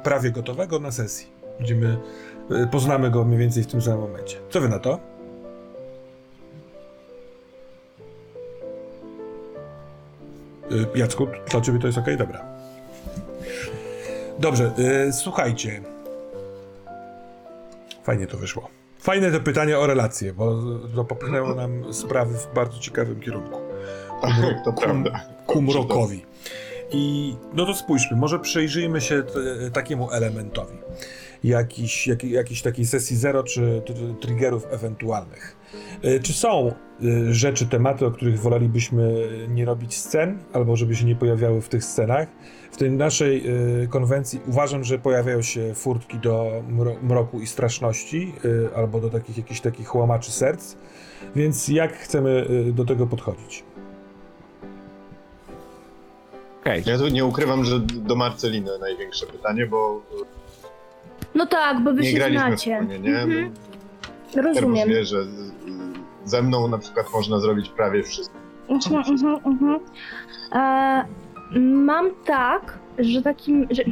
prawie gotowego na sesji. Będziemy, e, poznamy go mniej więcej w tym samym momencie. Co wy na to? Jacku, dla ciebie to jest ok? Dobra. Dobrze, słuchajcie. Fajnie to wyszło. Fajne to pytanie o relacje, bo to popchnęło nam sprawy w bardzo ciekawym kierunku. Tak, to prawda. Ku mrokowi. I no to spójrzmy, może przyjrzyjmy się t- takiemu elementowi. Jakiś, jak, jakiejś takiej sesji zero, czy t- triggerów ewentualnych. Y, Czy są y, rzeczy, tematy, o których wolelibyśmy nie robić scen, albo żeby się nie pojawiały w tych scenach? W tej naszej y, konwencji uważam, że pojawiają się furtki do mro- mroku i straszności, y, albo do takich jakichś takich łamaczy serc. Więc jak chcemy y, do tego podchodzić? Okej. Ja tu nie ukrywam, że do Marceliny największe pytanie, bo No tak, bo wy nie się graliśmy znacie. wspólnie, nie? Mhm. Rozumiem. wie, że ze mną na przykład można zrobić prawie wszystko. Mhm, mhm, mhm. Mam tak, że takim, że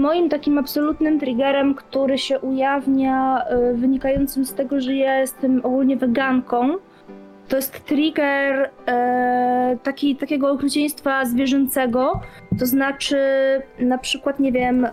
moim takim absolutnym triggerem, który się ujawnia e, wynikającym z tego, że ja jestem ogólnie weganką, to jest trigger e, taki, takiego okrucieństwa zwierzęcego, to znaczy na przykład, nie wiem, e,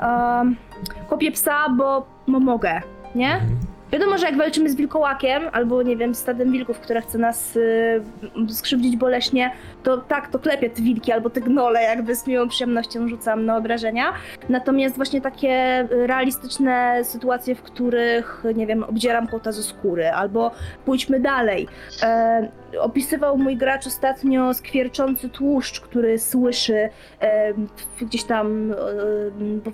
kopię psa, bo, bo mogę, nie? Mhm. Wiadomo, że jak walczymy z wilkołakiem, albo nie wiem, stadem wilków, które chce nas y, skrzywdzić boleśnie, to tak, to klepię te wilki albo te gnole, jakby z miłą przyjemnością rzucam na obrażenia. Natomiast właśnie takie realistyczne sytuacje, w których, nie wiem, obdzieram kota ze skóry, albo pójdźmy dalej. E, opisywał mój gracz ostatnio skwierczący tłuszcz, który słyszy e, gdzieś tam e,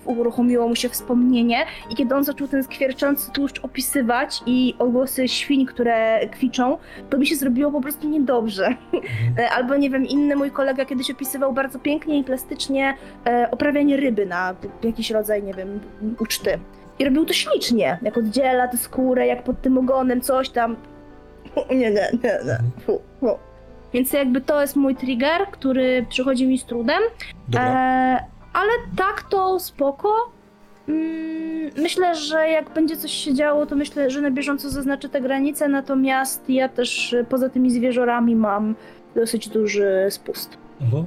uruchomiło mu się wspomnienie i kiedy on zaczął ten skwierczący tłuszcz opisywać i odgłosy świń, które kwiczą, to mi się zrobiło po prostu niedobrze. E, Albo nie wiem, inny mój kolega kiedyś opisywał bardzo pięknie i plastycznie e, oprawianie ryby na jakiś rodzaj, nie wiem, uczty. I robił to ślicznie, jak oddziela tę skórę, jak pod tym ogonem coś tam. Nie, nie, nie, nie. Fu, fu. Więc jakby to jest mój trigger, który przychodzi mi z trudem. Dobra. E, ale tak to spoko. Mm, myślę, że jak będzie coś się działo, to myślę, że na bieżąco zaznaczę te granice, natomiast ja też e, poza tymi zwierzorami mam dosyć duży spust. Mhm.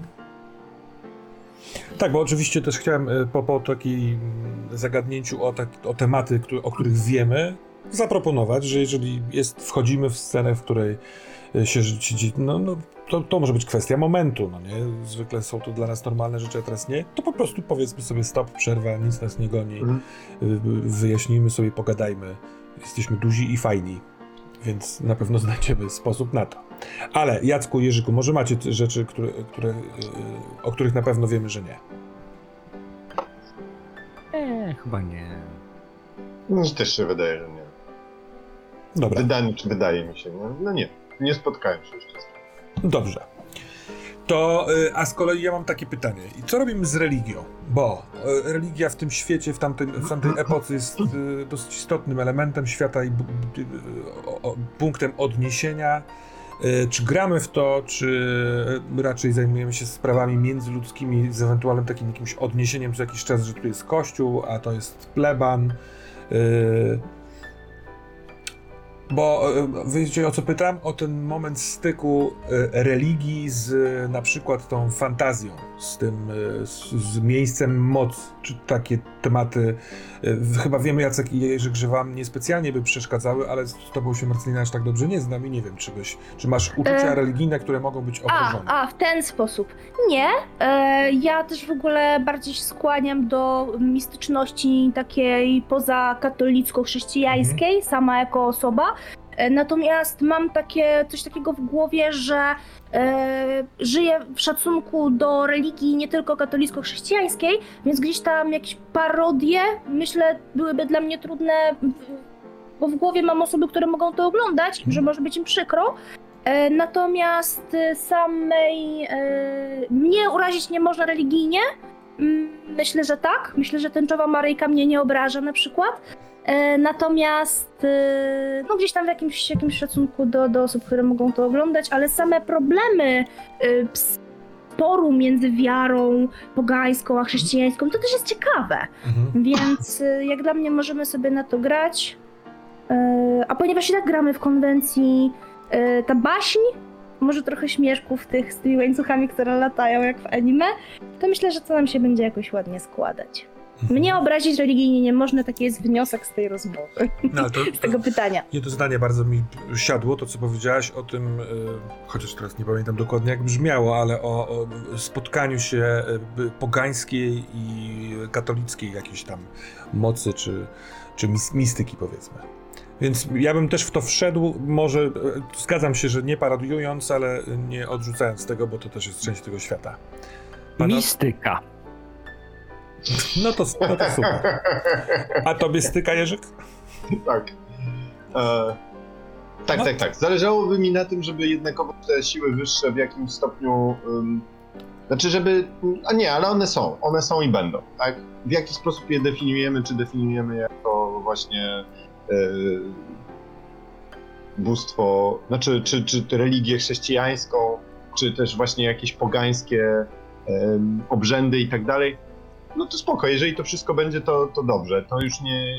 Tak, bo oczywiście też chciałem e, po, po takim mm, zagadnięciu o, tak, o tematy, o których wiemy, zaproponować, że jeżeli jest, wchodzimy w scenę, w której się życie, no, no to, to może być kwestia momentu, no nie? Zwykle są to dla nas normalne rzeczy, a teraz nie, to po prostu powiedzmy sobie stop, przerwa, nic nas nie goni, Mhm. y, wyjaśnijmy sobie, pogadajmy, jesteśmy duzi i fajni, więc na pewno znajdziemy sposób na to. Ale Jacku, Jerzyku, może macie te rzeczy, które, które, y, o których na pewno wiemy, że nie. Eee, chyba nie. No, też się wydaje, że nie. Dobra, Wydaje, czy wydaje mi się, no, no nie. Nie spotkałem się jeszcze z tym. dobrze. To, y, a z kolei ja mam takie pytanie. I co robimy z religią? Bo y, religia w tym świecie, w tamtej, w tamtej epoce jest y, dosyć istotnym elementem świata i punktem odniesienia. Czy gramy w to, czy raczej zajmujemy się sprawami międzyludzkimi z ewentualnym takim jakimś odniesieniem co jakiś czas, że tu jest kościół, a to jest pleban. Bo e, wiecie o co pytam? O ten moment styku e, religii z e, na przykład tą fantazją, z tym, z, z miejscem mocy. Czy takie tematy, chyba wiemy Jacek i Jerzy, że wam niespecjalnie by przeszkadzały, ale z tobą się Marcelina aż tak dobrze nie znam i nie wiem, czy, byś, czy masz uczucia E, religijne, które mogą być A, obrażone. a, w ten sposób. Nie, e, ja też w ogóle bardziej się skłaniam do mistyczności takiej poza katolicko-chrześcijańskiej, sama jako osoba. E, Natomiast mam takie coś takiego w głowie, że e, żyję w szacunku do religii nie tylko katolicko-chrześcijańskiej, więc gdzieś tam jakieś parodie, myślę, byłyby dla mnie trudne, bo w głowie mam osoby, które mogą to oglądać, że może być im przykro. E, Natomiast e, samej e, mnie urazić nie można religijnie. Mm, Myślę, że tak. Myślę, że tęczowa Maryjka mnie nie obraża na przykład. E, Natomiast e, no gdzieś tam w jakimś, jakimś szacunku do, do osób, które mogą to oglądać, ale same problemy e, sporu między wiarą pogańską a chrześcijańską, to też jest ciekawe. Mhm. Więc jak dla mnie możemy sobie na to grać. A ponieważ i tak gramy w konwencji ta baśń, może trochę śmieszków tych z tymi łańcuchami, które latają jak w anime, to myślę, że to nam się będzie jakoś ładnie składać. Mhm. Mnie obrazić religijnie nie można, taki jest wniosek z tej rozmowy, No, to, [LAUGHS] z tego pytania. Jedno zdanie bardzo mi siadło, to co powiedziałaś o tym, e, chociaż teraz nie pamiętam dokładnie jak brzmiało, ale o, o spotkaniu się e, pogańskiej i katolickiej jakiejś tam mocy, czy, czy mis- mistyki powiedzmy. Więc ja bym też w to wszedł, może e, zgadzam się, że nie paradując, ale nie odrzucając tego, bo to też jest część tego świata. Pana- Mistyka. No to, no to super. A tobie styka Jerzyk? tak. E, tak, No. tak, tak. Zależałoby mi na tym, żeby jednakowoż te siły wyższe w jakimś stopniu. ym, znaczy, żeby. A nie, ale one są. One są i będą. Tak? W jaki sposób je definiujemy? Czy definiujemy jako właśnie. Yy, bóstwo, znaczy, czy, czy religię chrześcijańską, czy też właśnie jakieś pogańskie obrzędy i tak dalej. No to spoko, jeżeli to wszystko będzie, to, to dobrze. To już nie,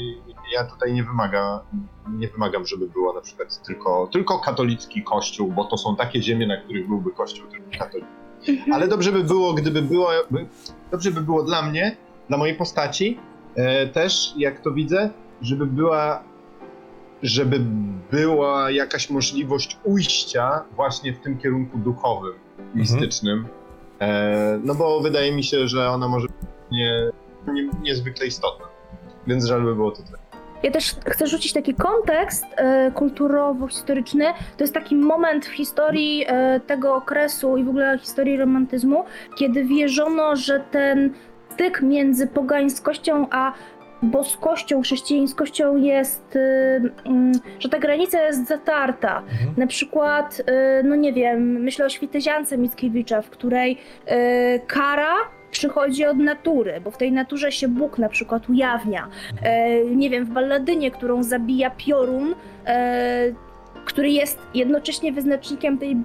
ja tutaj nie wymaga, nie wymagam, żeby było na przykład tylko, tylko katolicki kościół, bo to są takie ziemie, na których byłby kościół tylko katolicki. Ale dobrze by było, gdyby było, by, dobrze by było dla mnie, dla mojej postaci e, też, jak to widzę, żeby była, żeby była jakaś możliwość ujścia właśnie w tym kierunku duchowym, mistycznym. E, no bo wydaje mi się, że ona może być nie, nie, niezwykle istotna. Więc żal by było to tyle. Ja też chcę rzucić taki kontekst e, kulturowo-historyczny. To jest taki moment w historii e, tego okresu i w ogóle historii romantyzmu, kiedy wierzono, że ten styk między pogańskością a boskością, chrześcijańskością jest, e, mm, że ta granica jest zatarta. Mhm. Na przykład, y, no nie wiem, myślę o Świteziance Mickiewicza, w której y, kara przychodzi od natury, bo w tej naturze się Bóg na przykład ujawnia. E, nie wiem, w balladynie, którą zabija piorun, e, który jest jednocześnie wyznacznikiem tej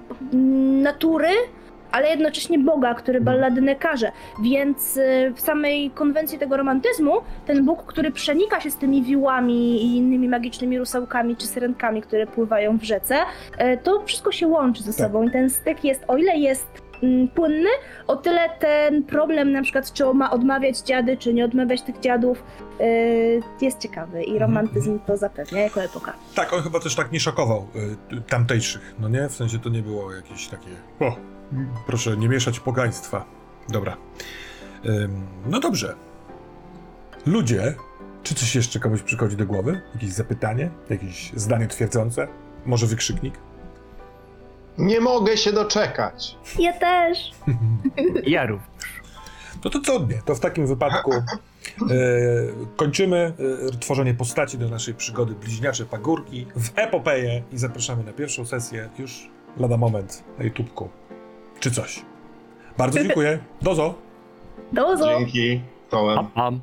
natury, ale jednocześnie Boga, który balladynę karze. Więc y, w samej konwencji tego romantyzmu ten Bóg, który przenika się z tymi wiłami i innymi magicznymi rusełkami czy syrenkami, które pływają w rzece, e, to wszystko się łączy ze sobą i ten styk jest, o ile jest płynny, o tyle ten problem na przykład, czy ma odmawiać dziady, czy nie odmawiać tych dziadów, e, jest ciekawy i romantyzm to zapewnia jako epoka. Tak, on chyba też tak nie szokował y, tamtejszych, no nie? W sensie to nie było jakieś takie. O, mm, proszę nie mieszać pogaństwa. Dobra. No dobrze. Ludzie, czy coś jeszcze komuś przychodzi do głowy? Jakieś zapytanie? Jakieś zdanie twierdzące? Może wykrzyknik? Nie mogę się doczekać. Ja też! [LAUGHS] Ja również. No to cudnie. To w takim wypadku e, kończymy e, tworzenie postaci do naszej przygody Bliźniacze Pagórki w epopeję i zapraszamy na pierwszą sesję już lada moment na YouTubku. Czy coś. Bardzo dziękuję. Dozo. Do zobaczenia! Dzięki. Tołem. Pam.